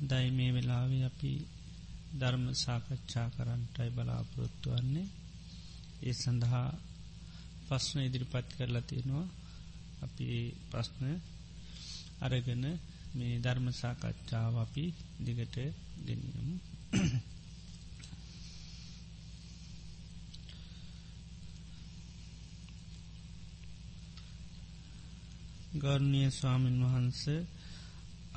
දයි මේ වෙලාව අපි ධර්ම සාකච්ඡා කරන්ටයි බලාපොරොත්තු වන්නේ. ඒ සඳහා පස්්න ඉදිරිපත් කරලා තියෙනවා. අපි ප්‍රශ්න අරගෙන මේ ධර්ම සාකච්ඡාව අපි දිගට ගෙනියමු. ගර්ණය ස්වාමීන් වහන්සේ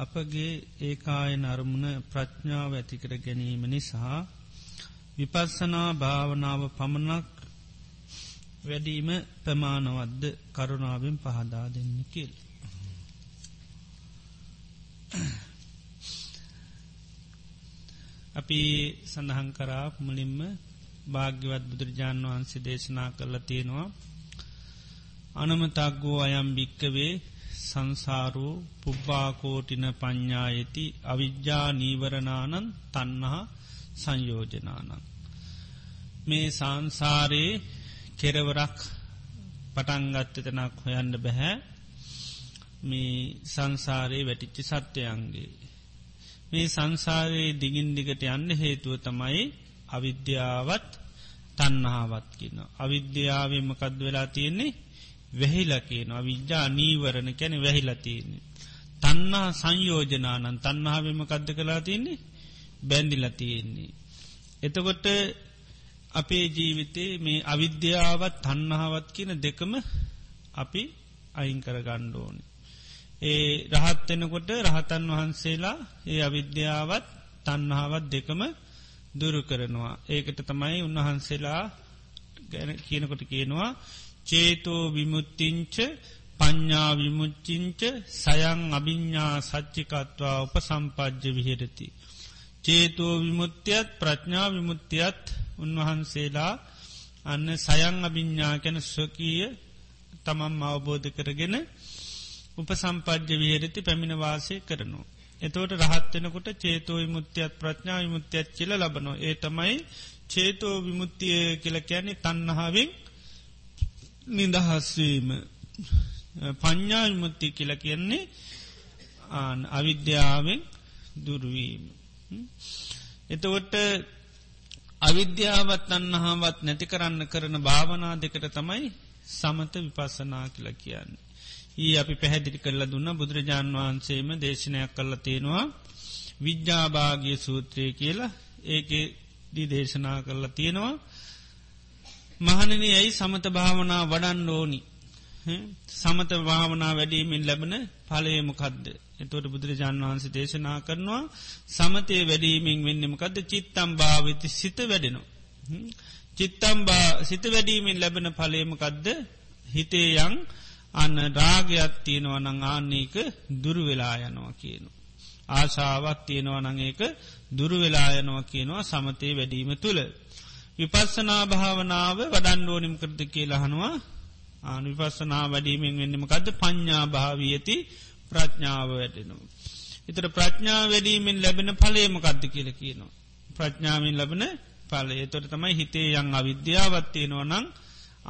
අපගේ ඒකාය නරමුණ ප්‍රඥාව ඇතිකර ගැනීම නිසා විපස්සනා භාවනාව පමණක් වැඩීම ප්‍රමාණවද්ද කරුණාවෙන් පහදා දෙන්න කෙල්. අපි සඳහන් කරා මුලින්ම භාග්‍යවත් බුදුරජාණන් වහන්සේ දේශනා කරලා තියෙනවා අනමතක්ගෝ අයම් භික්කවේ සංසාරෝ පුබ්බාකෝටින ප්ඥායති අවිද්‍යා නීවරණානන් තන්නහා සංයෝජනානන්. මේ සංසාරයේ කෙරවරක් පටන්ගත්තතනක් හොයන්න බැහැ මේ සංසාරයේ වැටිච්චි සත්‍යයන්ගේ. මේ සංසාරයේ දිගින් දිගට යන්න හේතුව තමයි අවිද්‍යාවත් තන්නහාවත් කියන. අවිද්‍යාවම කද වෙලා තියෙන්නේ වැහිලා කියනවා විද්‍යා නීවරණ කැන වැහිලා තියන්නේ. තන්නා සංයෝජනානන් තන්නාවෙම කද්ද කලා තියන්නේ බැන්දිලා තියෙන්නේ. එතකොට අපේ ජීවිතේ මේ අවිද්‍යාවත් තන්නහාවත් කියන දෙකම අපි අයිංකර ගණ්ඩෝන. ඒ රහත්වෙනකොට රහතන් වහන්සේලා ඒ අවිද්‍යාවත් තන්නහාවත් දෙකම දුරු කරනවා. ඒකට තමයි උන්වහන්සේලා ගැන කියනකොට කියනවා චේතෝ විමුත්තිංච පඤ්ඥා විමුච්චිංච සයං අභිඤ්ඥා සච්චිකත්වා උප සම්පජ්්‍ය විහෙරති. චේතෝ විමුත්තියත් ප්‍රඥා විමුත්තියත් උන්වහන්සේලා අන්න සයං අභිඤ්ඥා කැන ස්වකීය තමම් අවබෝධ කරගෙන උපසම්පජ්්‍ය විහෙරති පැමිණ වාසය කරනවා. එතෝට රහත්වෙනකොට චේතෝ විමුත්තියත් ප්‍රඥා විමුත්තියත් කියල ලබනෝ ඒ තමයි චේතෝ විමුත්තිය කියල කැනෙ තන්නහාාවෙන් නිදහස්වීම පඤ්ඥා විමුත්ති කියල කියන්නේ අවිද්‍යාවෙන් දුරුවීම. එතවට අවිද්‍යාවත් අන්නහාවත් නැති කරන්න කරන භාවනා දෙකට තමයි සමත විපස්සනා කියල කියන්න. ඒ අපි පැහැදිරි කරලා දුන්න බුදුරජාණන් වහන්සේම දේශනයක් කරලා තියෙනවා විද්‍යාභාගිය සූත්‍රය කියලා ඒක දී දේශනා කරලා තියෙනවා මහනන ඇයි සමත භාවනා වඩන්න ඕනි. සමත භාවනා වැඩීමෙන් ලැබන පලයමකක්ද. එතොට බුදුරජාණන් වහන්සේ දේශනා කරනවා සමතය වැඩීමෙන් වෙන්නමකක්ද චිත්තම් භාවිත සිත වැඩෙනවා. චිත්තම් සිත වැඩීමෙන් ලැබෙන පලේමකක්ද හිතේ යං අන්න රාගයක් තියෙනවා නං ආන්නේක දුරුවෙලා යනවා කියනු. ආශාවත් තියෙනවා නං ඒක දුරුවෙලා යනවා කියනවා සමතය වැඩීම තුළ. විපස්සනා භාවනාව වඩන් ඕනිම් කරද කියලහනවා ආන විපස්සනා වැඩීමෙන් වෙන්නමකද පඤ්ඥා භාවීයති ප්‍රඥාව වැඩෙනවා. එතර ප්‍රඥා වැඩීමෙන් ලැබෙන පලේමකක්ද කියල කියනවා. ප්‍රඥාවෙන් ලබන පලේ තොට තමයි හිතේ යං අවිද්‍යාවත්තියෙනවා නං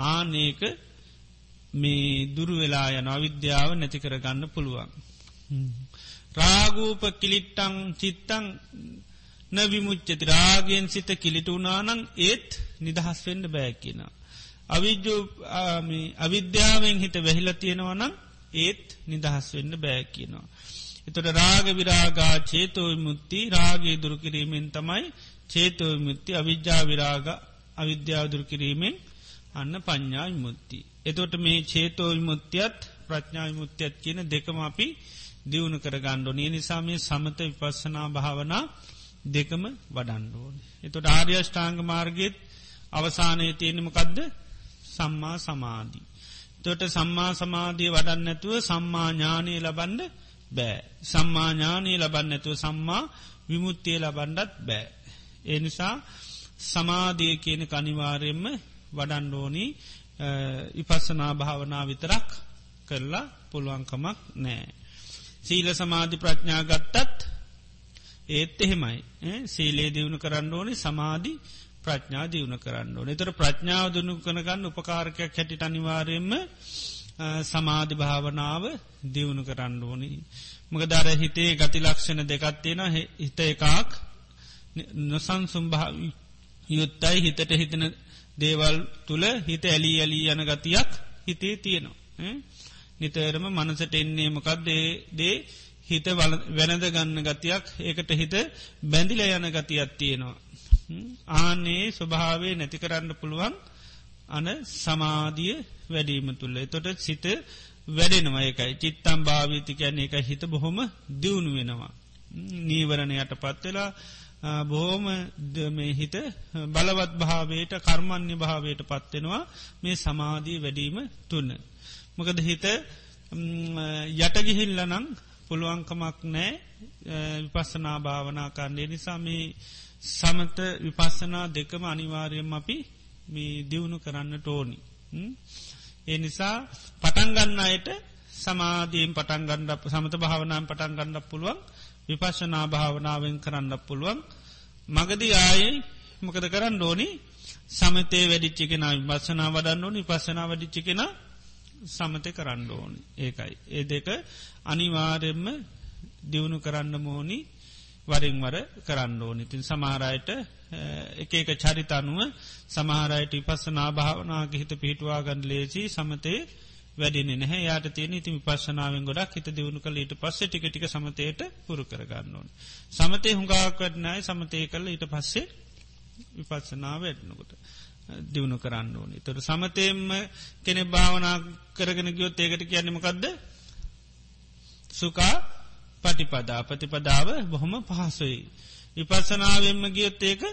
ආනේක මේ දුරු වෙලා යන අවිද්‍යාව නැති කරගන්න පුළුවන්. රාගූප කිලිට්ටං චිත්තං නවිමුච්චති රාගෙන් සිත කිලිටුනානං ඒත් නිදහස් වෙන්ඩ බෑකින. අවිද්‍යෝ අවිද්‍යාවෙන් හිත වැහිල තියෙනවනම් ඒත් නිදහස් වෙන්න බෑකිනවා. එතොට රාග විරාගා චේතෝ මුත්ති රාගේ දුරුකිරීමෙන් තමයි චේතෝ මුත්ති අවිද්‍යා විරාග අවිද්‍යාව දුරුකිරීමෙන් අන්න පඤ්ඥා මුත්ති. එතොට මේ චේතෝ මුත්තියත් ප්‍රඥා මුත්තියත් කියන දෙකම අපි දියුණු කර ගණ්ඩෝ නිය නිසාමේ සමත විපස්සනා භාවනා දෙකම වඩන්ඩෝන. එතොට ආර්යෂ්ඨාංග මාර්ගෙත් අවසානය තියෙනමකදද සම්මා සමාධී. තොට සම්මා සමාධිය වඩන්න ඇතුව සම්මා ඥානය ලබන්ඩ බෑ. සම්මාඥානී ලබන්නඇතුව සම්මා විමුත්තිය ලබන්ඩත් බෑ. ඒ නිසා සමාධිය කියන කනිවාරයෙන්ම වඩන්ඩෝනී ඉපස්සනා භාවනා විතරක් කරලා පුළුවන්කමක් නෑ. සීල සමාධි ප්‍රඥා ගත්තත් ඒත් එහෙමයි සීලේ දියුණු කරන්න ඕනේ සමාධි ප්‍රඥා දියුණ කරන්න ඕන එතර ප්‍රඥාව දුනු කනගන්න උපකාරකයක් හැටිට අනිවාරයෙන්ම සමාධි භාවනාව දියුණු කරන්න ඕනි. මක දර හිතේ ගති ලක්ෂණ දෙකත්තියෙන හිත එකක් නොසන්සුම්භා යුත්තයි හිතට හිතන දේවල් තුළ හිත ඇලී ඇලී යන ගතියක් හිතේ තියෙනවා. නිතරම මනසට එන්නේ මොකක්දේ දේ හිත වැනද ගන්න ගතියක් ඒකට හිත බැඳිල යන ගතියක් තියෙනවා. ආනේ ස්වභාවේ නැති කරන්න පුළුවන් අන සමාධිය වැඩීම තුළ එතොට සිත වැඩෙනවා එකයි චිත්තම් භාවිති කියන්නේ එක හිත බොහොම දියුණු වෙනවා. නීවරණ යට පත්වෙලා බොහෝම මේ හිත බලවත් භාවයට කර්මන්‍ය භාවයට පත්වෙනවා මේ සමාධී වැඩීම තුන්න. මොකද හිත යටගිහිල්ලනං පුළුවන්කමක් නෑ විපස්සනා භාවනා කරන්නේ. නිසා මේ සමත විපස්සනා දෙකම අනිවාර්යම අපි මේ දියුණු කරන්න ටෝනි. ඒ නිසා පටන්ගන්න අයට සමාධීම් පටන්ගණ්ඩ සමත භාවනාම් පටන්ගණ්ඩ පුළුවන් විපශනා භාවනාවෙන් කරන්න පුළුවන්. මගදී ආයේ මොකද කරන්න ඕනි? සමතේ වැඩිච්චිකෙන විපස්සනා වඩන්න ඕනි පස්සනා වඩිච්චිකෙන සමතය කරන්න ඕනි ඒකයි. ඒ දෙක අනිවාරෙන්ම දියුණු කරන්න මෝනි වරින්වර කරන්න ඕනි තින් සමාරයට එක එක චරිතනුව සමහරයට ඉපස්සනා භාවනාග හිත පිහිටවාගන්න ලේසි සමතේ වැඩින නැහැ යාට තියෙන ඉති විපශනාවෙන් ගොඩක් හිත දියුණු කළ ඊට පස්සේ ටික ටික සමතයට පුරු කරගන්න ඕන. සමතය හුඟාකරනයි සමතය කල ඊට පස්සේ විපත්සනාව වැඩනකොට දියුණු කරන්න ඕනි. තොර සමතයෙන්ම කෙනෙ භාවනා කරගෙන ගියොත් ඒකට කියන්නමකක්ද සුකා පටිපදා ප්‍රතිපදාව බොහොම පහසුයි. විපස්සනාවෙන්ම ගියොත් ඒක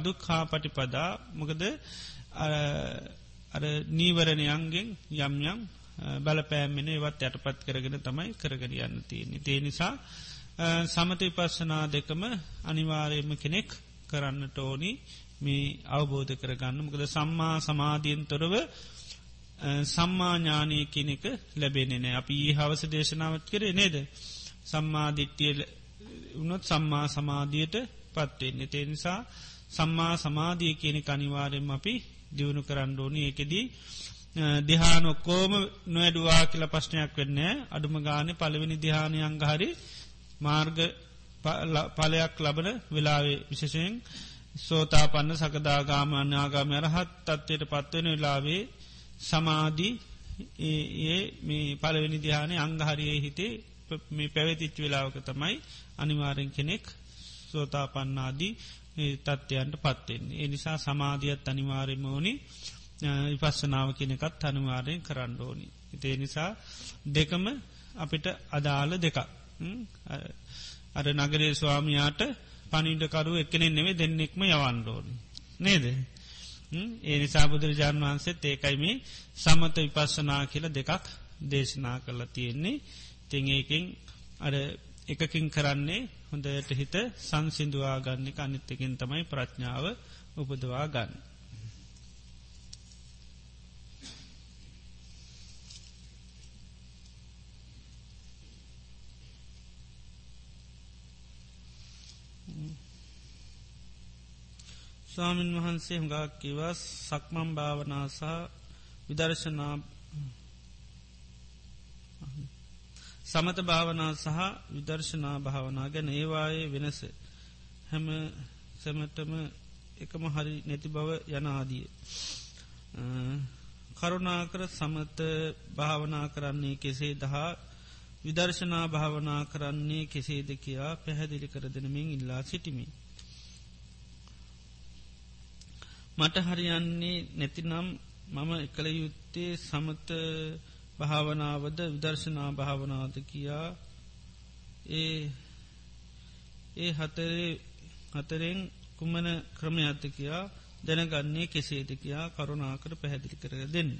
දුක්හා පටිපදා මොකද අර නීවරණයන්ගෙන් යම් යම් බලපෑමෙන ඒවත් යටපත් කරගෙන තමයි කරගෙන යන්න තියෙන්නේ. තේ නිසා සමති පස්සනා දෙකම අනිවාරයම කෙනෙක් කරන්නට ඕනි මේ අවබෝධ කරගන්න. මොකද සම්මා සමාධීන් තොරව සම්මාඥානය කෙනෙක ලැබෙනෙන අපි ඒ හවස දේශනාවත් කරේ නේද? සම්මාධිට්්‍යය උනොත් සම්මා සමාධියයට පත්වෙන්නේ තේ නිසා සම්මා සමාධිය කියන අනිවාරෙන් අපි දියුණු කරන්න ඕනි. ඒකෙදී දිහානොක්කෝම නොවැඩුවා කියල ප්‍රශ්නයක් වෙන්න අඩුම ගාන පළවෙනි දිහානය අංගහරි මාර්ග පලයක් ලබන වෙලාවේ විශෂයෙන් සෝතා පන්න සකදාගාම අන්‍යාගාම රහත් තත්වයට පත්වෙන වෙලාවේ සමාධී ඒ මේ පලවෙනි දිහානය අංගහරියේ හිතේ මේ පැවතිච්ච වෙලාවක තමයි අනිවාරෙන් කෙනෙක් සෝතා පන්නාදී තත්ත්වයන්ට පත්වෙන්නේ. ඒ නිසා සමාධියත් අනිවාරෙම ඕනි විපස්සනාව කෙනෙකත් අනිවාරයෙන් කරන්න ඕනි. ඉතේ නිසා දෙකම අපිට අදාළ දෙකක්. අර නගරේ ස්වාමයාට පනිින්ටකරු එකනෙ නෙවේ දෙන්නෙක්ම යවන්ඩෝනි. නේද. ඒ නිසා බුදුරජාණන් වහන්සේත් ඒකයි මේ සමත විපස්සනා කියල දෙකක් දේශනා කරලා තියෙන්නේ තිංඒකින් අර එකකින් කරන්නේ හොඳට හිත සංසිින්දවා ගන්න අනිත්තකින් තමයි ප්‍රඥාව උපදවා ගන්න. ස්වාමීන් වහන්සේ හඟක් කිවස් සක්මම් භාවනාසා විදර්ශනා සමත භාවනා සහ විදර්ශනා භාවනා ගැන ඒවායේ වෙනස හැම සැමටම එකම හරි නැති බව යනාදිය. කරුණාකර සමත භාවනා කරන්නේ කෙසේ දහා විදර්ශනා භාවනා කරන්නේ කෙසේද කියා පැහැදිලි කර දෙනමින් ඉල්ලා සිටිමි. මට හරියන්නේ නැතිනම් මම එකළ යුත්තේ සමත භාවනාවද විදර්ශනා භාවනාද කියා ඒ ඒ හතරේ හතරෙන් කුමන ක්‍රමයත්ත කියා දැනගන්නේ කෙසේද කියා කරුණාකර පැහැදිලි කර දෙන්න.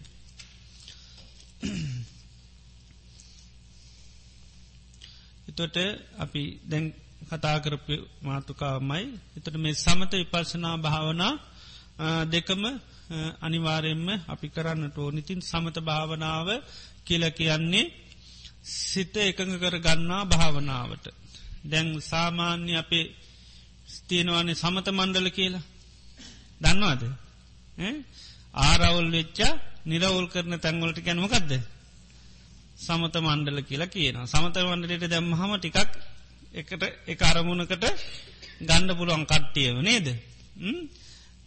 එතොට අපි දැන් කතාකරප මාතුකාමයි එතට මේ සමත විපර්ශනා භාවනා දෙකම අනිවාරයෙන්ම අපි කරන්නට ඕනිතින් සමත භාවනාව කියල කියන්නේ සිත එකඟ කර ගන්නා භාවනාවට. දැන් සාමාන්‍ය අපේ ස්තියනවානේ සමත මණ්ඩල කියලා. දන්නවාද? ආරවුල් වෙච්චා නිරවුල් කරන තැන්වලට කැනමකක්ද. සමත මණ්ඩල කියලා කියන. සමත මණ්ඩලට දැම්මහම ටිකක් එකට එක අරමුණකට ගණ්ඩ පුළුවන් කට්ටියව නේද.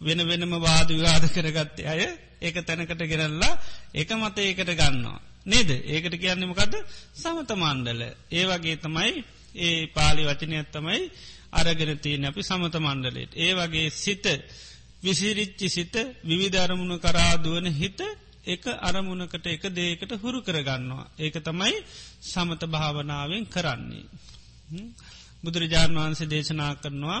වෙන වෙනම වාද විවාද කරගත්තේ අය ඒක තැනකට ගෙනල්ලා එක මත ඒකට ගන්නවා. නේද ඒකට කියන්නමකද සමත මණ්ඩල. ඒ වගේ තමයි ඒ පාලි වචනයක් තමයි අරගෙන තියන අපි සමත මණ්ඩලෙට. ඒ වගේ සිත විසිරිච්චි සිත විවිධරමුණු කරාදුවන හිත එක අරමුණකට එක දේකට හුරු කරගන්නවා. ඒක තමයි සමත භාවනාවෙන් කරන්නේ. බුදුරජාණන් වහන්සේ දේශනා කරනවා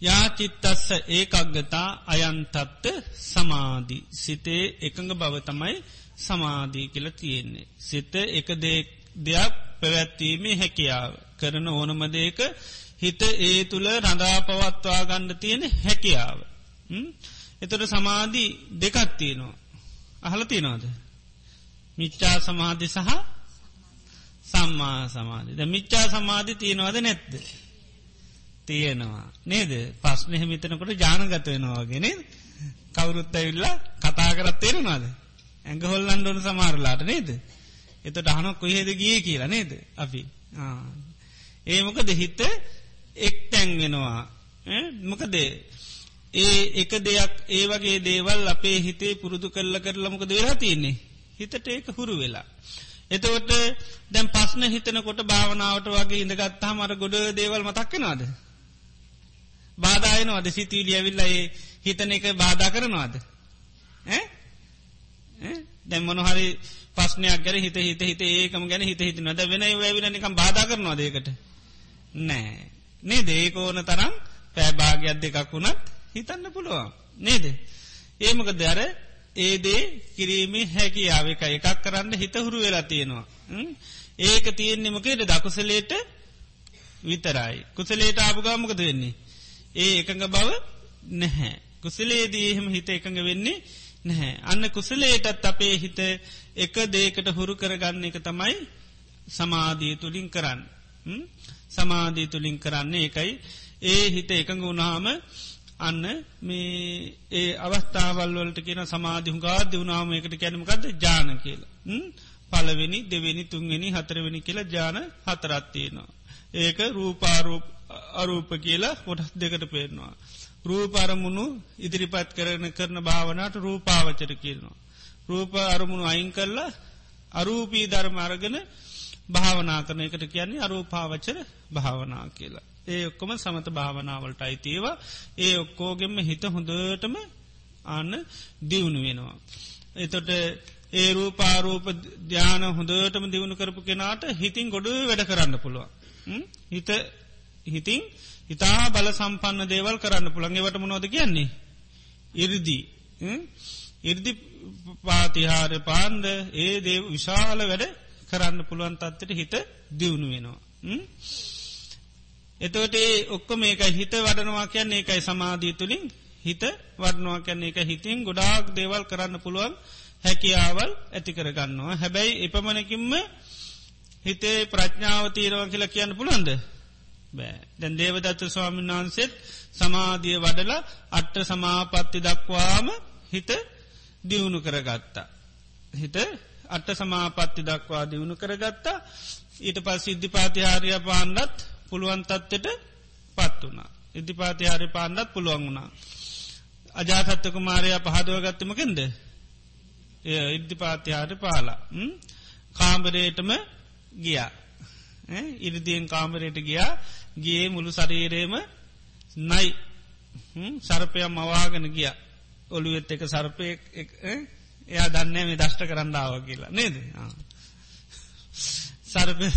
යාචිත්තස්ස ඒකක්ගතා අයන්තත්ත සමාධී සිතේ එකඟ බව තමයි සමාධී කියල තියෙන්නේ. සිත එක දෙයක් පැවැත්වීමේ හැකියාව කරන ඕනමදේක හිත ඒ තුළ රඳා පවත්වා ගණ්ඩ තියෙන හැකියාව. එතොට සමාධී දෙකත්තියනවා. අහල තියනවාද. මිච්චා සමාධි සහ සම්මා සමාධි ද මිච්චා සමාධි තියෙනවද නැත්ද. තියෙනවා. නේද? පස්්නහ මිතනකොට ජානගත වෙනවාගෙන කවුරුත් ඇවිල්ලා කතා කරත් තේරවාද ඇඟ හොල්ලන්ඩුවන සමාරලාට නේද? එත ඩහන කොහෙද ගිය කියලා නේද අපි? ඒමකද හිත එක් තැන්ගෙනවා මොකදේ ඒ එක දෙයක් ඒ වගේ දේවල් අපේ හිතේ පුරුදු කරල කරලමක දෙලා තියන්නේ? හිතට ඒක හුරු වෙලා. එතවට දැම් පස්න හිතනකොට භාවනාවට වගේ ඉඳගත්තා මර ගොඩ දේවල් මතක්කෙනවාද. බාධයනවාද සිතීලිය විල්ලයි හිතන එක බාධා කරනවාද. දැම් මොනහරි පස්නයක් ගැන හිත හිත හිත ඒකම ගැන හිත හිත නොද වෙන වැවිලනිකම් බාධ කරනවා දේකට. නෑ. නේ දේක ඕන තරම් පෑභාගයක් දෙකක් වුණත් හිතන්න පුළුවන්. නේද. ඒමක දැර ඒදේ කිරීමේ හැකියාව එක එකක් කරන්න හිත හුරු වෙලා තියෙනවා. ඒක තියෙන්නෙමකේට දකුසලේට විතරයි. කුසලේට ආපුගාමකද වෙන්නේ. ඒ එකඟ බව නැහැ. කුසලේදී එහෙම හිත එකඟ වෙන්නේ නැහැ. අන්න කුසලේටත් අපේ හිත එක දේකට හුරු කරගන්න එක තමයි සමාධී තුළින් කරන්න. සමාධී තුළින් කරන්නේ එකයි ඒ හිත එකඟ වුණාම අන්න මේ ඒ අවස්ථාවල්වලට කියන සමාධිහු ගාද වුණාම එකට කැනමකක්ද ජාන කියලා. පලවෙනි දෙවෙනි තුන්වෙනි හතරවෙනි කියලා ජාන හතරත්තියනවා. ඒක රූපාරූප අරූප කියලා කොටස් දෙකට පේනවා. රූපාරමුණු ඉදිරිපත් කරන කරන භාවනට රූපාවචර කියනවා. රූප අරමුණු අයින් කරලා අරූපී ධර්ම අරගෙන භාවනා කරන එකට කියන්නේ අරූපාවචර භාවනා කියලා. ඒ ඔක්කොම සමත භාවනාවලට අයිතිේවා ඒ ඔක්කෝගෙම හිත හොඳටම අන්න දියුණු වෙනවා. එතොට ඒ රූපාරූප ධ්‍යාන හොඳටම දියුණු කරපු කෙනාට හිතින් ගොඩ වැඩ කරන්න පුළුවන්. හිත හිතින් හිතා බල සම්පන්න දේවල් කරන්න පුළන්ගේවට මොනෝද කියන්නේ. ඉරදී ඉර්දි පාතිහාර පාන්ද ඒ දේ විශාල වැඩ කරන්න පුළුවන් තත්වට හිත දියුණු වෙනවා. එතවට ඒ ඔක්කො මේකයි හිත වඩනවා කියන්නේ ඒකයි සමාධී තුළින් හිත වඩනවා කියන්නේ එක හිතින් ගොඩාක් දේවල් කරන්න පුළුවන් හැකියාවල් ඇති කරගන්නවා හැබැයි එපමණකින්ම හිතේ ප්‍රඥාව තීරව කියලා කියන්න පුළුවන්ද බෑ දැන් දේවදත්ත ස්වාමීන් වහන්සේත් සමාධිය වඩලා අට්ට සමාපත්ති දක්වාම හිත දියුණු කරගත්තා. හිත අට්ට සමාපත්ති දක්වා දියුණු කරගත්තා ඊට පස් සිද්ධිපාතිහාරය පාන්නත් පුළුවන්තත්වට පත් වනා. ඉදිපාතිහාරය පාන්නත් පුළුවන් වුණා. අජාතත්වක මාරයා පහදුවගත්තමකෙන්ද. එය ඉද්ධිපාතිහාරය පාලා. කාම්බරේටම ගියා. ඉරිදියෙන් කාමරයට ගියා ගේ මුළු සරීරේම නයි සරපයක් මවාගෙන ගිය ඔළුවෙත් එක සර්පය එයා දන්නේ මේ දෂ්ට කරන්නාව කියලා නේද? සර්පය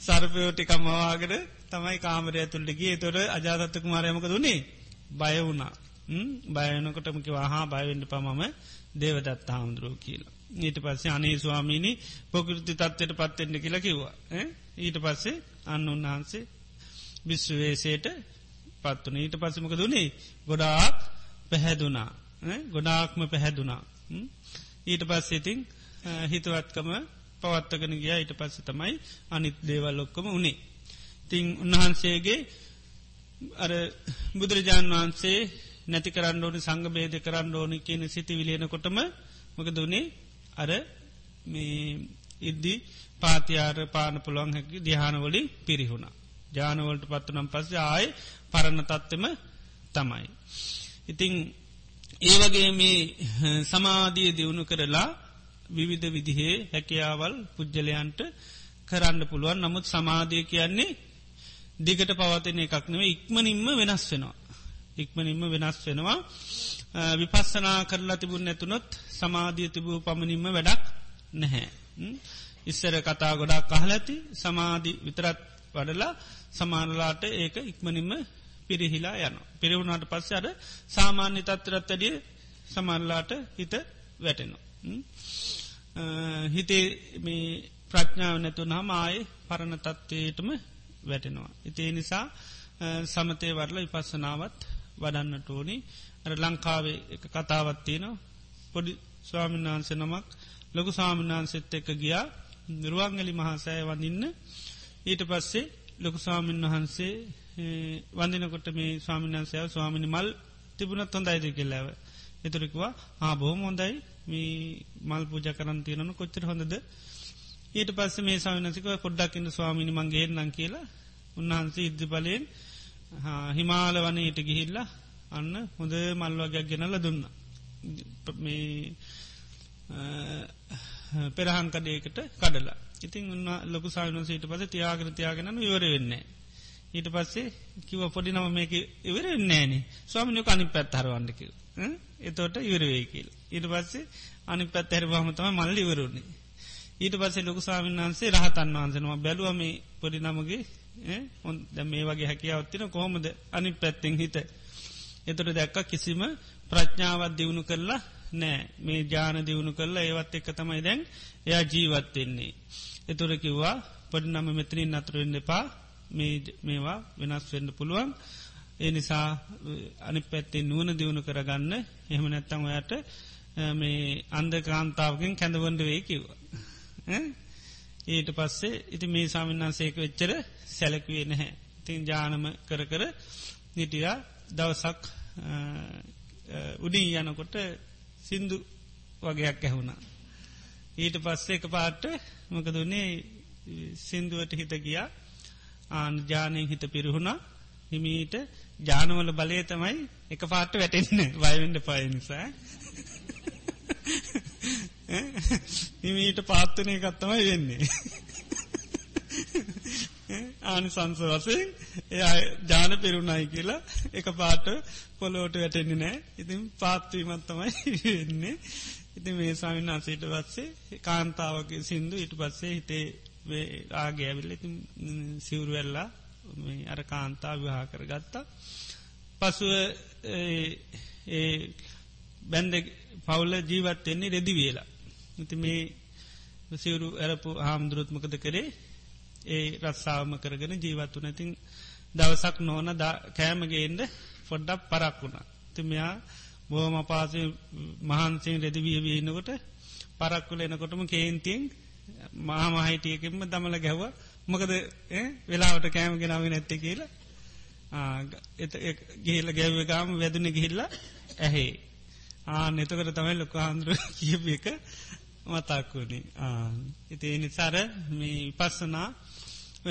සර්පයෝ ටිකම් මවාගෙන තමයි කාමරය ඇතුළට ගිය. තොර අජාතත්ක මාරයමක දුන්නේ බය වුණා. බයනකොටමක වහා බයවෙන්ඩ පමම දේවදත් හාමුදුරුව කියලා. ඊට පස්සේ අනේ ස්වාමීණි පොකෘති තත්වයට පත්තෙන්ට කියලා කිව්වා. ඊට පස්සේ අන්න උන්වහන්සේ විශ්වවේශයට පත්වන ඊට පස්සමක දුනේ ගොඩාක් පැහැදුනා. ගොඩාක්ම පැහැදුනා. ඊට පස්සේ ඉතිං හිතවත්කම පවත්තගෙන ගිය ඊට පස්ස තමයි අනිත් දේවල් ඔක්කම උනේ තිං උන්වහන්සේගේ අර බුදුරජාණන් වහන්සේ නැති කරන්න ඕනි සංග බේද කරන්න ඕනි කියන සිති විලේනකොටම මක දුනේ අර මේ ඉද්දි පාතියාර පාන පුළුවන් හැකි දිහානවලින් පිරිහුණා. ජානවලට පත්තු නම් පස්සේ ආය පරණ තත්වම තමයි. ඉතිං ඒවගේ මේ සමාධිය දියුණු කරලා විවිධ විදිහේ හැකියාවල් පුද්ගලයන්ට කරන්න පුළුවන් නමුත් සමාධිය කියන්නේ දිගට පවතන එකක් නෙව ඉක්මනින්ම වෙනස් වෙනවා. ඉක්මනින්ම වෙනස් වෙනවා විපස්සනා කරලා තිබුණ නැතුනොත් සමාධිය තිබූ පමණින්ම වැඩක් නැහැ. ඉස්සර කතා ගොඩක් අහලඇති සමාධි විතරත් වඩලා සමානලාට ඒක ඉක්මනින්ම පිරිහිලා යන. පිරිවුණට පස්ස අර සාමාන්‍ය තත්තරත් වැඩිය සමල්ලාට හිත වැටෙනවා. හිතේ මේ ප්‍රඥාව නැතු නම ආය පරණ තත්වයටම වැටෙනවා. ඉතිේ නිසා සමතය වරල විපස්සනාවත් වඩන්නට ඕනි ඇ ලංකාවේ එක කතාවත්තියනවා පොඩි ස්වාමීන් වහන්සේ නමක් ලොකු සාමීන්වහන්සෙත් එක ගියා නිරුවංගලි මහාසෑ වඳන්න ඊට පස්සේ ලොකු ස්වාමීන් වහන්සේ වඳනකොට මේ ස්වාමින්වන්සයාව ස්වාමිනි මල් තිබුණත් හොඳයිද කෙල්ලාව එතුරෙකවා ආ බොහොම හොඳයි. මේ මල් පූජ කරන් තියෙනනු කොච්චර හොඳද? ඊට පස්ස මේ සාමිනසික පොඩ්ඩක්කින්න ස්වාමිනි මංගේ නං කියලා. උන්වහන්සේ ඉද්ධ බලයෙන් හිමාල වනයට ගිහිල්ලා අන්න හොඳ මල්වගයක් ගෙනල්ල දුන්න. මේ පෙරහන්කඩයකට කඩලා. ඉතින් උන්න ලොකු සාවිනසීට පස තියාගෙන තියාගෙනන ඉවර වෙන්නේ ඊට පස්සේ කිව පොඩි නම මේක ඉවර නෑන ස්වාමිනය අනි පැත් හරවන්නකිව එතෝට ඉවරවේ කියල්. ඊට පස්සේ අනි පැත් හැරවාමතම මල්ල ඉවරුන්නේ ඊට පස්සේ ලොකු ස්වාමීන් වහන්සේ රහතන් වහන්සනවා බැලුව මේ පොඩි නමගේ හොන් මේ වගේ හැකියාවත්තින කොහොමද අනි පැත්තෙන් හිත? එතොට දැක්ක කිසිම ප්‍රඥාවත් දියුණු කරලා නෑ මේ ජාන දියුණු කරලා ඒවත් එක්ක තමයි දැන් එයා ජීවත්වෙන්නේ. එතුර කිව්වා පොඩි නම මෙතනින් අතුරෙන් එපා. මේවා වෙනස් වෙන්න පුළුවන් ඒ නිසා අනි පැත්තේ නුවන දියුණු කරගන්න එහෙම නැත්තං ඔයට මේ අන්ද කාන්තාවකින් කැඳවන්ඩ වේ කිව්වා. ඊට පස්සේ ඉති මේ සාමින්නාසේක වෙච්චර සැලකුවේ නැහැ. තින් ජානම කර කර නිටියා දවසක් උඩින් යනකොට සින්දු වගේයක් ඇහුණා. ඊට පස්සේ එක පාට මකදුන්නේ සින්දුවට හිත ගියා ආන ජානයෙන් හිත පිරිහුණා හිමීට ජානවල බලය තමයි එක පාට වැටෙන්න වයවෙන්ඩ පයනිසා හිමීට පාත්තනය කත්තමයි වෙන්නේ. ආනි සංස වසයෙන් එය ජාන පෙරුණයි කියලා එක පාට පොලෝට වැටෙන්නේ නෑ ඉතින් පාත්වීමත් තමයි වෙන්නේ. ඉති මේ ස්වාමින් අන්සේට පත්සේ කාන්තාවක සිින්දු ඉට පස්සේ හිතේ ආගේ ඇවිල්ල ඉතින් සිවුරු වෙල්ලා අර කාන්තා විහා කර ගත්තා පසුව බැන්ඩ පවුල ජීවත්වෙන්නේ රෙදි වේලා. ඉති මේ සිවරු ඇරපු හාමුදුරුත්මකද කරේ? ඒ රස්සාාවම කරගෙන ජීවත්තු නැතින් දවසක් නෝන කෑමගේන්ද ෆොඩ්ඩක් පරක් වුණා. තිමයා බෝම පාසය මහන්සයෙන් රෙදිවිය වීනකොට පරක්කුල එනකොටම කේන්තියෙන් මහමහිටියකෙන්ම දමල ගැව්ව මොකද වෙලාවට කෑම ගෙනාව නැත්ත කියලා. ගේල ගැව්ව ගාම වැදුන ගිහිල්ලා ඇහේ. ආ නතකට තමයි ලොක හාන්දුර කියප එක මතක්වුණේ ඉතිේ නිසාර මේ පස්සනා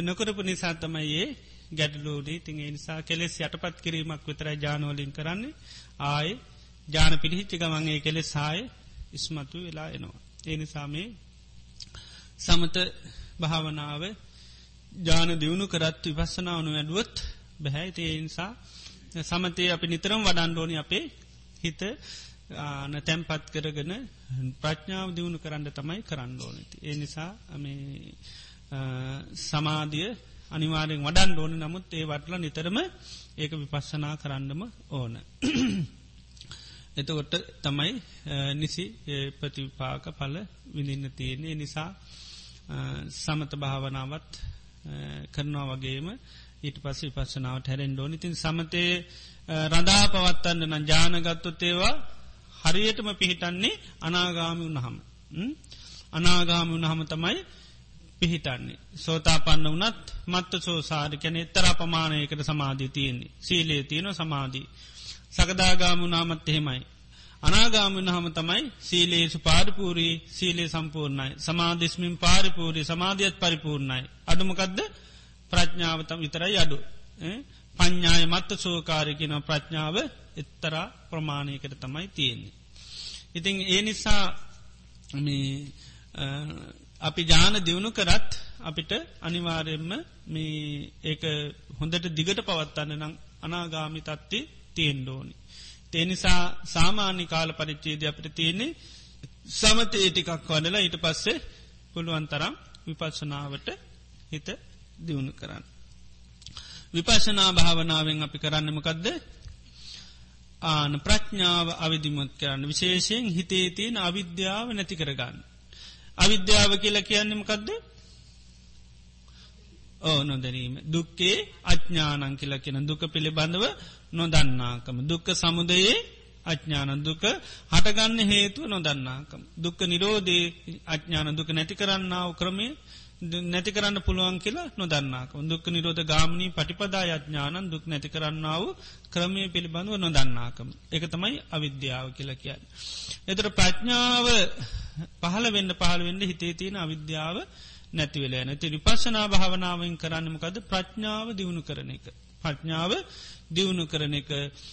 නොකරපු නිසා තමයියේ ගැඩලෝඩී තිගේ නිසා කෙලෙස් යටපත් කිරීමක් විතරයි ජානෝලින් කරන්නේ. ආය ජාන පිළිහිච්චි ගමන්ගේ කෙලෙ සාය ඉස්මතු වෙලා එනවා. ඒ නිසාමේ සමත භාවනාව ජාන දියුණු කරත් විපස්සනාවනු වැඩුවොත් බැහැයිති ඒ නිසා සමතය අපි නිතරම් වඩන්ඩෝනි අපේ හිත න තැම්පත් කරගෙන ප්‍රඥාව දියුණු කරන්න තමයි කරන්න ඕනති. ඒ නිසා සමාධිය අනිවාරෙන් වඩන් ඕන නමුත් ඒ වටල නිතරම ඒක විපස්සනා කරන්නම ඕන. එතකොට තමයි නිසි ප්‍රතිපාක පල විඳින්න තියෙන්නේ නිසා සමත භාවනාවත් කරනවා වගේම ඊට පස්ස විපස්සනාවට හැරෙන්ඩෝනි තින් සමතය රඳා පවත්තන්න නම් ජානගත්තොත් ඒවා හරියටම පිහිටන්නේ අනාගාමි උනහම අනාගාමි උනහම තමයි පිහිටන්නේ. සෝතා පන්න වනත් මත්ත සෝසාධ කැන එත්තර අපමානයකට සමාධී තියන්නේ. සීලේ තියන සමාධී සකදාගාමුනාමත් එහෙමයි. අනාගාමන හම තමයි සීලේසු පාරිපූරී සීලේ සම්පූර්ණයි. සමාධිස්මින් පාරිපූරී සමාධියත් පරිපූර්ණයි. අඩුමකදද ප්‍රඥාවතම් විතරයි අඩු. පඤ්ඥාය මත්ත සෝකාරයකන ප්‍රඥාව එත්තරා ප්‍රමාණයකට තමයි තියෙන්නේ. ඉතිං ඒ නිසා අපි ජාන දියුණු කරත් අපිට අනිවාරයෙන්ම මේ ඒක හොඳට දිගට පවත්වන්න නම් අනාගාමි තත්ති තියෙන්ඩෝනි. තේනිසා සාමාන්‍ය කාල පරිච්චේද අපට තියෙන්නේ සමතේ ටිකක් වඩලා ඊට පස්සේ පුළුවන් තරම් විපස්සනාවට හිත දියුණු කරන්න. විපශනා භාවනාවෙන් අපි කරන්නමකදද ආන ප්‍රඥාව අවිධිමත් කරන්න විශේෂයෙන් හිතේ තියෙන අවිද්‍යාව නැති කරගන්න. අවිද්‍යාව කියලා කියන්නමකදද ඕ නොදැනීම දුක්කේ අඥ්ඥානං කියලා කියෙන දුක පිළිබඳව නොදන්නාකම. දුක්ක සමුදයේ අඥ්ඥාන දුක හටගන්න හේතුව නොදන්නාකම. දුක්ක නිරෝධේ අඥ්ඥාන දුක නැති කරන්නාව ක්‍රමේ නැති කරන්න පුළුවන් කියලා නොදන්නාක දුක් නිරෝධ ගාමනී පටිපදා අඥානන් දුක් නැති කරන්නාව ක්‍රමය පිළිබඳව නොදන්නාකම. එක තමයි අවිද්‍යාව කියලා කියන්න. එතර ප්‍රඥාව පහල වෙන්න පහළ වෙන්න හිතේ තියෙන අවිද්‍යාව නැතිවෙලා නැති විපශනා භාවනාවෙන් කරන්නමකද ප්‍රඥාව දියුණු කරන එක. ප්‍රඥාව දියුණු කරන එක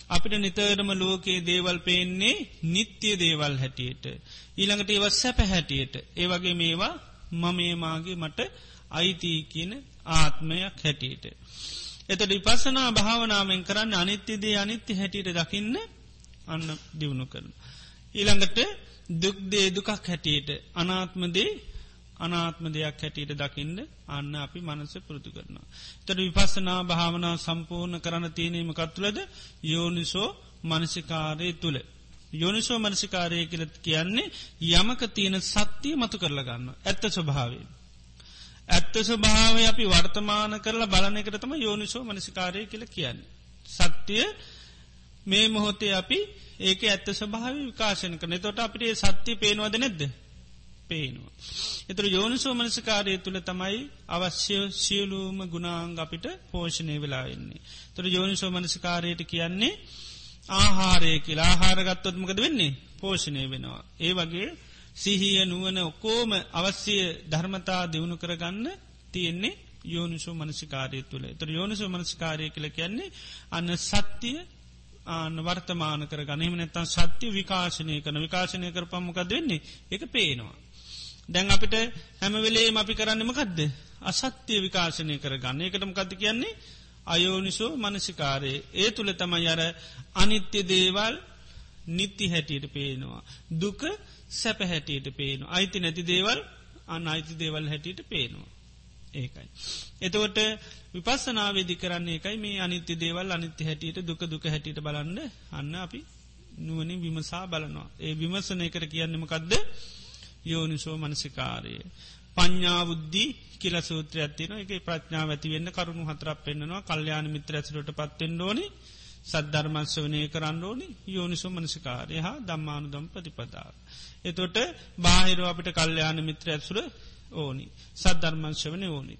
අපිට නිතරම ලෝකයේ දේවල් පේන්නේ නිත්‍යය දේවල් හැටියට. ඊළඟට ඒව සැප හැටියට ඒවගේ මේවා මමේමාගේ මට අයිතිී කියන ආත්මයක් හැටියට. එතට විපසනා භාවනාවෙන් කරන්න අනිත්‍යදේ අනිත්‍ය හැටියට දකින්න අන්න දියුණු කරන. ඊළඟට දුක්දේ දුකක් හැටියට අනාත්මදේ අනාත්ම දෙයක් හැටියට දකින්න අන්න අපි මනස පුරුදු කරනවා. තොට විපස්සනා භාවනා සම්පූර්ණ කරන තියනීම කත්තුලද යෝනිසෝ මනසිකාරය තුළ. යෝනිසෝ මනසිකාරය කියලත් කියන්නේ යමක තියෙන සත්‍යය මතු කරලගන්න. ඇත්ත ස්වභාවේ. ඇත්ත ස්වභාවය අපි වර්තමාන කරලා බලන එකටතම යෝනිසෝ මනසිකාරය කියල කියන්න. සත්‍යය මේ මොහොතේ අපි ඒක ඇත්ත ස්වභාව විකාශන කරන තොට අපිට සත්‍යය පේනවද නැද්ද පේනවා. එතුර යෝනිසෝ මනසිකාරය තුළ තමයි අවශ්‍ය සියලූම ගුණාංග අපිට පෝෂණය වෙලාවෙන්නේ. තුර යෝනිසෝ මනසිකාරයට කියන්නේ ආහාරය කියලා ආහාරගත්තොත්මකද වෙන්නේ පෝෂණය වෙනවා. ඒ වගේ සිහිය නුවන ඔක්කෝම අවශ්‍ය ධර්මතා දියුණු කරගන්න තියෙන්නේ යෝනිසෝ මනසිකාරය තුළ තර යෝනිසෝ මනසිකාරය කළ කියන්නේ අන්න සත්‍යය ආන වර්තමාන කර ගනීම නැත්තන් සත්‍ය විකාශනය කන විකාශනය කර පම්මකද වෙන්නේ එක පේනවා. දැන් අපිට හැමවෙලේ අපි කරන්නමකක්ද අසත්‍යය විකාශනය කර ගන්න එකටම කද කියන්නේ අයෝනිසෝ මනසිකාරයේ ඒ තුළ තමයි අර අනිත්‍ය දේවල් නිත්ති හැටියට පේනවා. දුක සැප හැටියට පේන. අයිති නැති දේවල් අන්න අයිති දේවල් හැටියට පේනවා. ඒකයි. එතවට විපස්සනාවේදි කරන්නේ එකයි මේ අනිත්‍ය දේවල් අනිත්‍ය හැටියට දුක දුක හැටියට බලන්න අන්න අපි නුවනින් විමසා බලනවා. ඒ විමසනය කර කියන්නමකක්ද යෝනිසෝ මනසිකාරයේ. පඤ්ඥාවුද්ධී කියල සූත්‍රයක් තින එක ප්‍රඥාව ඇතිවෙන්න කරුණු හතරක් පෙන්න්නවා. කල්්‍යයාන මිත්‍ර ඇසලට පත්වෙන්න ඕනි. සද්ධර්මංශ වනය කරන්න ඕනි. යෝනිසු මනසිකාරය හා දම්මානු දම් ප්‍රතිපදාව. එතොට බාහිර අපිට කල්්‍යයාන මිත්‍ර ඇත්සුර ඕනි. සද්ධර්මංශ වන ඕනි.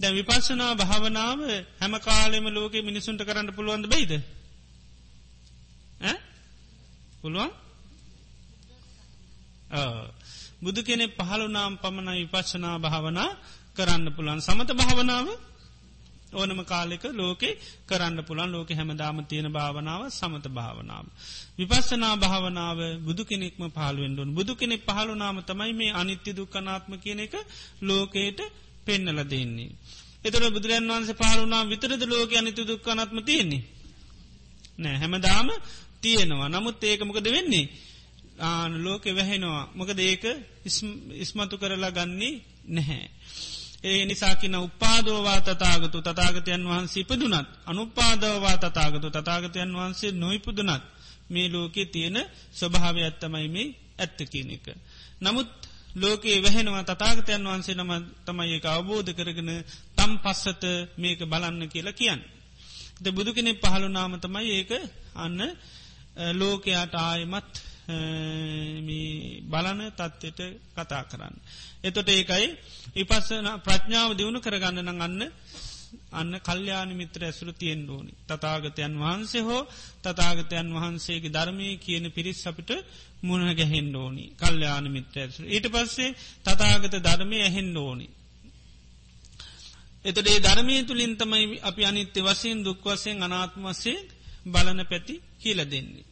දැ විපස්සනා භාවනාව හැම කාලෙම ලෝක මිනිසුන්ට කරන්න පුළුවන්ද බයිද? පුළුවන් බුදු කෙනෙ පහළුනාම් පමණ විපශ්චනා භාවනා කරන්න පුළන් සමත භාවනාව ඕනම කාලෙක ලෝකෙ කරන්න පුළන් ලෝක හැමදාම තියෙන භාවනාව සමත භාවනාව. විපස්සනා භාවනාව බුදු කෙනෙක්ම පහළුවෙන්ඩුවන් බුදු කෙනෙක් පහළුනාම තමයි මේ අනිත්‍ය දුක්කනාත්ම කියන එක ලෝකයට පෙන්නල දෙන්නේ. එතර බුදුරන් වන්ස පහළුනා විතරද ලෝක අනිතු දුක්කනත්ම තියෙන්නේ. නෑ හැමදාම තියෙනවා නමුත් ඒකමකද වෙන්නේ. ආන ලෝකෙ වැහෙනවා මොකද ඒක ඉස්මතු කරලා ගන්නේ නැහැ. ඒ නිසාකින උපාදෝවා තතාගතු තතාගතයන් වහන්සේ ඉපදුනත් අනුපාදවා තතාගතු තතාගතයන් වහන්සේ නොයිපුදුනත් මේ ලෝකේ තියෙන ස්වභාව ඇත්තමයි මේ ඇත්ත කියන එක. නමුත් ලෝකයේ වැහෙනවා තතාගතයන් වහන්සේ නම තමයි ඒක අවබෝධ කරගෙන තම් පස්සත මේක බලන්න කියලා කියන්න. ද බුදු කෙනෙ පහළු නාම තමයි ඒක අන්න ලෝකයාට ආයමත් බලන තත්ත්වයට කතා කරන්න. එතොට ඒකයි ඉපස්සන ප්‍රඥාව දියුණු කරගන්න නං අන්න අන්න කල්්‍යාන මිත්‍ර ඇසුරු තියෙන් ඕනි. තතාගතයන් වහන්සේ හෝ තතාගතයන් වහන්සේගේ ධර්මය කියන පිරිස් අපිට මුණ ගැහෙන් ඕනි කල්්‍යාන මිත්‍ර ඇසුර. ඊට පස්සේ තතාගත ධර්මය ඇහෙන් ඕනි. එතට ඒ ධර්මය තුළින් තමයි අපි අනිත්‍ය වසයෙන් දුක් වසයෙන් අනාත්ම වසේ බලන පැති කියල දෙන්නේ.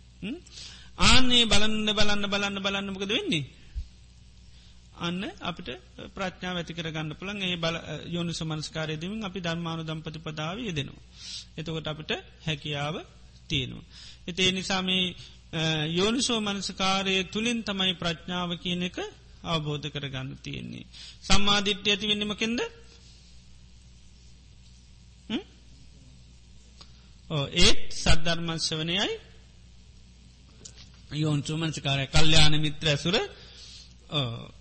ආනේ බලන්න බලන්න බලන්න බලන්නමකද වෙන්නේ. අන්න අපිට ප්‍රඥා ඇති කරගන්න පුළන් ඒ බල යොනු සමන්ස්කාරය දෙමින් අපි ධර්මානු දම්පති පදාව යෙදෙනවා. එතකොට අපිට හැකියාව තියෙනවා. එතේ නිසාමේ යෝනිසෝ මනසකාරය තුළින් තමයි ප්‍රඥාව කියන එක අවබෝධ කරගන්න තියෙන්නේ. සම්මාධිට්්‍ය ඇති වෙන්නමකෙන්ද ඒත් සද්ධර්මංශ වනයයි යෝන්සුමනසිකාරය කල්්‍යාන මිත්‍ර ඇසුර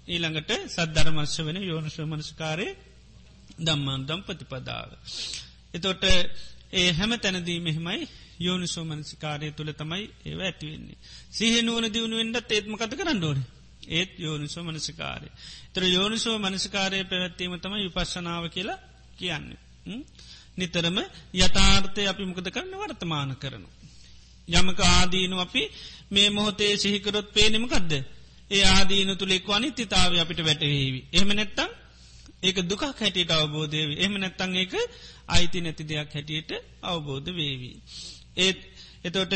ඊළඟට සද්ධර්මංශ වෙන යෝනිශ මනස්කාරය දම්මාන් දම් ප්‍රතිපදාව. එතොට ඒ හැම තැනදී මෙහෙමයි යෝනිසෝ මනසිකාරය තුළ තමයි ඒව ඇතිවෙන්නේ. සිහනුවන දියුණුවෙන්ට ඒත්ම කත කරන්න ඕන. ඒත් යෝනිසෝ මනසිකාරය. තර යෝනිසෝ මනසිකාරය පැවැත්වීම තමයි විපශ්නාව කියලා කියන්නේ. නිතරම යථාර්ථය අපි මොකද කරන්න වර්තමාන කරනු. යමක ආදීනු අපි මේ මොහොතේ සිහිකරොත් පේනෙමකක්ද. ඒ ආදීනු තුළෙක් අනිත්‍යතාව අපිට වැටවේවි. එහම නැත්තම් ඒක දුකක් හැටියට අවබෝධයවි. එහම නැත්තං ඒක අයිති නැති දෙයක් හැටියට අවබෝධ වේවී. ඒත් එතොට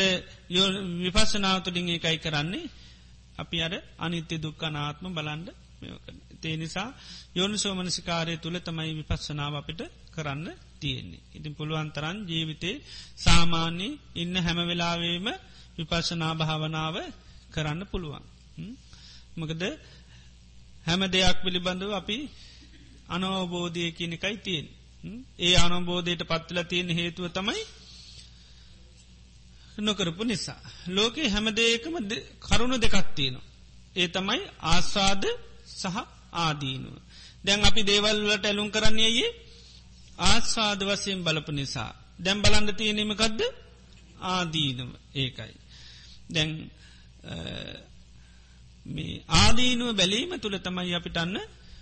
විපස්සනාවතුළින් ඒකයි කරන්නේ අපි අර අනිත්‍ය දුක්කනාත්ම බලන්ඩ මෙකන. තේ නිසා යොනු සෝමනසිකාරය තුළ තමයි විපස්සනාව අපිට කරන්න තියෙන්නේ. ඉතින් පුළුවන්තරන් ජීවිතේ සාමාන්‍ය ඉන්න හැම වෙලාවේම විපශනා භාවනාව කරන්න පුළුවන්. මකද හැම දෙයක් පිළිබඳව අපි අනවබෝධය කියනකයි තියෙන්. ඒ අනබෝධයට පත්වල තියෙන හේතුව තමයි නොකරපු නිසා. ලෝකේ හැමදේකම කරුණු දෙකත්තියනවා. ඒ තමයි ආස්වාද සහ ආදීනුව. දැන් අපි දේවල්ලට ඇලුම් කරන්නේයේ ආස්වාද වසයෙන් බලපු නිසා. දැම් බලන්න තියෙනීමකක්ද ආදීනව ඒකයි. දැන් මේ ආදීනුව බැලීම තුළ තමයි අපිටන්න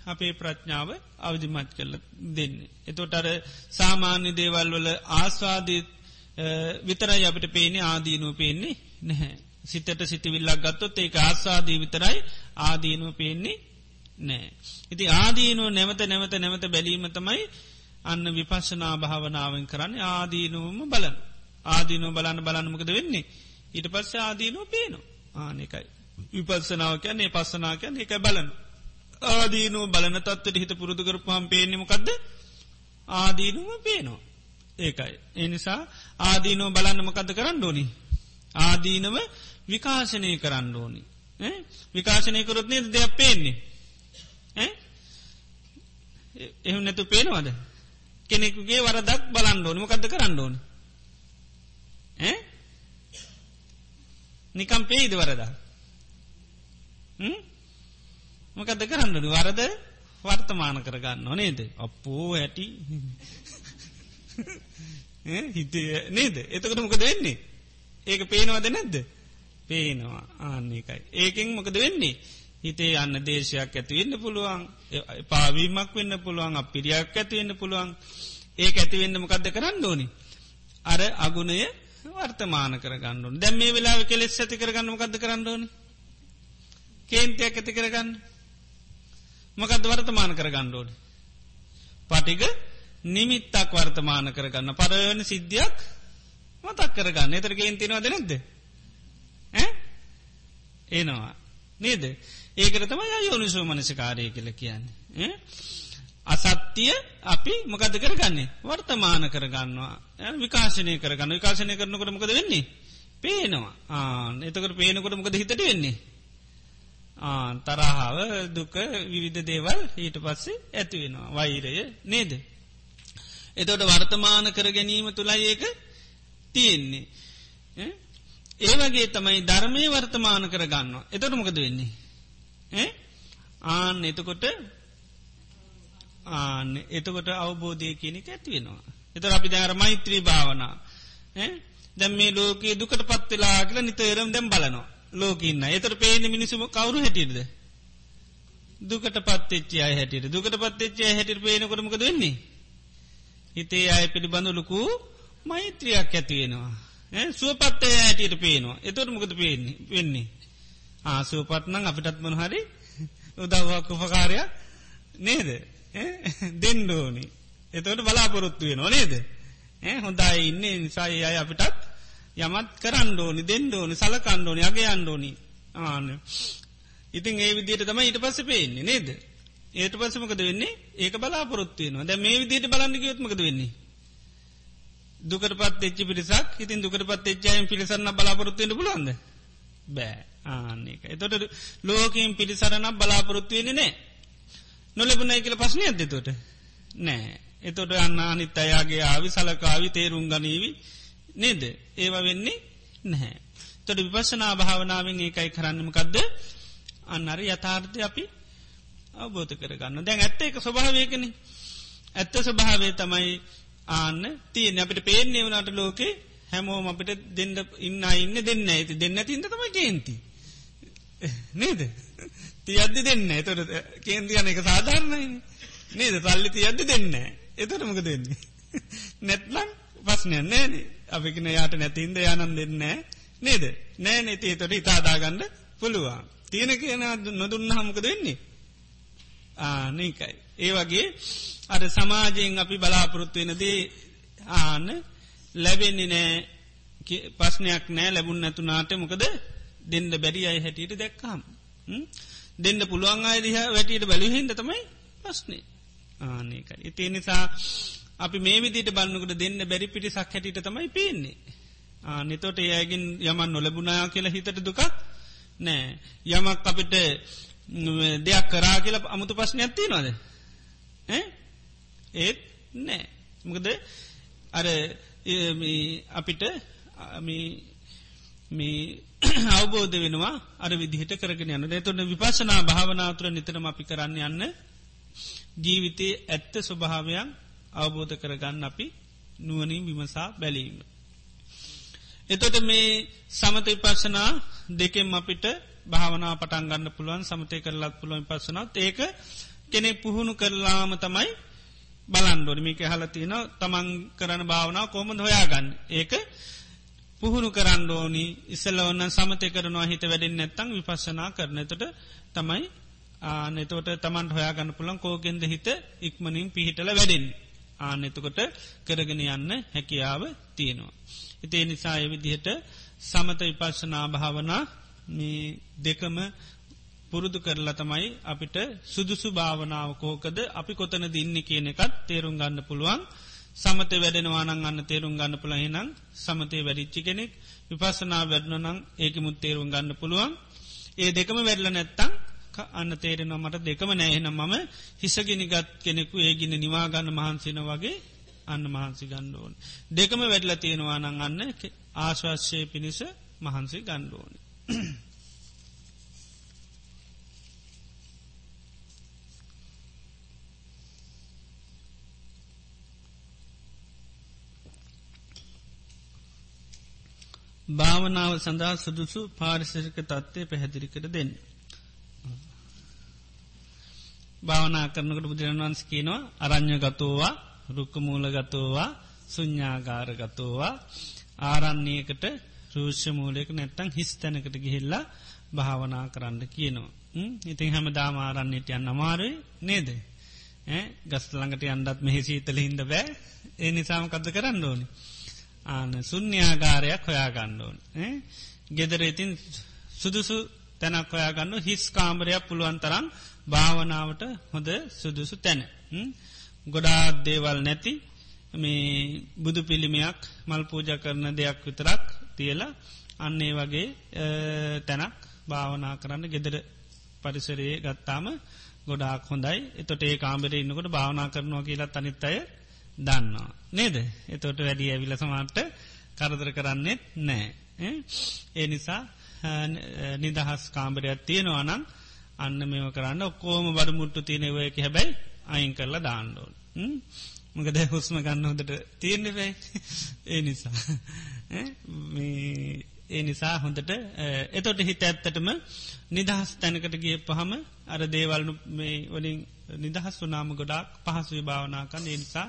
අපේ ප්‍රඥාව අවධිමත් කරල දෙන්න. එතොට අර සාමාන්‍ය දේවල් වල ආස්වාධීත් විතරයි අපිට පේනේ ආදීනුව පේන්නේ නැහැ. සිතට සිතිවිල්ලක් ගත්තොත් ඒ ආස්වාදී විතරයි ආදීනුව පේන්නේ නෑ. ඉති ආදීනුව නැවත නැවත නැවත බැලීම තමයි අන්න විපශනා භාවනාවෙන් කරන්න ආදීනුවම බලන. ආදීනුව බලන්න බලන්නමකද වෙන්නේ. ඊට පස්ස ආදීනුව පේනු ආනෙකයි. විපස්සනාව කියන්නේ පස්සනා කියන්න එක බලන. ආදීනුව බලන තත්වට හිත පුරුදු කරපුහම් පේනෙමකක්ද ආදීනුව පේනවා. ඒකයි. එනිසා ආදීනෝ බලන්නමකද කරන්න ඕනි. ආදීනව විකාශනය කරන්න ඕනි. විකාශනය කරොත්නේ දෙයක් පේන්නේ. එහු නැතු පේනවද. කෙනෙකුගේ වරදක් බලන්න ඕනි මොකද කරන්න ඕනි. නිකම් පේයිද වරදා. මොකද කරන්නඩු වරද වර්තමාන කරගන්න ඕනේද. අපෝ ඇටි හිතේ නේද එතකට මොකද වෙන්නේ. ඒක පේනවද නැද්ද. පේනවා ආන්නේකයි. ඒකෙන් මොකද වෙන්නේ. හිතේ යන්න දේශයක් ඇතිවෙන්න පුළුවන් පාවීමක් වෙන්න පුළුවන් අපිරියක් ඇතිවෙන්න පුළුවන් ඒ ඇතිවෙන්න මොකක්ද කරන්න ඕනි. අර අගුණය වර්තමාන කරගන්නු දැම් මේ වෙලා කෙලෙස් ඇති කරගන්න මොකද කරන්න ඕනි. කේන්තයක් ඇති කරගන්න මොකද වර්තමාන කරගන්න ඕනි. පටික නිමිත්තක් වර්තමාන කරගන්න පරවන සිද්ධියක් මතක් කරගන්න එතර ගේන්තිනවද නැද්ද. ඒනවා. නේද. ඒකට තමයි යෝනිසෝ මනසිකාරය කියල කියන්නේ. අසත්‍යය අපි මොකද කරගන්නේ? වර්තමාන කරගන්නවා. විකාශනය කරගන්න විකාශනය කරනකොට මොකද වෙන්නේ? පේනවා. ආන එතකට පේනකොට මොකද හිතට වෙන්නේ? ආ තරහාව දුක විවිධ දේවල් ඊට පස්සේ ඇති වෙනවා. වෛරය නේද? එතොට වර්තමාන කර ගැනීම තුළයි ඒක තියෙන්නේ. ඒවගේ තමයි ධර්මය වර්තමාන කර ගන්නවා. එතොට මොකද වෙන්නේ. ආන්න එතකොට ආන්න එතකොට අවබෝධය කියනෙක ඇතිවෙනවා. එතර අපි දැර මෛත්‍රී භාවනා. දැම් මේ ලෝකයේ දුකට පත්වෙලා කියල නිතරම් දැම් බලනවා. ලෝකඉන්න එතර පේන මිනිසුම කවරු හැටියද. දුකට පත්ච්චය හැටියට දුකට පත්ච්චය හැටිට පේනකොටමක දෙන්නේ. හිතේ අය පිළිබඳ ලොකු මෛත්‍රියක් ඇතිවෙනවා. සුවපත්තය ඇටියට පේනවා එතොට මොකද පේන්නේ වෙන්නේ. ආසුවපත්නං අපිටත් මන හරි උදව්වක් උපකාරයක් නේද දෙන්ඩෝනි එතවට බලාපොරොත්තු වෙන නේද? හොඳයි ඉන්න නිසායි අය අපිටත් යමත් කරන්නඩෝනි දෙන්ඩෝනි සලකණ්ඩෝනි අගේ අන්ඩෝනි ආන ඉතින් ඒ විදියට තම ඊට පස්ස පේන්නේ නේද? ඒට පස්සමකද වෙන්නේ? ඒක බලාපොරොත්තුවයනවා දැ මේ විදියට බලන්න ගයොත්මකද වෙන්නේ? දුකට පත් එච්චි පිරිසක් ඉතින් දුකට පත් එච්චායෙන් පිරිසන්න බලාපොරොත්තුවෙන පුලන්ද බෑ. ආන්නේක එතොට ලෝකීන් පිරිසරණ බලාපොරොත්තුවෙන නෑ නොලබුණයි කියල පස්්නය ඇදතොට නෑ එතොට අන්න අනිත් අයාගේ ආවි සලකාවි තේරුම් ගනීවි නේද? ඒවා වෙන්නේ නැහැ. තොට විපශනා භාවනාවෙන් ඒකයි කරන්නමකක්ද අන්නර යථාර්ථය අපි අවබෝධ කරගන්න දැන් ඇත්ත එක ස්වභාවයකන ඇත්ත ස්වභාවේ තමයි ආන්න තියන අපිට පේන්නේ වනට ලෝකේ හැමෝම අපිට දෙන්න ඉන්න ඉන්න දෙන්න ඇති දෙන්න තින්ද තමයි කේන්ති නේද? තියද්දි දෙන්න එතොට කේන්තියන එක සාධාරණයි නේද? සල්ලි තියද්දි දෙන්න එතොට මොක දෙන්නේ නැත්ලං පස්නය නෑන අපිකන යාට නැතින්ද යනන් දෙන්න නේද? නෑ නැති තොට ඉතාදාගන්න පුළුවන්. තියෙන කියන නොදුන්න හමක දෙන්නේ ආනකයි ඒ වගේ අර සමාජයෙන් අපි බලාපොරොත්තුවෙනදී ආන ලැබෙන්නේ නෑ පස්්නයක් නෑ ලැබුන් නැතුනාට මොකද? දෙන්න බැරි අයි හැටියට දැක්කාම් දෙන්න පුළුවන් අයදිහ වැටියට බැලිහින්ද තමයි ප්‍රශ්නේ. ආනකයි ඉතිේ නිසා අපි මේ විදිට බන්නකට දෙන්න බැරි පිටි සක් හැටිට තමයි පේන්නේ. ආනෙතොට ඒයගින් යමන් නොලබුණයා කියලා හිතට දුකක් නෑ. යමක් අපිට දෙයක් කරා කියලා අමුතු ප්‍රශ්න ඇත්ති නොද ඒත් නෑ. මොකද අර අපිට මේ අවබෝධ වෙනවා අර විදිහට කරගෙන යන්න දෙතුොන්න විපශනා භාවනාතුර නිතරම අපි කරන්න යන්න ජීවිතයේ ඇත්ත ස්වභාවයන් අවබෝධ කරගන්න අපි නුවනින් විමසා බැලීම. එතොට මේ සමත විපශනා දෙකෙන් අපිට භාවනා පටන් ගන්න පුළුවන් සමතය කරලත් පුළුවන් පස්සනත් ඒක කෙනෙ පුහුණු කරලාම තමයි බලන්ඩොඩ මේක හලතියන තමන් කරන භාවනාව කොමද හොයාගන්න? ඒක පුහුණු කරන්න ඕනි. ඉස්සල ඔන්න සමතය කරනවා හිත වැඩෙන් නැත්තං විපස්සනා කරනතට තමයි ආනෙතවට තමන් හොයාගන්න පුළන් කෝගෙන්ද හිත ඉක්මනින් පිහිටල වැඩෙන් ආනෙතකොට කරගෙන යන්න හැකියාව තියෙනවා. ඉතිේ නිසා එවිදිහට සමත විපස්සනා භාවනා දෙකම පුරුදු කරලා තමයි අපිට සුදුසු භාවනාව කෝකද අපි කොතන දින්න කියන එකත් තේරුම් ගන්න පුළුවන්. සමත වැඩෙනවානං අන්න තේරුම් ගන්න පුළහිනම් සමතය වැඩිච්චි කෙනෙක් විපසනා වැඩනනං ඒකමුත් තේරුම් ගන්න පුළුවන් ඒ දෙකම වැඩල නැත්තං අන්න තේරෙනවා මට දෙකම නෑහෙනම් මම හිසගෙනගත් කෙනෙකු ඒගින නිවාගන්න මහන්සින වගේ අන්න මහන්සි ගණ්ඩෝන්. දෙකම වැඩල තියෙනවානං අන්න ආශවශ්‍යය පිණිස මහන්සි ගණ්ඩෝන. භාවනාව සඳහා සුදුසු පාරිසරික තත්ත්වය පැහැදිරි කර දෙන්න. භාවනා කරනකට බුදුරන් වන්ස කියනවා අරං්ඥ ගතෝවා රුක්කමූල ගතෝවා සුඥ්ඥාගාර ගතෝවා ආරන්නේකට රූෂ්‍යමූලයක නැත්තං හිස් තැනකට ගිහිල්ලා භාවනා කරන්න කියනවා. ඉතින් හැම දාමාරන්නේට යන්න අමාරුයි නේද. ගස්ලඟට අන්ඩත් මෙහිසීතල හින්ද බෑ ඒ නිසාම කද කරන්න ඕනි. ආන සුන්්‍යාගාරයක් හොයාගණ්ඩෝන් ගෙදර ඉතින් සුදුසු තැනක් හොයාගන්න හිස් කාමරයක් පුළුවන් තරම් භාවනාවට හොඳ සුදුසු තැන. ගොඩාත් දේවල් නැති මේ බුදු පිළිමයක් මල් පූජ කරන දෙයක් විතරක් තියලා අන්නේ වගේ තැනක් භාවනා කරන්න ගෙදර පරිසරයේ ගත්තාම ගොඩාක් හොඳයි. එතොට ඒ කාමරේ ඉන්නකොට භාවනා කරනවා කියලා තනිත් අය දන්නවා. නේද? එතොට වැඩිය ඇවිල සමාට කරදර කරන්නෙත් නෑ. ඒ නිසා නිදහස් කාම්බරයක් තියෙනවානම් අන්න මෙම කරන්න ඔක්කෝම බඩමුට්ටු තියෙනවයක හැබැයි අයින් කරලා දාණ්ඩෝන් මකද හුස්ම ගන්න හොදට තියෙන්නෙබයි ඒ නිසා. ඒ නිසා හොඳට එතොට හිත ඇත්තටම නිදහස් තැනකට ගිය පහම අර දේවල්නු මේ වලින් නිදහස් වනාම ගොඩක් පහසුයි භාවනාකන්න ඒ නිසා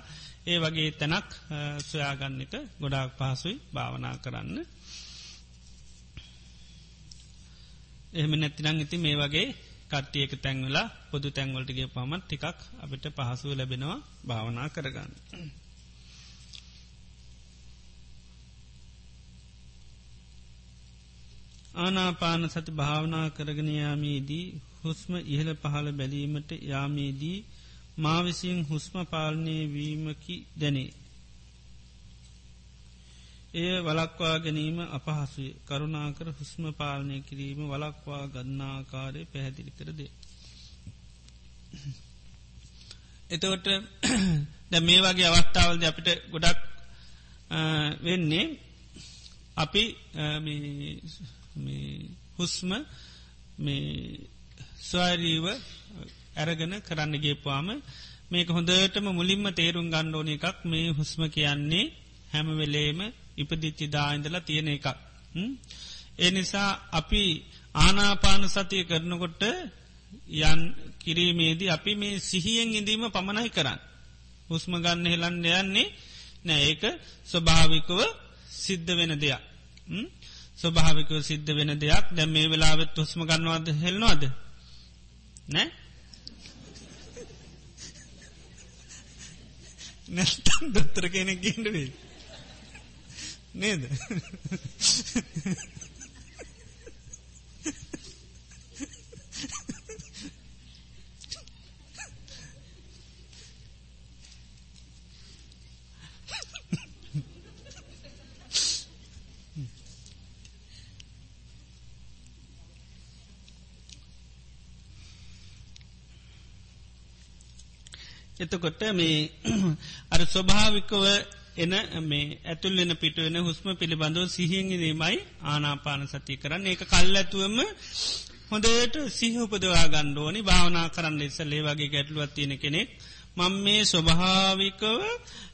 ඒ වගේ තැනක් සොයාගන්න එක ගොඩාක් පහසුයි භාවනා කරන්න එහෙම නැතිනං ඉති මේ වගේ කට්ටියක තැන්වලා පොදු තැන්වලටගේ පමත් ටිකක් අපිට පහසුව ලැබෙනවා භාවනා කරගන්න. ආනාපාන සති භාවනා කරගෙනයාමේදී හුස්ම ඉහළ පහළ බැලීමට යාමේදී මා විසින් හුස්ම පාලනය වීමකි දැනේ. එය වලක්වා ගැනීම අපහසුයි කරුණාකර හුස්ම පාලනය කිරීම වලක්වා ගන්නාකාරය පැහැදිලි කරදේ. එතවට ද මේ වගේ අවස්ථාවල්ද අපිට ගොඩක් වෙන්නේ අපි හුස්ම ස්වාරීව ඇරගෙන කරන්නගේ පාම මේක හොඳටම මුලින්ම තේරුම් ගණ්ඩෝන එකක් මේ හුස්ම කියන්නේ හැමවෙලේම ඉපදිච්චි දායින්දලා තියෙන එකක්. ඒ නිසා අපි ආනාපාන සතිය කරනකොට යන් කිරීමේදී අපි මේ සිහියෙන් ඉඳීම පමණයි කරන්න. හුස්ම ගන්න හෙලන්න යන්නේ නෑ ඒක ස්වභාවිකව සිද්ධ වෙන දෙයක්. ස්වභාවිකව සිද්ධ වෙන දෙයක් දැ මේ වෙලාවෙත් හුස්ම ගන්නවාද හෙල්නවාද නෑ නැස්තම් දොත්තර කෙනෙක් ගෙන්ඩවේ නේද? එතකොට මේ අර ස්වභාවිකව එන මේ ඇතුල්ලෙන පිටුවෙන හුස්ම පිළිබඳව සිහිංගිරීමයි ආනාපාන සති කරන්න. ඒක කල් ඇතුවම හොඳට සිහපදවා ගණ්ඩෝනි භාවනා කරන්න ඉස්සල්ලේ වගේ ගැටලුවත් තියෙන කෙනෙක්. මං මේ ස්වභාවිකව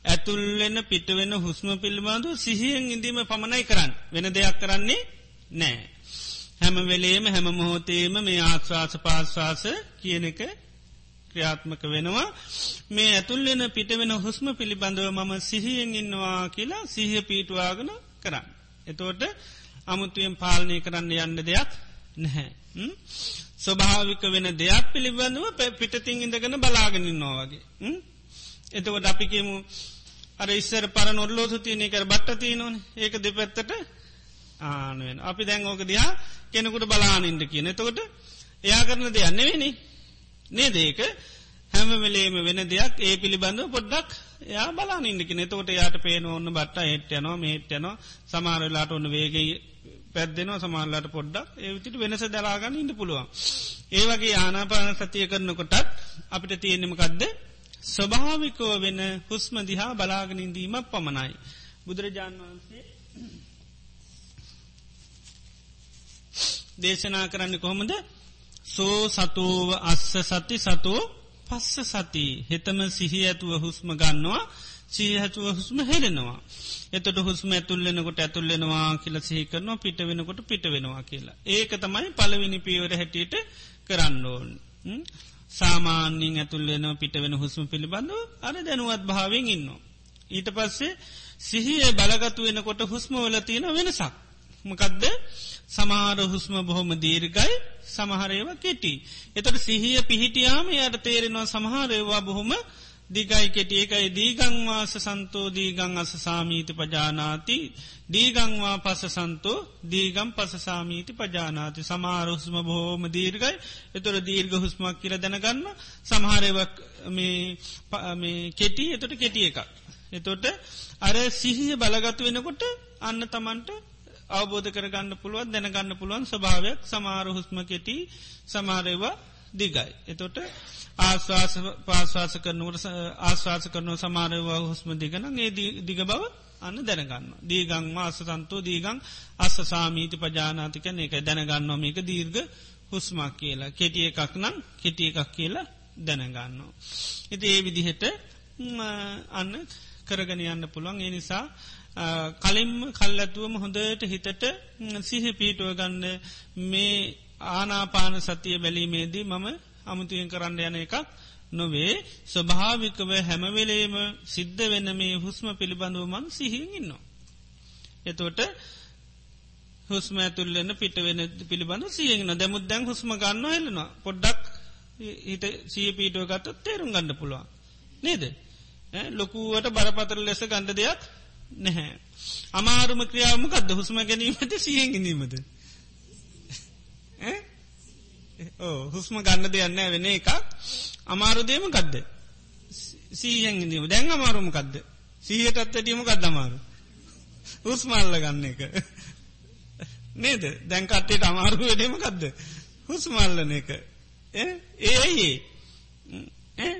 ඇතුල්ලෙන පිටවෙන හුස්ම පිළිබඳු සිහියෙන් ඉදීම පමණයි කරන්න. වෙන දෙයක් කරන්නේ නෑ. හැම වෙලේම හැම මොහෝතේම මේ ආශ්වාස පාශ්වාස කියන එක ක්‍රියාත්මක වෙනවා. මේ ඇතුල්ලෙන පිට වෙන හුස්ම පිළිබඳව මම සිහියෙන් ඉන්නවා කියලා සිහිය පීටවාගෙන කරන්න. එතෝට අමුතුවෙන් පාලනය කරන්න යන්න දෙයක් නැහැ. ස්වභාවික වෙන දෙයක් පිළිබඳව පිටතින් ඉඳගෙන බලාගෙනන්නවා වගේ. එතකොට අපිකමු අර ඉස්සර පර නොල්ලෝසු තියනෙ කර බට්ට තියනොන ඒක දෙපැත්තට ආනුවෙන් අපි දැන් ඕක දිහා කෙනෙකුට බලානින්ට කියන. එතකොට එයා කරන දෙයන්නවෙනි නේ දේක හැම වෙලේම වෙන දෙයක් ඒ පිළිබඳව පොඩ්ඩක් එයා බලාන ඉන්නකි නතකොට යාට පේන ඔන්න බට්ට හෙට්ටයනවා මේට්ටයනවා සමාරලාට ඔන්න වේගේ පැත්දෙනවා සමාල්ලට පොඩ්ඩක් ඒවිතිට වෙනස දලාගන්න ඉන්න පුළුවන්. ඒ වගේ ආනාපාන සතිය කරනකොටත් අපිට තියෙනෙමකක්ද ස්වභාවිකෝ වෙන හුස්ම දිහා බලාගෙන ඉදීමක් පමණයි. බුදුරජාණන් වහන්සේ දේශනා කරන්න කොහොමද? සෝ සතුව අස්ස සති සතුව පස්ස සති හෙතම සිහි ඇතුව හුස්ම ගන්නවා සීහතුව හුස්ම හෙරෙනවා. එතට හුස්ම ඇතුල්ලෙනකොට ඇතුල්ලෙනවා කියල සහිකරනවා පිට වෙනකොට පිට වෙනවා කියලා. ඒක තමයි පලවිනි පීවර හැටියට කරන්න ඕන්. සාමාන්‍යින් ඇතුල්ලෙන පිට වෙන හුස්ම පිළිබඳව අර දැනුවත් භාවෙන් ඉන්න. ඊට පස්සේ සිහිය බලගතු වෙනකොට හුස්ම වලතියෙන වෙනසක්. මකදද සමාර හුස්ම බොහොම දීර්ගයි සමහරේව කෙටි. එතට සිහිය පිහිටියාම යට තේරෙනවා සමහරේවා බොහොම දිගයි කෙටි ඒකයි දීගංවාස සන්තෝ දීගං අස සාමීති පජානාති දීගංවා පස සන්තෝ දීගම් පස සාමීති පජානාති සමාරහුස්ම බොහෝම දීර්ගයි එතොර දීර්ග හුස්මක් කියල දැනගන්න සමහරවක් මේ කෙටි එතොට කෙටිය එකක්. එතොට අර සිහිය බලගතු වෙනකොට අන්න තමන්ට අවබෝධ කරගන්න පුළුවන් දැනගන්න පුළුවන් ස්භාවයක් සමාර හුස්ම කෙටි සමාරයවා දිගයි. එතොට ආශවාස පාශවාස කරනුවට ආශවාස කරනව සමාරයවා හුස්ම දිගන ඒ දිග බව අන්න දැනගන්න. දීගං මාස සන්තෝ දීගං අස්ස සාමීති පජානාතිකන එක දැනගන්නවා මේක දීර්ග හුස්මක් කියලා. කෙටිය එකක් නම් කෙටිය එකක් කියලා දැනගන්නවා. ඉති ඒ විදිහට අන්න කරගෙන යන්න පුළුවන් ඒ නිසා කලින්ම කල්ලැතුවම හොඳට හිතට සිහ පීටුව ගන්න මේ ආනාපාන සතිය බැලීමේදී මම අමුතුයෙන් කරන්න යන එකක් නොවේ. ස්වභාවිකව හැමවෙලේම සිද්ධ වෙන්න මේ හුස්ම පිළිබඳව මන් සිහින් ඉන්නවා. එතෝට හුස්ම ඇතුල්ලන්න පිට වෙන පිළිබඳ සියගෙන දැමුත් දැන් හුස්ම ගන්න හෙලනවා පොඩ්ඩක් හිට සිය පීටුව ගත්තත් තේරුම් ගන්න පුළුවන්. නේද? ලොකුවට බරපතර ලෙස ගණ්ඩ දෙයක් නැහැ. අමාරුම ක්‍රියාවම කද හුස්ම ගැනීමට සියෙන් ගැනීමද. හුස්ම ගන්න දෙයන්න වෙන එකක් අමාරුදේම ගදද. සීයෙන්ගනීම දැන් අමාරුම කදද. සීහටත් ඇටීම ගද අමාරු. හුස්මල්ල ගන්න එක. නේද දැන් කට්ටේට අමාරු වැඩීම ගදද. හුස්මල්ලන එක. ඒ ඒ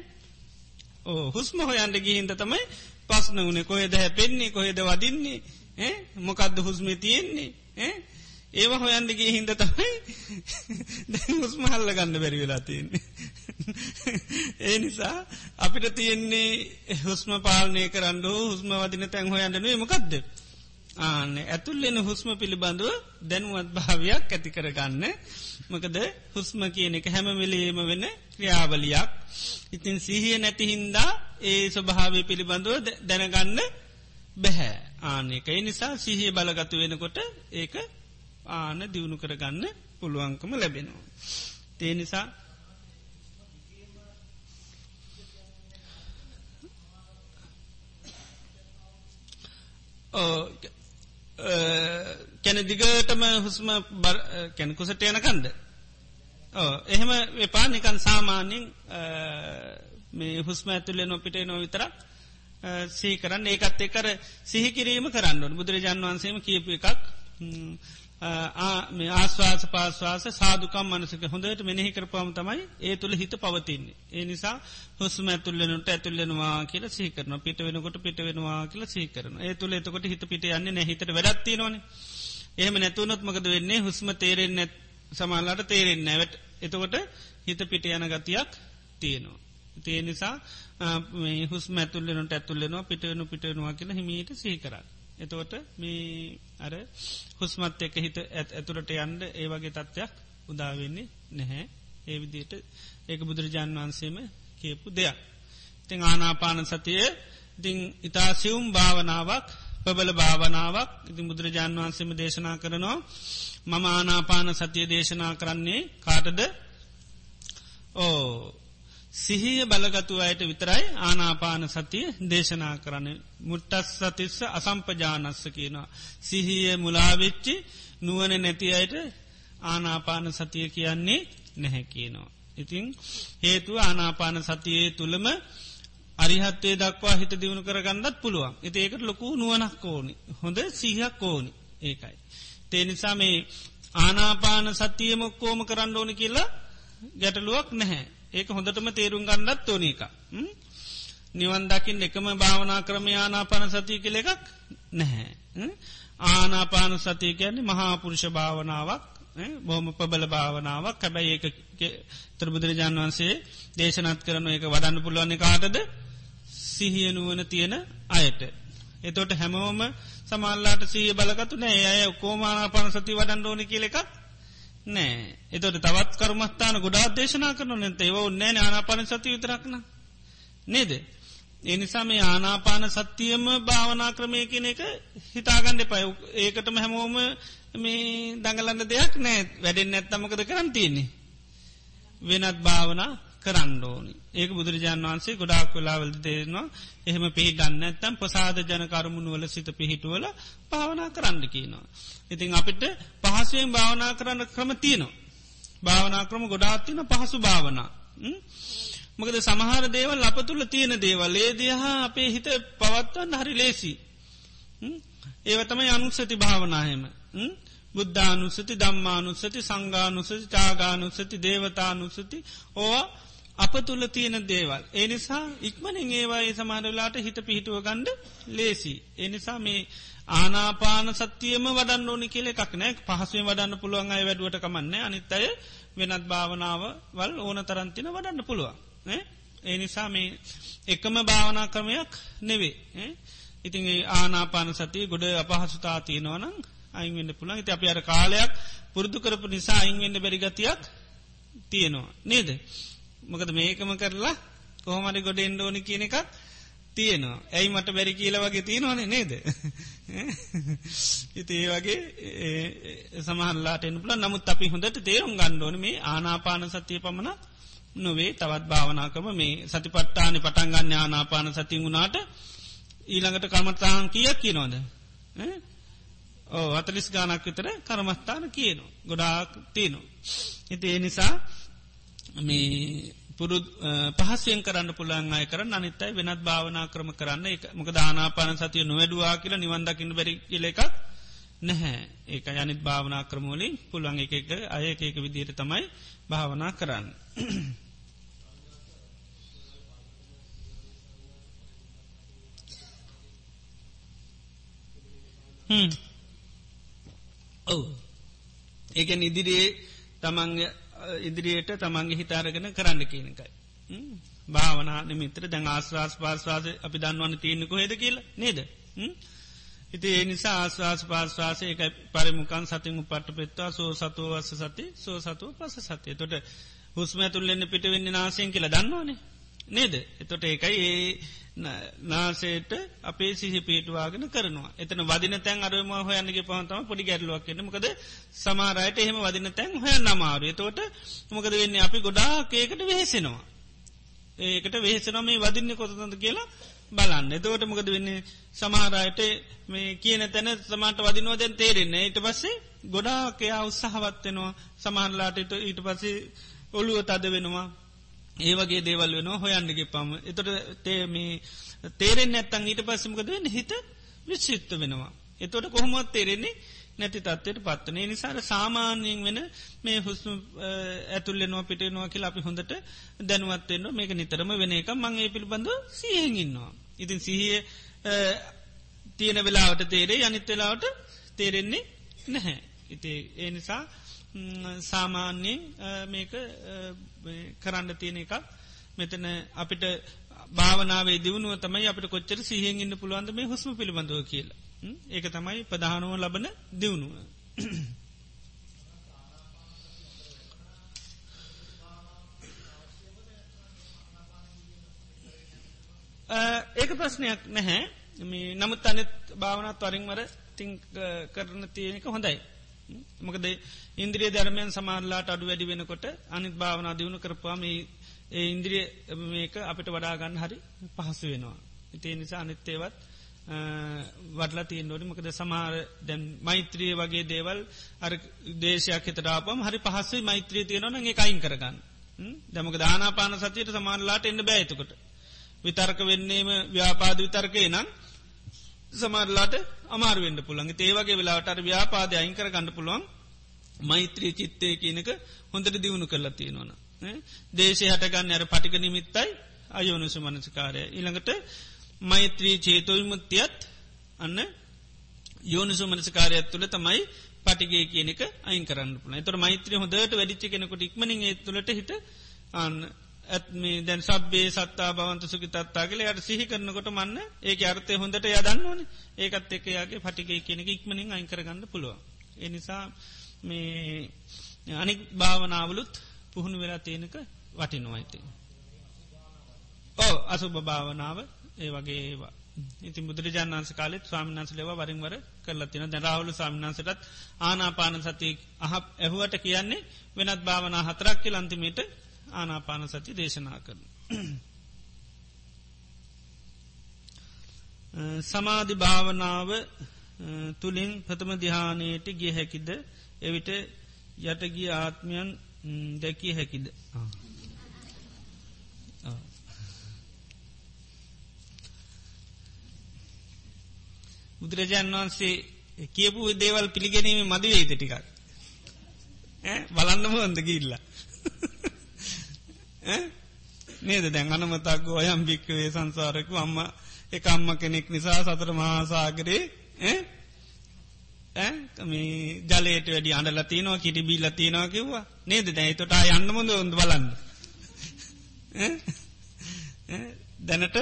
ඕ හුස්ම හොයන්ට ගිහින්ද තමයි පස්න වනේ කොහෙද හැපෙන්නේ කොහෙද වදින්නේ මොකක්ද හුස්ම තියෙන්නේ ඒවා හොයන්දගේ හින්ද තමයි දැ හුස්ම හල්ල ගන්න බැරි වෙලා තියෙන්නේ. ඒ නිසා අපිට තියෙන්නේ හුස්ම පාලනය කරන්න හුස්ම වදින තැන් හොයන්ටනුවේ මොකක්ද ආන්න ඇතුල්ලෙන හුස්ම පිළිබඳව දැනුවත් භාවයක් ඇති කරගන්න. මකද හුස්ම කියන එක හැම වෙලේම වෙන ක්‍රියාවලියක්. ඉතින් සිහිය නැති හින්දා ඒ ස්වභාවය පිළිබඳව දැනගන්න බැහැ ආනෙක ඒ නිසා සිහිය බලගතු වෙනකොට ඒක ආන දියුණු කරගන්න පුළුවන්කම ලැබෙනවා. තේ නිසා කැන දිගටම හුස්ම කැනකුසට යනකන්ද. එහෙම එපා නිකන් සාමාන්‍යින් මේ හුස්ම ඇතුලේ නොපිට නො විතරක් සීකරන්න ඒකත් එකර සිහිකිරීම කරන්න බුදුරජාන් වන්සේම කියපු එකක් මේ ආස්වාස පාස්වාස සාදුකම් මනසක හොඳට මෙනෙහි කරපවම තමයි ඒ තුළ හිත පවතින්නේ. ඒ නිසා හුස්ම ඇතුල්ලනට ඇතුල්ලෙනවා කියල සීකරන පිට වෙනකොට පිට වෙනවා කියල සීකරන ඒ තුළ එතකොට හිත පිට යන්නේ නැහිතට වැඩත්ති නොන එහෙම නැතුවනොත්මකද වෙන්නේ? හුස්ම තේරෙන් නැත් සමල්ලාට තේරෙන් නැවට එතකොට හිත පිට යන ගතියක් තියෙනවා. තිය නිසා හුස්ම ඇතුල්ලනට ඇතුල්ලෙනවා පිටවනු පිටවෙනවා කියලා හිමීට සීකරන්න. එතවට මේ අර හුස්මත් එක හිත ඇත් ඇතුරට යන්ඩ ඒ වගේ තත්ත්වයක් උදාවෙන්නේ නැහැ ඒ විදියට ඒක බුදුරජාන් වහන්සේම කියපු දෙයක්. තිං ආනාපාන සතිය ඉතිං ඉතාසිවුම් භාවනාවක් පබල භාවනාවක් ඉතින් බුදුරජාන් වහන්සේම දේශනා කරනවා මම ආනාපාන සතිය දේශනා කරන්නේ කාටද ඕ සිහිය බලගතු අයට විතරයි ආනාපාන සතිය දේශනා කරන්න මුට්ටස් සතිස්ස අසම්පජානස්ස කියනවා. සිහිය මුලාවෙච්චි නුවන නැති අයට ආනාපාන සතිය කියන්නේ නැහැ කියනවා. ඉතිං හේතු ආනාපාන සතියේ තුළම අරිහත්වේ දක්වා හිත දියුණු කරගන්නත් පුළුවන්. එති ඒකට ලොකු නුවනක් ඕනි. හොඳ සිහක් ඕනි ඒකයි. තේනිසා මේ ආනාපාන සතියමොක්කෝම කරන්න ඕනි කියලා ගැටලුවක් නැහැ. ඒක හොඳටම තේරුම් ගන්නත් ඕන එක. නිවන් දකිින් එකම භාවනා ක්‍රමයානාපන සතිය කෙළ එකක් නැහැ. ආනාපාන සතිය කියන්නේ මහාපුරුෂ භාවනාවක් බොහම පබල භාවනාවක් කැබැයි ඒක ත්‍රබුදුරජාන් වන්සේ දේශනත් කරන එක වඩන්න පුළුවන්නේ කාටද සිහියනුවන තියෙන අයට. එතොට හැමෝම සමල්ලාට සීය බලකතු නෑ අය කෝමානාපන සති වඩන් ඕනි කියල එකක් නෑ. එතොට තවත් කර්මස්ථාන ගොඩා දේශනා කරන නැත ඒව උන්නෑ ආනාපාන සති විතරක්න නේද. එනිසා මේ ආනාපාන සත්තියම භාවනා ක්‍රමය කියන එක හිතාගණ්ඩ පය ඒකටම හැමෝම මේ දඟලන්න දෙයක් නෑ. වැඩෙන් නැත්තමකද කරන්න තියන්නේ. වෙනත් භාවනා කරන්න ඕනි ඒක බුදුරජාන් වන්සේ ගොඩාක් වෙලාවල දේරනවා එහෙම පිහිටන්න ඇත්තම් පසාද ජන කරමුණුවල සිත පිහිටුවල භාවනා කරන්න කියනවා. ඉතින් අපිට පහසුවෙන් භාවනා කරන්න ක්‍රම තියනවා. භාවනා ක්‍රම ගොඩාත්තින පහසු භාවනා. මොකද සමහර දේවල් අප තුළ තියෙන දේවල් ඒ දිහා අපේ හිත පවත්වන්න හරි ලේසි. ඒවතම අනුසති භාවනාහෙම. බුද්ධානුසති දම්මානුසති සංගානුසති චාගානුසති දේවතානුසති ඕවා අප තුළ තියෙන දේවල්. ඒ නිසා ඉක්මනින් ඒවායේ සමාරලාට හිත පිහිටුව ගණ්ඩ ලේසි. එනිසා මේ ආනාපාන සත්‍යයම වඩන්න ඕනි කියල එකක් නෑ පහසුවෙන් වඩන්න පුළුවන් අය වැඩුවට කමන්න අනිත් අය වෙනත් භාවනාව වල් ඕන තරන්තින වඩන්න පුළුවන්. ඒ නිසා මේ එකම භාවනා ක්‍රමයක් නෙවේ. ඉතින් ආනාපාන සතිය ගොඩ අපහසුතා තියෙනවනම් අයින්වෙන්න පුළන් ඉති අප අර කාලයක් පුරුදු කරපු නිසා අයින්වෙන්න බැරිගතියක් තියෙනවා. නේද. මොකද මේකම කරලා කොහොමරි ගොඩ එන්ඩෝනි කියන එකක් තියෙනවා. ඇයි මට බැරි කියල වගේ තියෙනවන නේද. ඉති ඒ වගේ සමහල්ලාට එනුපල නමුත් අපි හොඳට තේරුම් ගණ්ඩෝන මේ ආනාපාන සතිය පමණ නොවේ තවත් භාවනාකම මේ සතිපට්ටානි පටන්ගන්න ආනාපාන සතින් වුණාට ඊළඟට කර්මත්තාන් කියක් කියනෝද. ඕ අතලිස් ගානක් විතර කරමස්ථාන කියනු. ගොඩාක් තියනු. ඉති ඒ නිසා මේ පුරු පහසෙන් කරන්න පුළන් අය කර අනිත්තයි වෙනත් භාවනා ක්‍රම කරන්න. මොක දානාපාන සතිය නොවැඩවා කියලා නිවන්දකින්න බැරි කියල එකක් නැහැ. ඒක යනිත් භාවනා ක්‍රමෝලින් පුළුවන් එක එක අය ඒක විදියට තමයි භාවනා කරන්න. ඔව්. ඒකැන් ඉදිරියේ තමන්ගේ ඉදිරියට තමන්ගේ හිතාරගෙන කරන්න කියනකයි. භාවනා නිමිත්‍ර දැන් ආශ්වාස් පාස්වාස අපි දන්නවන්න තියනෙකු හෙද කියල නේද. ඉති ඒ නිසා ආශ්වාස පාස්වාසය එක පරිමුකන් සතිමු පට්ට පෙත්වා සෝ සතුව වස්ස සති සෝ සතුව පස සතිය තොට හුස්ම තුල්ලෙන්න පිට වෙන්න නාසයෙන් කියල දන්නවනේ නේද. එතොට ඒකයි ඒ නාසේට අපේ සිහි පේටවාගෙන කරනවා. එතන වදින තැන් අරම හොයන්නගේ පහතම පොඩි ගැරලුවක් කියන මකද සමාරයට එහෙම වදින තැන් හොය නමාරු. තෝට මොකද වෙන්න අපි ගොඩාකේකට වෙහෙසෙනවා. ඒකට වෙහෙසනම මේ වදින්න කොතඳ කියලා බලන්න. එතවට මොකද වෙන්නේ සමහරයට මේ කියන තැන සමාට වදිනවා දැන් තේරෙන්නේ ඊට පස්සේ ගොඩාකයා උත්සාහවත්වෙනවා සමහරලාට ඊට පස්සේ ඔළුව තද වෙනවා ඒ වගේ දේවල් වෙනවා හොයන්නගේ පම එතොට තේමී තේරෙන් ඇත්තන් ඊට පස්සමකද වෙන්න හිත විශ්ෂිත්ත වෙනවා. එතොට කොහොමත් තේරෙන්නේ නැති තත්වයට පත්වනේ නිසාර සාමාන්‍යයෙන් වෙන මේ හුස්ම ඇතුල්ලෙනවා පිටේනවා කියලා අපි හොඳට දැනුවත්වෙන්නවා මේක නිතරම වෙන එක මංගේ පිළිබඳ සියහෙන්ඉන්නවා. ඉතින් සිහිය තියෙන වෙලාවට තේරේ අනිත් වෙලාවට තේරෙන්නේ නැහැ. ඉති ඒ නිසා සාමාන්‍යයෙන් මේක කරන්න තියෙන එකක් මෙතන අපිට භාවනාවේ දියුණුව තමයි අපට කොච්චර සිහෙන් ඉන්න පුළුවන්ද මේ හුස්ම පිළිබඳව කියලා. ඒක තමයි ප්‍රධානුව ලබන දියුණුව. ඒක ප්‍රශ්නයක් නැහැ මේ නමුත් අනෙත් භාවනත් වරින්වර තිං කරන තියෙනක හොඳයි. මොකද ඉන්ද්‍රිය ධර්මයන් සමාරලාට අඩු වැඩි වෙනකොට අනිත් භාවනා දියුණු කරපුවාම ඒ ඉන්ද්‍රිය මේක අපිට වඩාගන්න හරි පහසු වෙනවා. ඉතිේ නිසා අනිත්තේවත් වටලා තියන්නෝට මකද සමාර දැන් මෛත්‍රිය වගේ දේවල් අර දේශයක් හිතරාපම හරි පහස්සේ මෛත්‍රිය තියෙනවන ඒ අයින් කරගන්න. දැමක දානාපාන සතියට සමාරලාට එන්න බෑතකොට. විතර්ක වෙන්නේම ව්‍යාපාද විතර්කය නම් සමරලාට අමාරුවෙන්ට පුළන් ඒවගේ වෙලාට ව්‍යාපාදය අයිංකර ගන්න පුළුවන් මෛත්‍රී චිත්තය කියනක හොඳට දියුණු කරලා තියෙනවන. දේශය හටගන්න අර පටික නිමිත්තයි අයෝනුස මනසකාරය. ඉළඟට මෛත්‍රී චේතොවිමුත්තියත් අන්න යෝනිසු මනසකාරයත් තුළ තමයි පටිගේ කියනක අයින් කරන්න පුළ තොර මෛත්‍රී හොදට වැඩිච්ච කෙනෙකුට ඉක්මනින් ඒ තුළට හිට අන්න ඇත්මේ දැන් සබ්බේ සත්තා බවන්ත සුකි තත්තාගල යට සිහි කරනකොට මන්න ඒක අර්ථය හොඳට යදන්න ඕන ඒකත් එක යාගේ පටිකේ කියනෙක ඉක්මනින් අයිකරගන්න පුළුව. එනිසා මේ අනික් භාවනාවලුත් පුහුණු වෙලා තියෙනක වටිනොයිති. ඕ අසුභ භාවනාව ඒ වගේ ඒවා. ඉති බුදුරජාණන්ස කාලෙත් ස්වාමිනාන්ස ලව වරින්වර කරලතින දැරාවුලු සාමිනාන්සටත් ආනාපාන සති අහ ඇහුවට කියන්නේ වෙනත් භාවනා හතරක් කියල අන්තිමට ආනාපාන සති දේශනා කරන. සමාධි භාවනාව තුළින් ප්‍රථම දිහානයට ගිය හැකිද? එවිට යටගිය ආත්මයන් දැකිය හැකිද. බුදුරජාන් වහන්සේ කියපු දේවල් පිළිගැනීම මදිවේත ටිකක්? බලන්නම හොඳ ගිල්ලා නේද? දැන් අනමතක් ඔයම් භික්කවේ සංසාරකු අම්ම එක අම්ම කෙනෙක් නිසා සතර මහාසාගරේ මේ ජලයට වැඩි අඩ ලතිනවා කිරිබී ලතිනවා කිව්වා. නේද? දැයි තොට යන්න මුොද ඔොඳ බලන්න? දැනට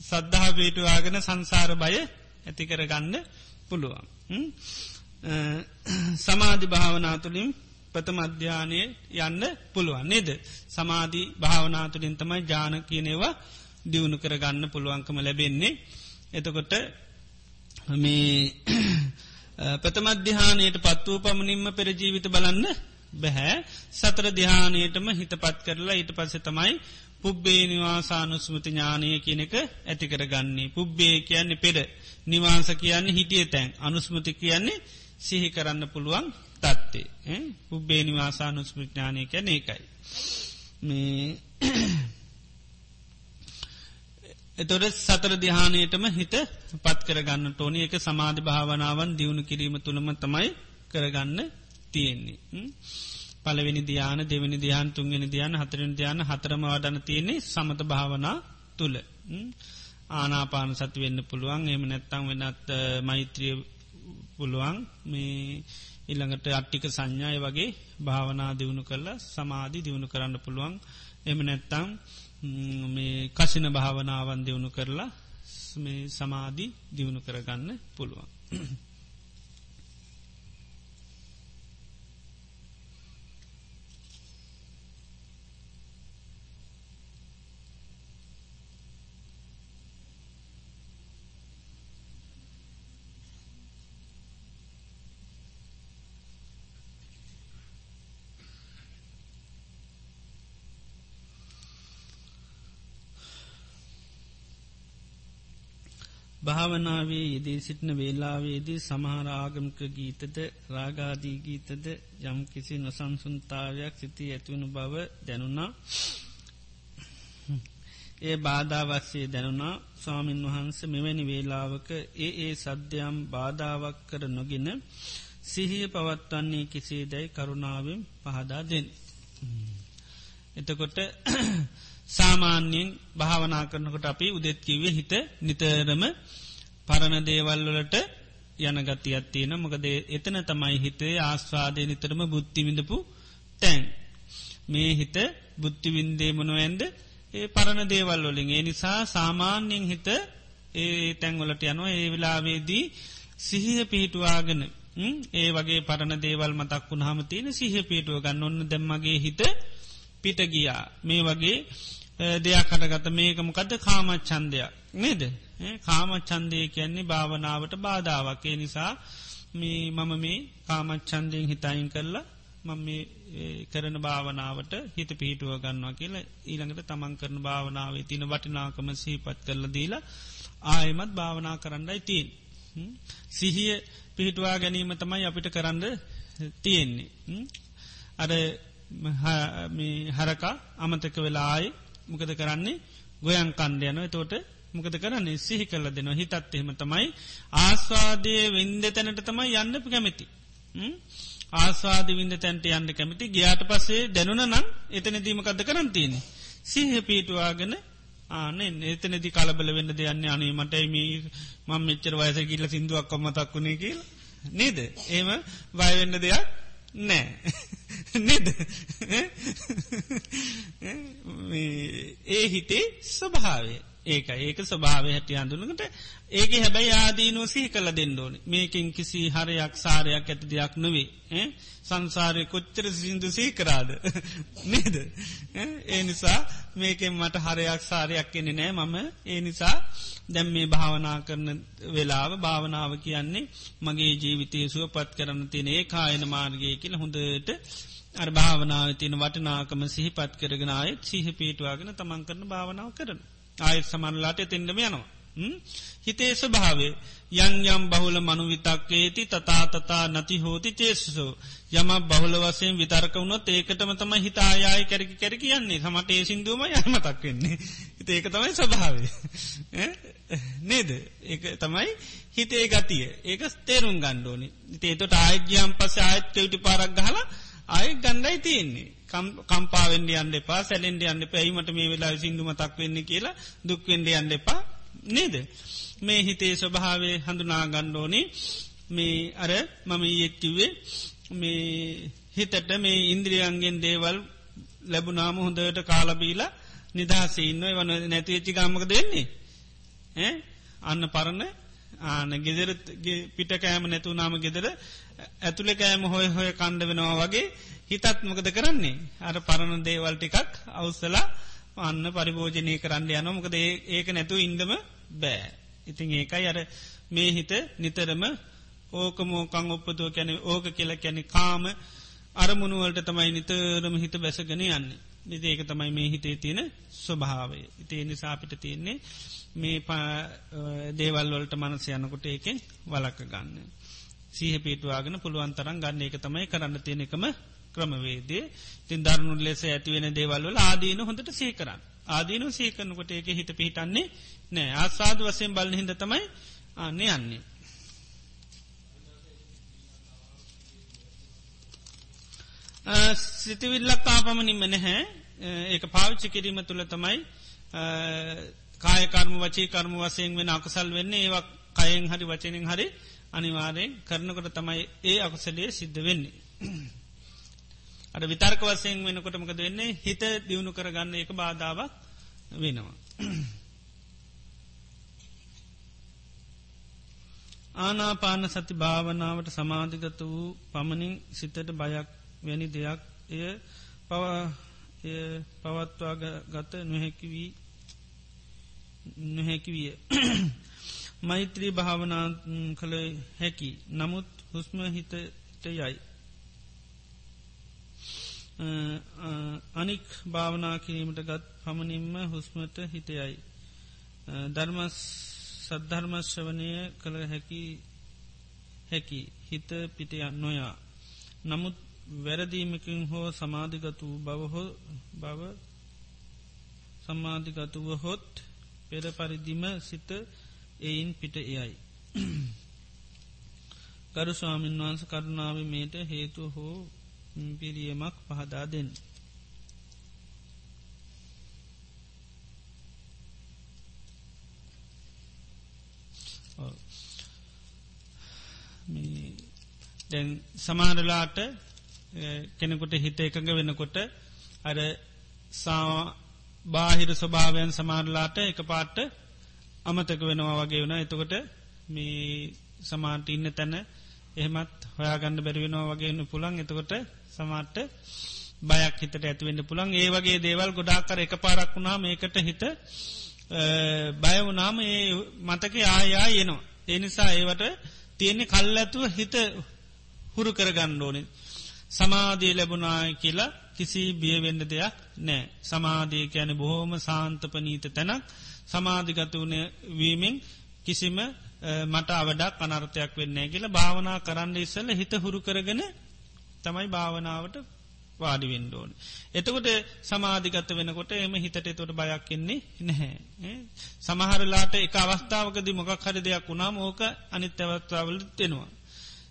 සද්ධහා පේටුවාගෙන සංසාර බය ඇතිකර ගන්න පුළුවන්. සමාධි භාවනා තුළින් ප්‍රථම අධ්‍යානය යන්න පුළුවන් නේද. සමාධී භාවනාතුලින් තමයි ජාන කියනෙවා දියුණු කරගන්න පුළුවන්කම ලැබෙන්නේ. එතකොට මේ ප්‍රථමධ්‍යානයට පත්වූ පමණින්ම පෙරජීවිත බලන්න බැහැ සතර දිහානයටම හිත පත් කරලා ඊට පස්ස තමයි පුබ්බේ නිවාසානුස්මති ඥානය කියනක ඇතිකර ගන්නේ. පුබ්බේ කියන්නේ පෙර නිවාස කියන්නේ හිටිය තැන් අනුස්මති කියන්නේ සිහි කරන්න පුළුවන් තත්වේ පුබ්බේ නිවාසානුස්මෘඥානය කැන එකයි. මේ එතොට සතර දිහානයටම හිත පත් කරගන්න ටෝනි එක සමාධ භාවනාවන් දියුණු කිරීම තුළම තමයි කරගන්න තියෙන්නේ. පලවෙනි ධ්‍යාන දෙවනි ධ්‍යාන් තුන්ගෙන ධ්‍යාන හතරෙන් ධ්‍යාන හතරම වඩන තියෙන්නේ සමත භාවනා තුළ. ආනාපාන සති වෙන්න පුළුවන් එම නැත්තං වෙනත් මෛත්‍රිය පුළුවන් මේ ඉල්ළඟට අට්ටික සංඥාය වගේ භාවනා දියුණු කරලා සමාධී දියුණු කරන්න පුළුවන් එම නැත්තං මේ කසින භාවනාවන් දියුණු කරලා මේ සමාධී දියුණු කරගන්න පුළුවන්. භාවනාවේ යෙදී සිටින වේලාවේදී සමහරආගමක ගීතද රාගාදී ගීතද යම් කිසි නොසංසුන්තාවයක් සිති ඇතිවුණු බව දැනුණා ඒ බාධාවස්සේ දැනුණා ස්වාමීන් වහන්ස මෙවැනි වේලාවක ඒ ඒ සද්ධයම් බාධාවක් කර නොගෙන සිහිය පවත්වන්නේ කිසේ දැයි කරුණාවෙන් පහදා දෙෙන්. එතකොට සාමාන්‍යයෙන් භාවනා කරනකොට අපි උදෙත්කිවේ හිත නිතරම පරණ දේවල්වලට යන ගති අත්තියන මොකද එතන තමයි හිතේ ආස්වාදය නිතරම බුද්ධිවිඳපු තැන්. මේ හිත බුද්ධිවින්දේ මොනුවන්ද ඒ පරණ දේවල් වලින්. ඒ නිසා සාමාන්‍යයෙන් හිත ඒ තැන්වලට යනවා. ඒ වෙලාවේදී සිහිය පිහිටුවාගෙන ඒ වගේ පරණ දේවල් මතක් වුණ හමතින සිහ පිටුව ගන්න. ඔන්න දෙම්මගේ හිත පිට ගියා. මේ වගේ දෙයක් කටගත මේකමකද කාමච්චන්දයක් නේද? කාමච්චන්දය කියන්නේ භාවනාවට බාධාවකේ. නිසා මේ මම මේ කාමච්චන්දයෙන් හිතයින් කරලා මම මේ කරන භාවනාවට හිත පිහිටුව ගන්නවා කියලා ඊළඟට තමන් කරන භාවනාවේ තින වටිනාකම සහිපත් කරල දීලා ආයමත් භාවනා කරන්නයි තිීන්. සිහිය පිහිටවා ගැනීම තමයි අපිට කරන්න තියෙන්නේ. අර හරකා අමතක වෙලායි මොකද කරන්නේ? ගොයන් කණ්ඩයනව තෝට මොකද කරන්නේ? සිහි කල්ල දෙනවා. හිතත් එහෙම තමයි. ආස්වාදය වින්ද තැනට තමයි යන්න කැමති. ආස්වාද වින්ද තැන්ට යන්න කැමති. ගියාට පස්සේ දැනුන නම් එතන දීමකක්ද කරන්තියන. සිහ පීටවාගෙන ආන එතනදි කලබල වෙන්න දෙයන්න අනේ මටයි මේ මං මෙච්චර වයස කියල සිින්දුවක් කොමතක් වුණේ කියල. නේද? ඒම වයවෙන්න දෙයක් නෑ. නෙද? ඒ හිතේ ස්වභාවේ ඒක ඒක ස්වභාව හැටි අඳුනකට ඒක හැබැයි ආදීනුව සිහි කල දෙන්නඩෝන මේකින් කිසි හරයක් සාරයක් ඇති දෙයක් නොවේ සංසාරය කොච්චර සිින්දු සීකරාද නේද? ඒ නිසා මේකෙන් මට හරයක් සාරයක් කෙනෙ නෑ මම. ඒ නිසා දැම් මේ භාවනා කරන වෙලාව භාවනාව කියන්නේ මගේ ජීවිතය සුව පත් කරන්න තියන ඒ කායන මාර්ගය කියල හොඳට අර භාවනාව තියන වටනාකම සිහිපත් කරගෙන අයත් සිහ පීටවාගෙන තමන් කරන භාවනාව කරන. ආයත් සමන්ලාට එතිෙන්ටම යනවා. හිතේ ස්වභාවේ යං යම් බහුල මනු විතක්කේති තතාතතා නති හෝති චේසසෝ. යම බහුල වසයෙන් විතර්ක වුණොත් ඒකටම තම හිතායාය කැරකි කැරි කියන්නේ සමට ඒ සිින්දුවම යමතක් වෙන්නේ. ඒක තමයි ස්වභාවේ නේද? ඒ තමයි හිතේ ගතිය. ඒක තේරුම් ගණ්ඩෝනි තේතොට ආයජ්‍යයම් පස ආයත් කෙවටි පාරක් ගහලා ආය ගණ්ඩයි තියෙන්නේ. කම්පාවෙන්ඩ අන්න එපා සැලෙන්ඩ අන්න පැයිමට මේ වෙලා සිින්දුම තක් වෙන්න කියලා දුක්වෙන්ඩ අන්න එපා නේද. මේ හිතේ ස්වභාවේ හඳුනා ගණ්ඩෝනි මේ අර මම ඊයෙක්කිවේ මේ හිතට මේ ඉන්ද්‍රියන්ගෙන් දේවල් ලැබුණාම හොඳට කාලබීලා නිදහසඉන්න වන නැතිවෙච්චි ගාමක දෙන්නේ අන්න පරණ ආන ගෙදර පිට කෑම නැතු නාම ගෙදර ඇතුළෙ කෑම හොය හොය කණ්ඩ වෙනවා වගේ හිතත් මොකද කරන්නේ? අර පරණ දේවල් ටිකක් අවස්සලා අන්න පරිභෝජනය කරන්න යන මොකද ඒක නැතු ඉන්දම බෑ. ඉතින් ඒකයි අර මේ හිත නිතරම ඕක මෝකං ඔප්පතුව කැන ඕක කියල කැනෙ කාම අරමුණුවලට තමයි නිතරම හිත බැසගෙන යන්නේ. නිති ඒක තමයි මේ හිතේ තියෙන ස්වභාවය. ඉතිේ නිසාපිට තියෙන්නේ මේ දේවල් වලට මනස යනකොට ඒක වලක්ක ගන්න. සීහ පිටවාගෙන පුළුවන් තරන් ගන්න. එක තමයි කරන්න තියෙන එකම ක්‍රමවේදේ තින් ධර්නු ලෙස ඇතිවෙන දේවල්වල ආදීන හොඳට සේකරන්න. ආදීන සේකරනකොට ඒක හිත පිහිටන්නේ නෑ ආසාද වසයෙන් බල හිද තමයි අන්නේ යන්නේ. සිතිවිල්ලක් ආපමනින්ම නැහැ ඒක පාවිච්චි කිරීම තුළ තමයි කායකර්ම වචී කර්ම වසයෙන් වෙන අකුසල් වෙන්නේ ඒවක් කයෙන් හරි වචනෙන් හරි අනිවාරයෙන් කරනකොට තමයි ඒ අකුසලේ සිද්ධ වෙන්නේ. අට විතර්ක වසයෙන් වෙනකොටමකද වෙන්නේ? හිත දියුණු කරගන්න එක බාධාවක් වෙනවා. ආනාපාන සති භාවනාවට සමාධිගත වූ පමණින් සිතට බයක් වැනි දෙයක් එය පව පවත්වා ගත නොහැකි වී නොහැකි විය. මෛත්‍රී භාවනා කළ හැකි. නමුත් හුස්ම හිතට යයි. අනික් භාවනා කිරීමට ගත් පමණින්ම හුස්මට හිතයයි ධර්ම සද්ධර්මශ්‍රවනය කළ හැකි හැකි හිත පිටයන් නොයා නමුත් වැරදීමකින් හෝ සමාධිගතු බවහෝ බව සමාධිගතුව හොත් පෙර පරිදිම සිත එයින් පිට එයයි. ගරු ස්වාමීන් වහන්ස කරුණාව මේට හේතු හෝ පිරියමක් පහදා දෙන්න. දැන් සමාරලාට කෙනෙකුට හිත එකඟ වෙනකොට අර සා බාහිර ස්වභාවයන් සමාරලාට එක පාට්ට අමතක වෙනවා වගේ වුණ එතකොට මේ සමාන්ට ඉන්න තැන එහෙමත් හොයාගන්න බැරිවෙනවා වගේන්න පුළන් එතකොට සමාට්ට බයක් හිතට ඇතිවෙන්න පුළන් ඒ වගේ දේවල් ගොඩාකර එක පාරක් වුණා මේකට හිත බයවුනාම ඒ මතක ආයා යනවා. ඒ නිසා ඒවට තියෙන්නේ කල් ඇතුව හිත හුරු කරගන්න ඕනේ. සමාධී ලැබුණාය කියලා කිසි බියවෙන්න දෙයක් නෑ. සමාධී කියන බොහෝම සාන්තපනීත තැනක් සමාධිගත වන වීමෙන් කිසිම මට අවඩක් අනර්ථයක් වෙන්නේ කියලා භාවනා කරන්න ඉස්සල හිත හුරු කරගෙන තමයි භාවනාවට වාඩි වෙන්ඩෝන්. එතකොට සමාධිගත වෙනකොට එම හිතට තොට බයක් එන්නේ නැහැ. සමහරලාට එක අවස්ථාවකද මොකක් හරි දෙයක් වුණා මෝක අනිත් අවස්ථාවල දෙනවා.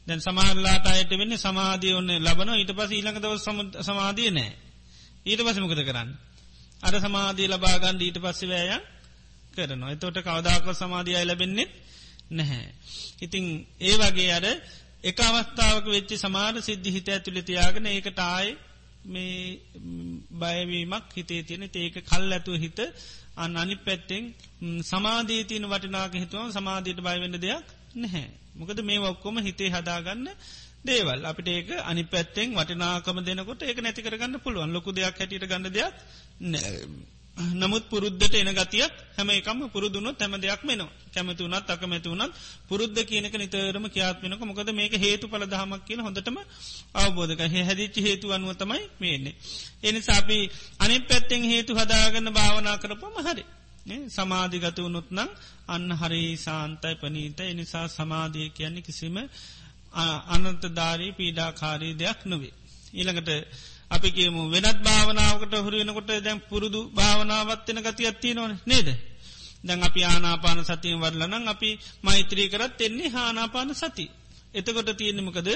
දැන් සමහරලාට අයට වෙන්න සමාධිය ඔන්න ලබන ඊට පස ඊළඟ දව සමාධිය නෑ. ඊට පසමකද කරන්න. අර සමාධී ලබාගන්ඩ ඊට පස්සෙ වෑය කරනවා. එතෝට කවදාක සමාධියයි ලැබෙන්නේ නැහැ. ඉතිං ඒ වගේ අර එක අවස්ථාවක වෙච්චි සමාර සිද්ධි හිත ඇතුළි තියාගෙන ඒකට ආයි මේ බයවීමක් හිතේ තියෙන ඒක කල් ඇතුව හිත අන්න අනි පැත්තෙන් සමාධීතියන වටිනාක හිතුව සමාධීට බයවෙන්න දෙයක් නැහැ. මොකද මේ ඔක්කොම හිතේ හදාගන්න දේවල්. අපිට ඒක අනි පැත්තෙන් වටිනාකම දෙනකොට ඒක නැතිකරගන්න පුළුවන්. ලොකු දෙයක් හැටියට ගන්න දෙයක් නමුත් පුරුද්ධට එන ගතියක් හැම එකම පුරුදුනොත් හැම දෙයක් මෙනවා කැමති වනත් අකමැති වනත් පුරුද්ධ කියනක නිතරම කියාත්මනක මොකද මේක හේතු පල දහමක් කියන හොඳටම අවබෝධක හැදිච්චි හේතු අනුව තමයි මේන්නේ. එනි සාපි අනි පැත්තෙන් හේතු හදාගන්න භාවනා කරපම හරි. සමාධිගත වනුත් නම් අන්න හරි සාන්තයි පනීත එනිසා සමාධිය කියන්නේ කිසිම අනන්තධාරී පීඩාකාරී දෙයක් නොවේ. ඊළඟට අපි කියමු වෙනත් භාවනාවකට හුරුවෙනකොට දැන් පුරුදු භාවනාවත්වෙන ගති ඇත්ති නොන නේද. දැන් අපි ආනාපාන සතියෙන් වරලනං අපි මෛත්‍රී කරත් එන්නේ හානාපාන සති. එතකොට තියෙනමකද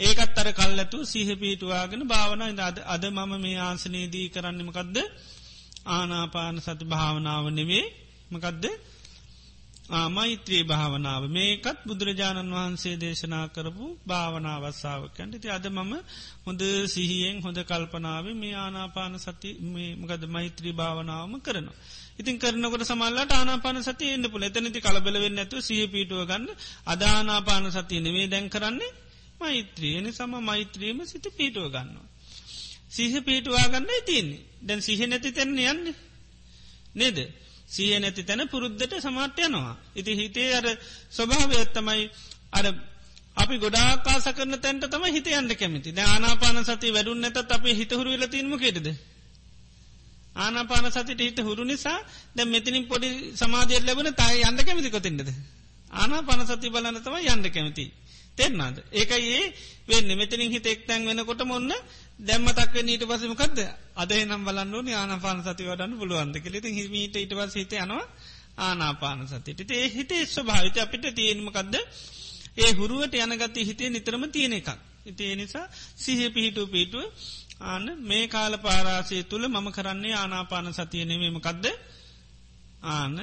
ඒකත් අර කල්ලතු සිහ පිහිටුවාගෙන භාවන අද අද මම මේ ආසනේදී කරන්නමකක්ද ආනාපාන සති භාවනාව නෙවේ මකදද මෛත්‍රී භාවනාව මේකත් බුදුරජාණන් වහන්සේ දේශනා කරපු භාවනාවස්සාාවකැන්ට ති අද මම හොඳ සිහියෙන් හොඳ කල්පනාව මේ ආනාපාන සති මකද මෛත්‍රී භාවනාවම කරනවා. ඉතින් කරනකට සමල්ලට ආනාපාන සතිය එන්න පුල එතනති කලබලවෙන්න ඇතු සිහ පිටුව ගන්න අදානාපාන සතිය නෙවේ දැන් කරන්නේ මෛත්‍රියනි සම මෛත්‍රීම සිත පිටුව ගන්නවා. සිහ පිටුවා ගන්න තියන්නේ දැන් සිහ නැති තැන්න යන්න නේද. සිය නැති තැන පුරුද්ධට සමාට්‍ය යනවා. ඉති හිතේ අර ස්වභාවයත්තමයි අර අපි ගොඩාකාස කරන තැන්ට තම හිත යන්න කැමති ආනාපාන සති වැඩුන් නැතත් අපේ හිතහුරු වෙල තිීම කෙටද. ආනාපාන සතිට හිත හුරු නිසා දැ මෙතිනින් පොඩි සමාධයක් ලැබන තයි යන්න කැමති කොතින්ටද. ආනාපාන සති බලන්න තම යන්න කැමති. තෙරනාද. ඒකයි ඒ වෙන්න මෙතනින් හිත එක්තැන් වෙනකොට මොන්න දැම්මතක් නීට පසමකක්ද අද නම් බලන්න ආනාපාන සති වඩන්න පුළුවන්ද කෙලෙති හිමීට ඉට පස හිත යනවා ආනාපාන සතිට ඒ හිතේ ස්වභාවිත අපිට තියෙනමකක්ද ඒ හුරුවට යනගත හිතේ නිතරම තියෙන එකක්. ඉතිේ නිසා සිහ පිහිටු පිටුව ආන මේ කාල පාරාසය තුළ මම කරන්නේ ආනාපාන සතියනෙමේමකක්ද ආන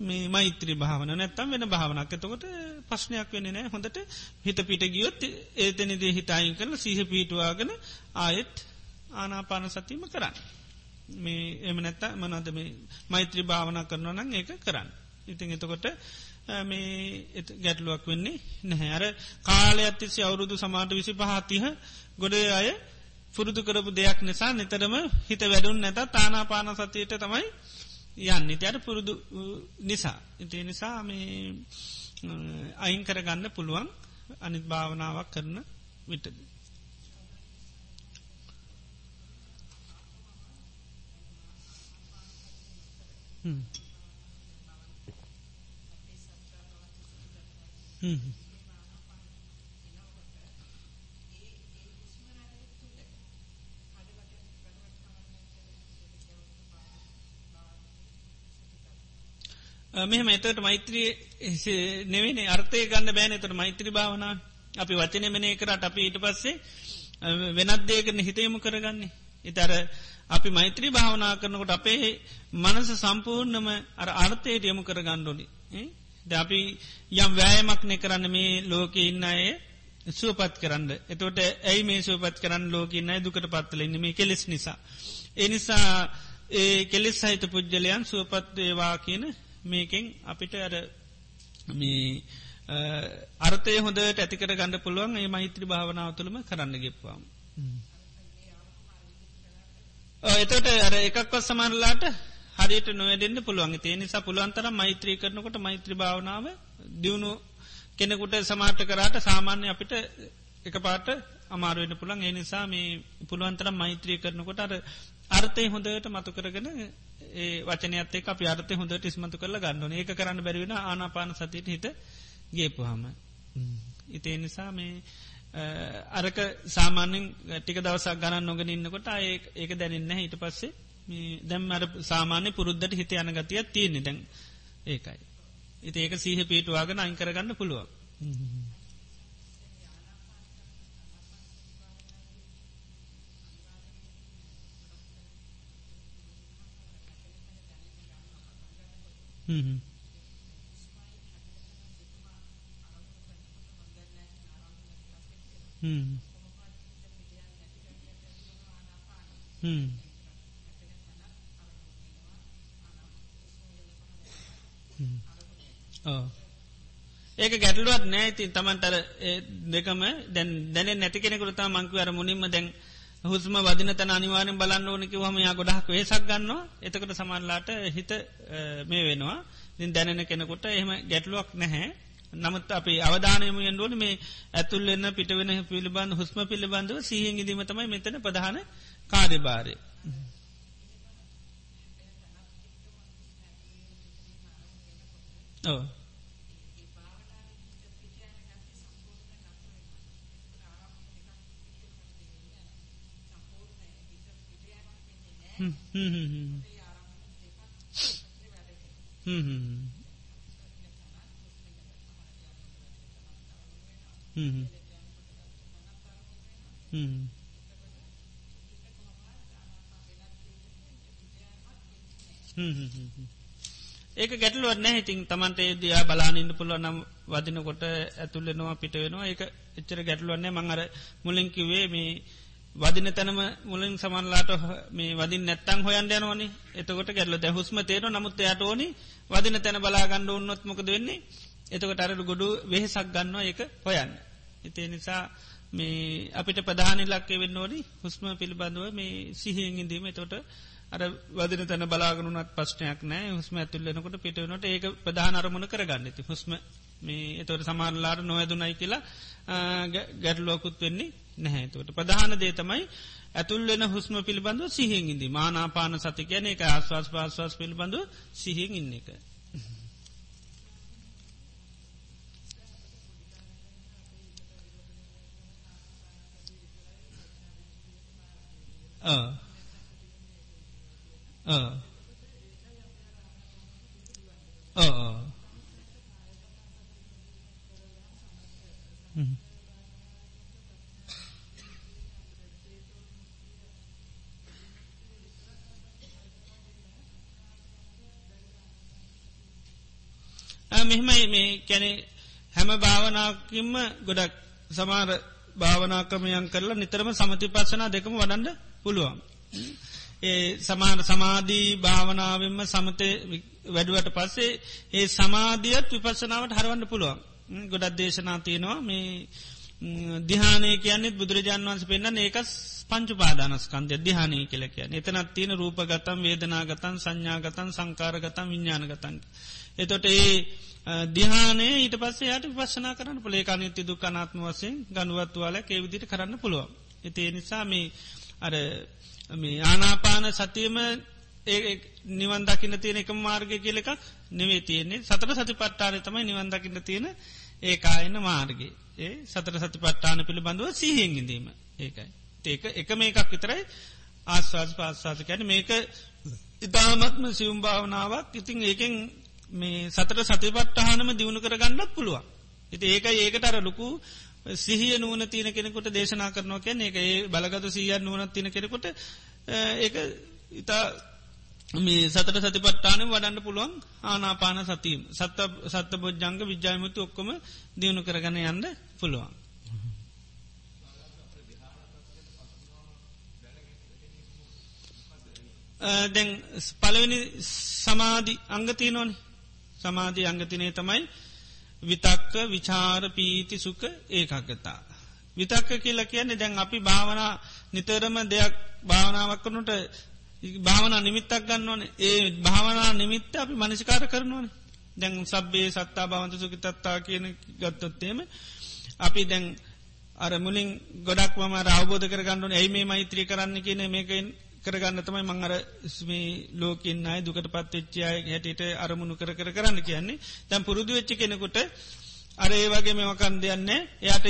මේ මෛත්‍රී භාවන නැත්තම් වෙන භාවනක් එතකොට ප්‍රශ්නයක් වෙන නෑ හොඳට හිත පිට ගියොත් ඒතනිදේ හිතායින් කරල සීහ පිටවාගෙන ආයෙත් ආනාපාන සතිීම කරන්න. මේ එම නැත්ත මනද මේ මෛත්‍රී භාවන කරනවා නම් ඒක කරන්න. ඉතින් එතකොට මේ ගැටලුවක් වෙන්නේ නැහැ අර කාලය අත්තිසි අවුරුදු සමාට විසි පහතිහ ගොඩ අය පුරුදු කරපු දෙයක් නිසා නිතරම හිත වැඩුන් නැත තානාපාන සතියට තමයි යන්න ඉතියට පුරුදු නිසා ඉතිේ නිසා මේ අයින් කරගන්න පුළුවන් අනිත් භාවනාවක් කරන විටද. හ්ම්. මෙහම එතට මෛත්‍රී නෙවෙන අර්ථය ගන්න බෑන එතට මෛත්‍රී භාවන අපි වචනය මෙනේ කරට අපි ඊට පස්සේ වෙනත් දේකරන හිතයමු කරගන්නේ. ඉතර අපි මෛත්‍රී භාවනා කරනකොට අපේ මනස සම්පූර්ණම අර අර්ථයට යමු කර ගණ්ඩොලි. ද අපි යම් වෑයමක්නය කරන්න මේ ලෝක ඉන්න අය සුවපත් කරන්න. එතොට ඇයි මේ සුවපත් කරන්න ලෝකන්න දුකට පත්වලන්න මේ කෙලෙස් නිසා. එනිසා ඒ කෙලෙස් සහිත පුද්ගලයන් සුවපත්වේවා කියන මේකෙන් අපිට අර මේ අර්ථය හොඳට ඇතිකට ගණඩ පුළුවන් ඒ මෛත්‍රි භාවනාව තුළම කරන්න ගෙප්වාම්. එතට අර එකක්වත් සමරලාට හරියට නොවැඩෙන්න්න පුළුවන්. ඒ නිසා පුළුවන්තර මෛත්‍රී කරනකොට මෛත්‍රී භාවනාව දියුණු කෙනෙකුට සමාට කරාට සාමාන්‍ය අපිට එක පාට අමාරුවෙන පුළන් ඒ නිසා මේ පුළුවන්තර මෛත්‍රී කරනකොට අර අර්ථය හොඳට මතු කරගෙන ඒ වචනයත් එක අප අර්ථය හොඳට ඉස්මතු කරලා ගන්නන ඒක කරන්න බැරිවෙන ආනාපාන සතියට හිත ගේපුහම. ඉතේ නිසා මේ අරක සාමාන්‍යෙන් ටික දවසක් ගණන් නොගෙන ඉන්නකොට ඒ ඒක දැනන්න හිට පස්සේ දැම් අර සාමාන්‍ය පුරුද්ධට හිත යන ගතියක් තියෙන්නේ දැන් ඒකයි. ඉති ඒක සීහ පීටවාගෙන අංකරගන්න පුළුවන්. හ්ම්. හ්ම්. හ්ම්. ඒක ගැටලුවත් නෑති තමන්තර දෙකම දැන් දැන නැති කෙනෙකුරතා මංකවර මුනින්ම දැන් හුස්ම වදින තන අනිවාරෙන් බලන්න ඕනක හම යා ගොඩක් වේසක් ගන්නවා එතකට සමන්ලාට හිත මේ වෙනවා දැනෙන කෙනෙකුට එහෙම ගැටලුවක් නැහැ නමුත් අපි අවධානයම යන්ඩුවන මේ ඇතුල් එන්න පිටවෙන පිළිබඳ හුස්ම පිළිබඳව සීහෙන් ඉදීමතමයි මෙතන ප්‍රධාන කාර්යභාරය. ඕ. හ්ම් හ්ම් හ්ම් හ්ම් හ්ම් ඒක ගැටලුවත් නැහැ. ඉතින් තමන්ට ඒදයා බලානින්න පුළුව නම් වදිනකොට ඇතුල්ලෙනවා පිට වෙනවා. ඒක එච්චර ගැටලුවන්නේ මංහර මුලින්කිවේ මේ වදින තැනම මුලින් සමන්ලාට මේ වදින් නැත්තං හොයන් යනවනි. එතකොට ගැල්ල දැ හුස්ම තේර නමුත් යට ඕනි වදින තැන බලාගණ්ඩ උන්නොත්මකද වෙන්නේ? එතකොට අර ගොඩු වෙහෙසක් ගන්නවා එක හොයන්න. එතේ නිසා මේ අපිට ප්‍රධානි ලක්කේ වෙන්න ඕනි හුස්ම පිළිබඳව මේ සිහියෙන් ඉදීම තොට අර වදින තැන බලාගනුනත් පශ්නයක් නෑ හුස්ම ඇතුල්ලෙනකොට පිටවනට ඒක ප්‍රධාන අරමුණ කරගන්න. ති හුස්ම මේ එතවට සමාරලාට නොයදුනයි කියලා ගැටලෝකුත් වෙන්නේ. නැහැ. තුවට ප්‍රධාන දේතමයි ඇතුල්ලෙන හුස්ම පිළිබඳව සිහින් ඉදි මානාපාන සති කියන එක ආස්වාස් පාස්වාස් පිළිබඳව සිහින් ඉන්න එක. මෙහෙමයි මේ කැනෙ හැම භාවනාකින්ම ගොඩක් සමාර භාවනාකමයන් කරලා නිතරම සමති පස්සනා දෙකම වඩන්න පුළුවන්. ඒ සමාන සමාධී භාවනාවෙන්ම සමතය වැඩුවට පස්සේ ඒ සමාධියත් විපස්සනාවට හරවන්න පුළුවන්. ගොඩක් දේශනා තියෙනවා මේ දිහානය කියන්නෙත් බුදුරජාන් වන්ස පෙන්න්න ඒක පංචු පාදානස්කන්දය දිහානය කියල කිය එතනත් තියෙන රූපගතම් වේදනාගතන් සංඥාගතන් සංකාරගතම් විඤ්ඥානගතන්. එතොට ඒ දිහානේ ඊට පස්සේ යට විපශනා කරන්න පලේ අනිත්‍ය දුකනාත්ම වසයෙන් ගනුවත්තුවාල ඒවිදිට කරන්න පුළුවන්. එතිේ නිසා මේ අර මේ ආනාපාන සතියම ඒ නිවන් දකින්න තියෙන එක මාර්ගය කියල එකක් නෙවේ තියෙන්නේ. සතර සති පට්ටාන තමයි නිවන් දකින්න තියෙන ඒ කායන්න මාර්ගගේ ඒ සතර සති පට්ටාන පිළිබඳව සිහියෙන්ගිදීම ඒකයි. ඒක එක මේ එකක් විතරයි ආස්වාස් පාස්සාස කැන මේක ඉතාමත්ම සියුම් භාවනාවක්. ඉතිං ඒකෙන් මේ සතර සතිපට්ටහනම දියුණු කරගන්නත් පුළුවන්. එති ඒක ඒකට අර ලොකු සිහිය නුවන තියන කෙනෙකුට දේශනා කරනවා කියන එක ඒ බලගත සීය නුවන තින කෙනෙකුට ඒ ඉතා මේ සතර සතිපට්ටාන වඩන්න පුළුවන් ආනාපාන සතීම සත්ත සත්ත බොජ්ජංග විද්‍යායමුතු ඔක්කොම දියුණු කරගන යන්න පුළුවන්. දැන් පලවෙනි සමාධි අංගතිය නොන සමාධී අංගතිනය තමයි විතක්ක විචාර පීති සුක ඒකක්ගතා. විතක්ක කියල කියන්නේ දැන් අපි භාවනා නිතරම දෙයක් භාවනාවක් කරනුට භාවනා නිමිත්තක් ගන්න ඕන ඒ භාවනා නිමිත්ත අපි මනිසිකාර කරනවන දැන් සබ්බේ සත්තා භාවන්ත සුකිතත්තා කියන ගත්තොත්තේම අපි දැන් අර මුලින් ගොඩක් මම රවබෝධ කරගන්නන ඇයි මේ මෛත්‍රී කරන්න කියන මේකෙන් කරගන්න තමයි මංහර ස්මේ ලෝකෙන් අයි දුකට පත්වෙච්චාය හැටියට අරමුණු කර කර කරන්න කියන්නේ තැම් පුරුදු වෙච්චි කෙනෙකුට අර ඒ වගේ මෙමකන් දෙයන්නේ එයට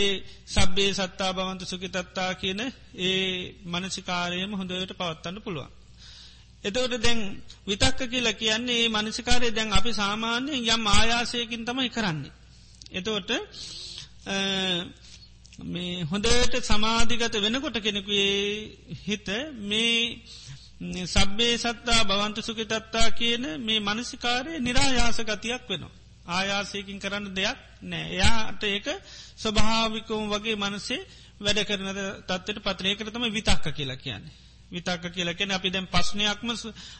සබ්බේ සත්තා බවන්ත සුකිතත්තා කියන ඒ මනසිකාරයම හොඳට පවත්තන්න පුළුවන්. එතවට දැන් විතක්ක කියලා කියන්නේ මනසිකාරය දැන් අපි සාමාන්‍යයෙන් යම් ආයාසයකින් තමයි කරන්නේ. එතවට මේ හොඳට සමාධිගත වෙනකොට කෙනෙකුේ හිත මේ සබ්බේ සත්තා බවන්ත සුකිතත්තා කියන මේ මනසිකාරය නිරායාස ගතියක් වෙනවා. ආයාසයකින් කරන්න දෙයක් නෑ. එයාට ඒක ස්වභාවිකවම් වගේ මනසේ වැඩ කරන තත්වට පත්‍රයකරතම විතක්ක කියලා කියන්නේ. විතක්ක කියලා කියෙන අපි දැන් පස්්නයක්ම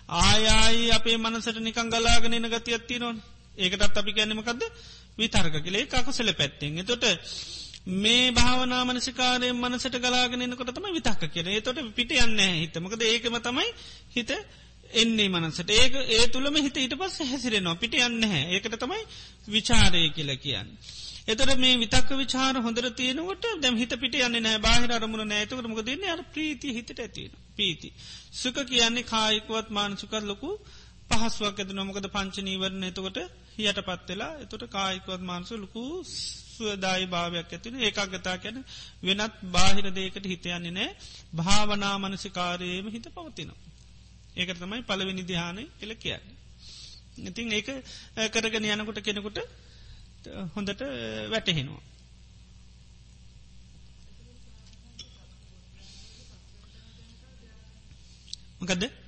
ආයායි අපේ මනසට නිකං ගලාගෙනන ගතියත්ති නොන් ඒකටත් අපි ගැනීමකක්ද විතර්ක කලේ කකුසල පැත්තෙන්. තොට මේ භාවනා මනසිකාරය මනසට ගලාගෙනනකොට තම විතක්ක කියෙන තොට පිට යන්න හිතමකද ඒකම තමයි හිත එන්නේ මනසට. ඒක ඒ තුළම හිත ඊට පස් හැසිරෙනවා. පිට යන්න හැ ඒකට තමයි විචාරය කියල කියන්න. එතර මේ විතක් විචාර හොඳර තියනවට දැම් හිත පිට යන්න නෑ බාහිර අරමුණ නෑතකට මොක දෙන්න අර ප්‍රීති හිතට ඇතින පීති. සුක කියන්නේ කායිකුවත් මානසුකත් ලොකු පහස්වක් ඇත නොමකද පංචනීවරණ එතකොට හියට පත්වෙලා එතොට කායිකුවත් මාන්සු ලොකු සුවදායි භාවයක් ඇතින ඒකාගතා කැන වෙනත් බාහිර දේකට හිතයන්නේ නෑ භාවනා මනසිකාරයම හිත පවතිනවා. ඒක තමයි පළවෙනි දිහානය කළ කියන්න. ඉතින් ඒක කරගෙන යනකොට කෙනෙකුට හොඳට වැටහෙනවා. මකදද?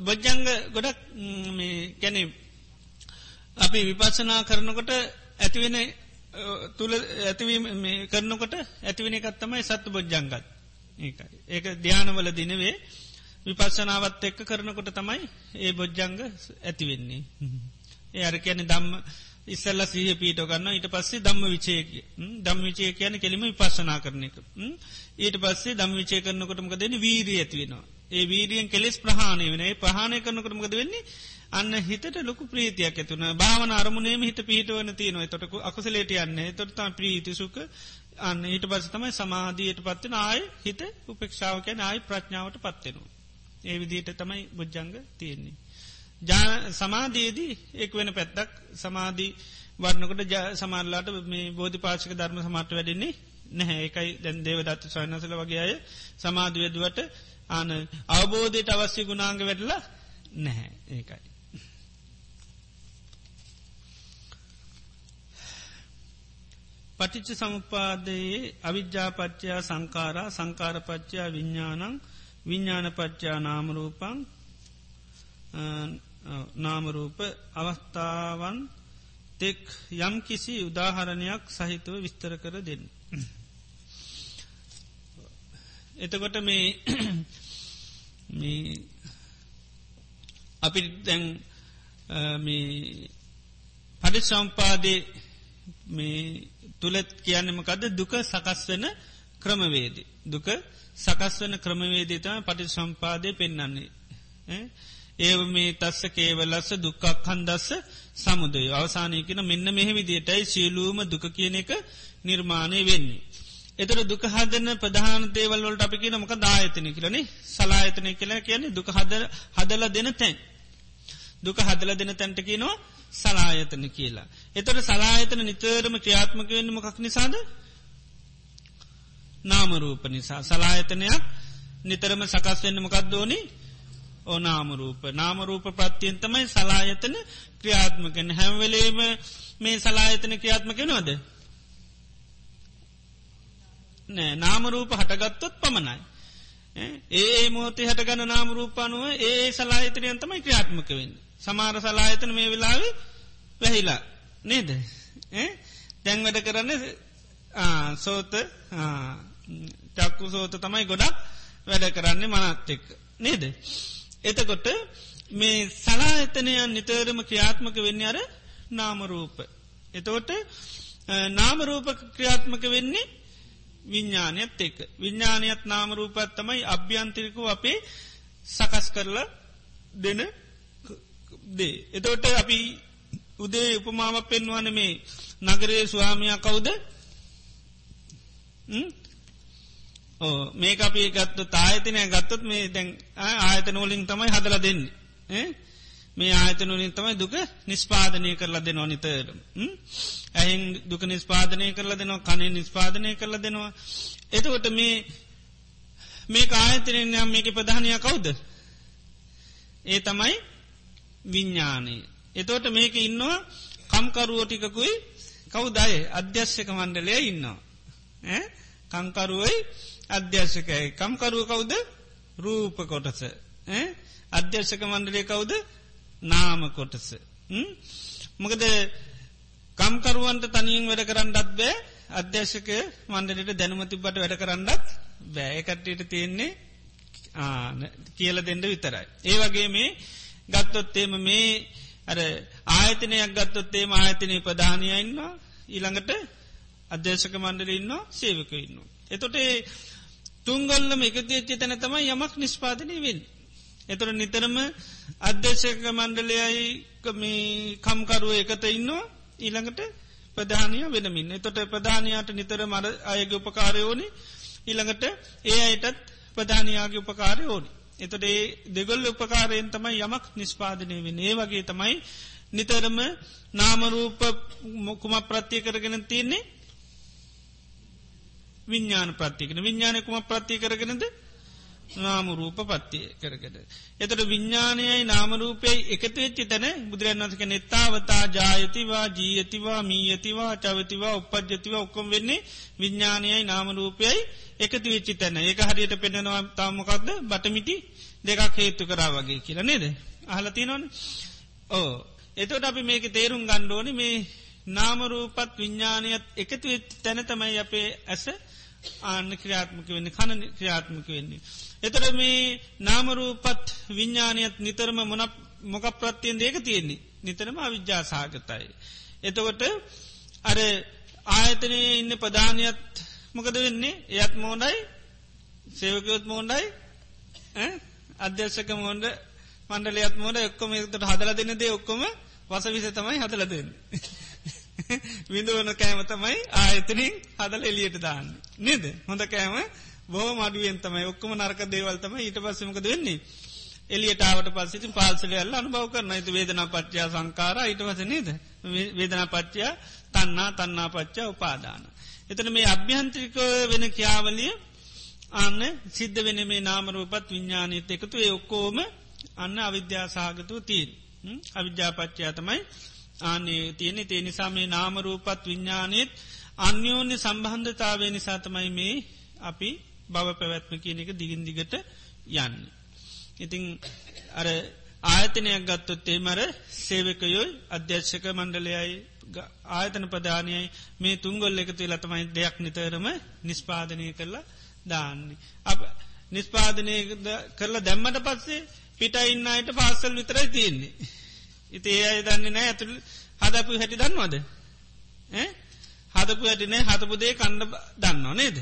බොජ්ජංග ගොඩක් ගැන අපි විපස්සනා කරනකොට ඇතිවෙන තුළ ඇතිවීම කරනකොට ඇතිවෙන එකත්තමයි සත්තු බොජ්ජංගත් ඒකයි. ඒක ධ්‍යානවල දිනවේ විපස්සනාවත් එක්ක කරනකොට තමයි ඒ බොජ්ජංග ඇතිවෙන්නේ. ඒ අර කියන දම්ම ඉස්සල්ල සහ පීට ගන්න ඊට පස්සේ දම්ම විචය දම් විචය කියන කෙලිම විපස්සනා කරන එක. ඊට පස්සේ දම් විචය කරනකොටමක දෙන වීරී ඇතිවෙනවා. ඒ වීරියෙන් කෙලෙස් ප්‍රහාණය වෙන. ප්‍රහණය කරනකරමකද වෙන්නේ? අන්න හිතට ලොකු ප්‍රීතියක් ඇතුන භාවන අරමුණේම හිත පිහිටවන තියනවා. තොටක අකුසලේට යන්න තොටතා ප්‍රීතිසුක අන්න ඊට පස තමයි සමාධීයට පත්වෙන ආය හිත උපෙක්ෂාවකැන ආයි ප්‍රඥාවට පත්වෙනවා. ඒ විදියට තමයි බුද්ධංග තියෙන්නේ. සමාධයේදී එක් වෙන පැත්තක්. සමාධී වර්ණකට සමාරලාට මේ බෝධි පාශක ධර්ම සමට වැඩෙන්නේ නැහැ. එකයි දැන් දේවදත්ත සයනසල වගේ අය සමාධවදුවට ආන අවබෝධයට අවශ්‍ය ගුණාංග වැඩලා නැහැ ඒකයි. පටිච්ච සමුපාදයේ අවිද්‍යාපච්චයා සංකාරා සංකාරපච්චයා විඤ්ඥානං විඤ්ඥානපච්චා නාමරූපං නාමරූප අවස්ථාවන් තෙක් යම් කිසි උදාහරණයක් සහිතව විස්තර කර දෙන්න. එතකොට මේ අපි දැන් පඩි සම්පාදේ මේ තුළත් කියන්නමකද දුක සකස් වෙන ක්‍රමවේදි. දුක සකස් වන ක්‍රමවේදතම පටි සම්පාදය පෙන්න්නන්නේ. ඒ මේ තස්ස කේවලස්ස දුක්කක් හන්දස්ස සමුදය අවසානයකෙන මෙන්න මෙහෙ විදියටයි සියලූම දුක කියන එක නිර්මාණය වෙන්නේ. එතර දුක හදන ප්‍රධාන දේවල් වලට අපි කියන මොක දායතනය කියලනේ සලායතනය කියලා කියන්නේ දුක හද හදල දෙන තැන්. දුක හදල දෙන තැන්ට කියනවා සලායතන කියලා. එතොට සලායතන නිතරම ක්‍රියාත්මක වෙන්න මොකක් නිසාද? නාමරූප නිසා. සලායතනයක් නිතරම සකස් වෙන්න මොකක්දෝනි ඕ නාමරූප නාමරූප ප්‍රත්තියන්තමයි සලායතන ක්‍රියාත්මකෙන් හැම්වෙලේම මේ සලායතන ක්‍රියාත්මක නොද නෑ නාමරූප හටගත්තොත් පමණයි. ඒ මෝතේ හටගන්න නාමරූපානුව ඒ සලාහිතනයන් තමයි ක්‍රියාත්මක වෙන්න. සමාර සලාහිතන මේ වෙලාව වැහිලා නේද. දැන් වැඩ කරන්න සෝත චක්කු සෝත තමයි ගොඩක් වැඩ කරන්නේ මනත්තෙක් නේද. එතකොට මේ සලාහිතනයන් නිතරම ක්‍රියාත්මක වෙන්න අර නාමරූප. එතකොට නාමරූප ක්‍රියාත්මක වෙන්නේ විඤ්ඥානයත් එක විඤ්ඥානයත් නාමරූපත් තමයි අභ්‍යන්තරිකු අපේ සකස් කරලා දෙන දේ. එතෝට අපි උදේ උපමාවක් පෙන්වන මේ නගරේ ස්වාමයා කවුද? ඕ මේ අපි ගත්තු තායතනය ගත්තොත් මේ දැන් ආයතනෝලින් තමයි හදල දෙන්නේ. මේ ආයතනුලින් තමයි දුක නිස්පාදනය කරලා දෙනවා නිතර. ඇහින් දුක නිස්පාදනය කරලා දෙනවා කනේ නිස්පාදනය කරලා දෙනවා. එතකොට මේ මේ ආයතනයෙන් යම් මේක ප්‍රධානය කවුද. ඒ තමයි විඤ්ඥානී. එතෝට මේක ඉන්නවා කම්කරුවෝටිකකුයි කවුදය අධ්‍යශ්‍යක මණ්ඩලය ඉන්නවා. කංකරුවයි අධ්‍යර්ශකයි කම්කරුව කවුද රූප කොටස. අධ්‍යර්ශක මණ්ඩලය කවුද නාම කොටස. මොකද කම්කරුවන්ට තනියෙන් වැඩ කරන්නත් බෑ අධ්‍යශක මන්ඩලට දැනුමතිබට වැඩ කරන්නත් බෑකට්ටට තියෙන්නේ කියල දෙන්න විතරයි. ඒ වගේ මේ ගත්තොත්තේම මේ අර ආයතනයක් ගත්තොත්තේම ආයතනය ප්‍රධානයඉන්න ඊළඟට අධ්‍යශක මණ්ඩල ඉන්න සේවක ඉන්න. එතොට තුංගල්ලම එකතිච්චි තැන තමයි යමක් නිස්පාදනය වෙන්. එතුර නිතරම අධ්‍යශක මණ්ඩලයයි කම්කරුව එකත ඉන්නවා. ඊළඟට ප්‍රධානය වෙනමින් එතොට ප්‍රධානයාට නිතර මර අයග උපකාරයෝනි ඊළඟට ඒ අයටත් ප්‍රධානයාගේ උපකාරය ඕනි. එතොට ඒ දෙගොල් උපකාරයෙන් තමයි යමක් නිස්පාදනය වෙන ඒ වගේ තමයි නිතරම නාමරූප මොකුම ප්‍රත්තිය කරගෙන තියන්නේ? විඤ්ඥාන ප්‍රත්තිකන විඤ්ඥානකුම ප්‍රත්තිය කරගෙනද? නාමරූප පත්තිය කරකට. එතට විඤ්ඥානයයි නාමරූපයයි එකතු වෙච්චි තැන බුදුරන්න්නසක නෙත්තාවතා ජායතිවා ජීයතිවා මීයතිවා චවතිවා උපද්ජතිවා ඔක්කොම් වෙන්නේ විඤ්ඥානයයි නාමරූපයයි එකතු වෙච්චි තැන ඒක හරියට පෙන්නවා තාමකක්ද බටමිටි දෙකක් හේතු කරා වගේ කියලා නේද. අහලති නොන ඕ එතට අපි මේක තේරුම් ගණ්ඩෝනි මේ නාමරූපත් විඤ්ඥානයත් එකතු තැන තමයි අපේ ඇස ආන්න ක්‍රියාත්මක වෙන්නේ කණ ක්‍රියාත්මක වෙන්නේ. එතර මේ නාමරූපත් විඤ්ඥානයත් නිතරම මොන මොක ප්‍රත්තියෙන් දේක තියෙන්නේ නිතරම අවිද්‍යා සාගතයි. එතකොට අර ආයතනය ඉන්න ප්‍රධානයත් මොකද වෙන්නේ එයත් මෝඩයි සේවකයොත් මෝන්ඩයි අධ්‍යර්ශක මෝන්ඩ මණ්ඩලයත් මෝඩ එක්කොම එකට හදල දෙන දේ ඔක්කොම වස විස තමයි හදල දෙන්න. විඳුවන කෑම තමයි ආයතනින් හදල එලියට දාන්න. නේද? හොඳ කෑම බෝ මඩුවෙන් තමයි. ඔක්කම නරක දේවල්තම ඊට පස්සමක දෙන්නේ. එලියටාවට පස්සිති පාසලයල්ල අනුභව කරන තු වේදනා පච්චා සංකාර ඊට වස නේද? වේදනා පච්චා තන්නා තන්නා පච්චා උපාදාන. එතන මේ අභ්‍යන්ත්‍රික වෙන කියාවලිය අන්න සිද්ධ වෙන මේ නාමරූපත් විඤ්ඥානීත එකතු. ඒ ඔක්කෝම අන්න අවිද්‍යාසාගතුව තිීන් අවිද්‍යාපච්චයා තමයි ආනේ තියෙනෙ තේ නිසා මේ නාමරූපත් විඤ්ඥානීත් අන්‍යෝන්‍ය සම්බන්ධතාවේ නිසා තමයි මේ අපි බව පැවැත්ම කියන එක දිගින් දිගට යන්න. ඉතිං අර ආයතනයක් ගත්තොත්තේ මර සේවකයොයි අධ්‍යක්ෂක මණ්ඩලයයි ආයතන ප්‍රධානයයි මේ තුංගොල් එකතු ලතමයි දෙයක් නිතරම නිස්පාදනය කරලා දාන්නේ. අප නිස්පාදනය කරලා දැම්මට පස්සේ පිට ඉන්න අයට පාසල් විතරයි තියෙන්නේ. ඉති ඒ අය දන්නේ නෑ ඇතුළ හදපු හැටි දන්නවද. හදපු හැටිනේ හතපුදේ කණ්ඩ දන්නවා නේද.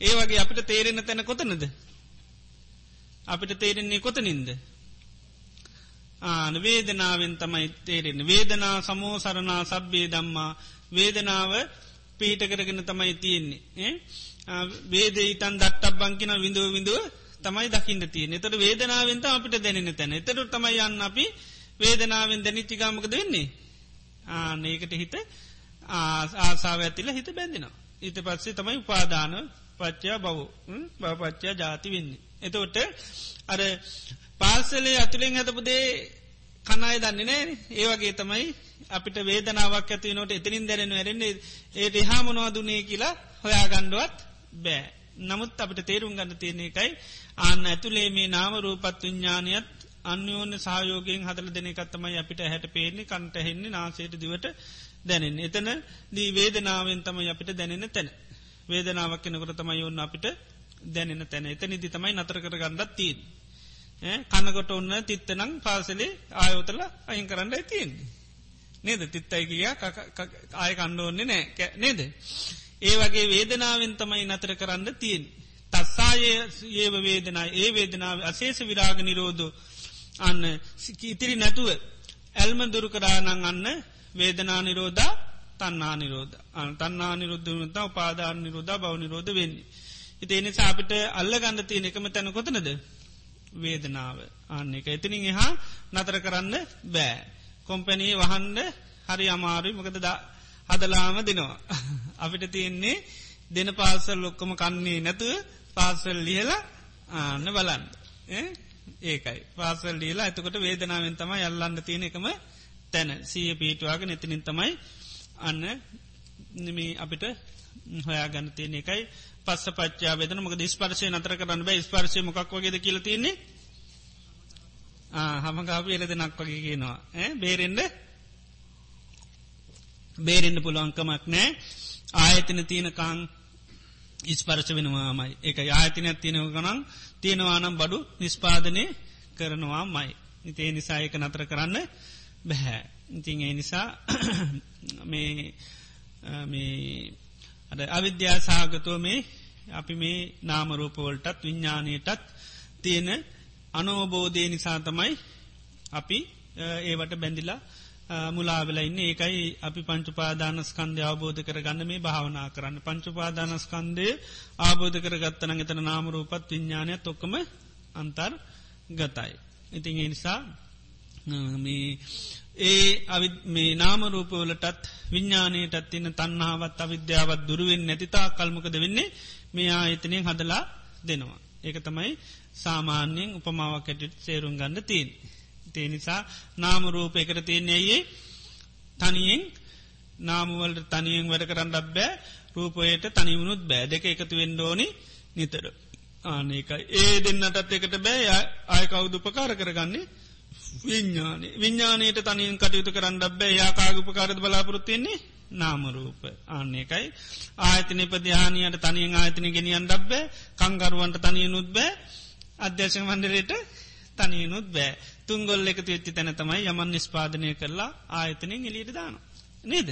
ඒ වගේ අපිට තේරෙන තැන කොතනද. අපිට තේරෙන්නේ කොතනින්ද. ආන වේදනාවෙන් තමයි තේරෙන වේදනා සමෝ සරණා සබ්බේ දම්මා වේදනාව පිහිට කරගෙන තමයි තියෙන්නේ වේද ඉතන් දට්ටක් බංකින විඳුව විඳුව තමයි දකින්න තියෙන එතට වේදනාවෙන්ත අපිට දැනෙන තැන එතට තමයි යන්න අපි වේදනාවෙන් දැනිච්චිකාමකද වෙන්නේ? ආනඒකට හිත ආසාාව ඇතිල හිත බැඳෙනවා. ඊට පස්සේ තමයි උපාදාන පච්චා බව බවපච්චා ජාති වෙන්නේ. එතකොට අර පාසලේ අතුළෙන් හැතපුදේ කණයි දන්නේ නෑ ඒවගේ තමයි අපිට වේදනාවක් ඇති නොට එතනින් දැරෙන ඇරෙන්නේ ඒ එහා මොනවාදුනේ කියලා හොයා ගණ්ඩුවත් බෑ. නමුත් අපට තේරුම් ගන්න තියෙන එකයි අන්න ඇතුළේ මේ නාම රූපත් විඤ්ඥානයත් අන්‍යෝන සහයෝගෙන් හදල දෙන එකත්තමයි අපිට හැට පේන්නේ කන්ට හෙන්නේ නාසේට දිවට දැනෙන් එතන දී වේදනාවෙන් තමයි අපිට දැනෙන තැන. වේදනාවක් කෙනකට තමයි ඔන්න අපිට දැනෙන තැන. එත නිදි තමයි නතර කර ගන්නත් තිීන් කන්නකොට ඔන්න තිත්තනම් පාසලේ ආයෝතල අයින් කරන්න ඇතියෙන්නේ නේද? තිත්තයි කිය ආය කණ්ඩ ඕන්නේ නෑ. නේද? ඒ වගේ වේදනාවෙන් තමයි නතර කරන්න තියෙන් තස්සාය ඒව වේදනා ඒ වේදනාව අසේෂ විරාග නිරෝධ අන්න ඉතිරි නැතුව ඇල්ම දුරු කරානං අන්න වේදනා නිරෝධා තන්නා නිරෝධ අන් තන්නා නිරුද්ධමතා උපාදාන නිරෝධ බව නිරෝධ වෙන්නේ. ඉති එනිසා අපිට අල්ල ගන්න තියෙන එකම තැන කොතනද වේදනාව අන්න එක එතිනින් එහා නතර කරන්න බෑ. කොම්පැනී වහන්ඩ හරි අමාරුයි මොකද හදලාම දෙනවා. අපිට තියෙන්නේ දෙන පාසල් ලොක්කම කන්නේ නැතුව පාසල් ලියලා ආන්න බලන්න. ඒකයි. පාසල් ලියලා ඇතකොට වේදනාවෙන් තම යල්ලන්න තියෙන එකම තැන. සීය පීටවාග නැතිනින් තමයි අන්න නිමි අපිට හොයා ගන්න තියෙන එකයි. පස්ස පච්චා වෙදන මොක ස්පර්ශය නතර කරන්න බෑ. ස්පර්ශය මොකක් වගේද කියල තියන්නේ? හමගාප එලද නක් වගේ කියනවා. බේරෙන්ඩ බේරෙන්න්න පුළුවන්කමක් නෑ. ආයතන තියනකං ඉස්පර්ශ වෙනවාමයි. එක ආයතනයක් තියෙනව ගනන් තියෙනවානම් බඩු නිස්පාදනය කරනවා මයි ඉතේ නිසායක නතර කරන්න බැහැ ඉතින් ඒ නිසා මේ අද අවිද්‍යා සාගතුව මේ අපි මේ නාමරූපවලටත් විඤ්ඥානයටත් තියෙන අනෝබෝධය නිසා තමයි අපි ඒවට බැඳිලා මුලාවෙලා ඉන්න ඒකයි අපි පංචුපාදානස්කන්දය අවබෝධ කර ගන්න මේ භාවනා කරන්න පංචුපාදානස්කන්දය ආබෝධ කර ගත්තන එතන නාමරූපත් විඤ්ඥානයක් තොක්කම අන්තර් ගතයි. ඉතින් නිසා ඒ අවි මේ නාමරූපවලටත් විඤ්ඥානයටත් තින්න තන්නාවත් අවිද්‍යාවත් දුරුවෙන් නැතිතා කල්මකද වෙන්නේ මේ ආයතනය හදලා දෙනවා. ඒක තමයි සාමාන්‍යයෙන් උපමාවක් ඇටට සේරුම් ගන්න තිීන්. තේ නිසා නාමරූප එකට තියන්නේයේ තනියෙන් නාමුවලට තනියෙන් වැඩ කරන්න බෑ. රූපයට තනිවුණුත් බෑ. දෙක එකතු වෙන්ඩෝනි නිතර. ආනකයි ඒ දෙන්නටත් එකට බෑ. ආය කවුදුපකාර කරගන්නේ? විඤ්ඥානය විඤ්ඥානයට තනින් කටයුතු කරන්න බෑ. යාකාගුපකාරද බලාපොරොත්තියෙන්නේ නාමරූප ආන්නේකයි ආයතන පධ්‍යානයට තනියෙන් ආයතන ගෙනියන් ඩබ්බෑ කංගරුවන්ට තනියනුත් බෑ. අධ්‍යශක මණ්ඩරයට තනියනුත් බෑ. තුන්ගොල් එක වෙච්චි තැන තමයි යමන් නිස්පාදනය කරලා ආයතනින් එලියට දාන. නේද.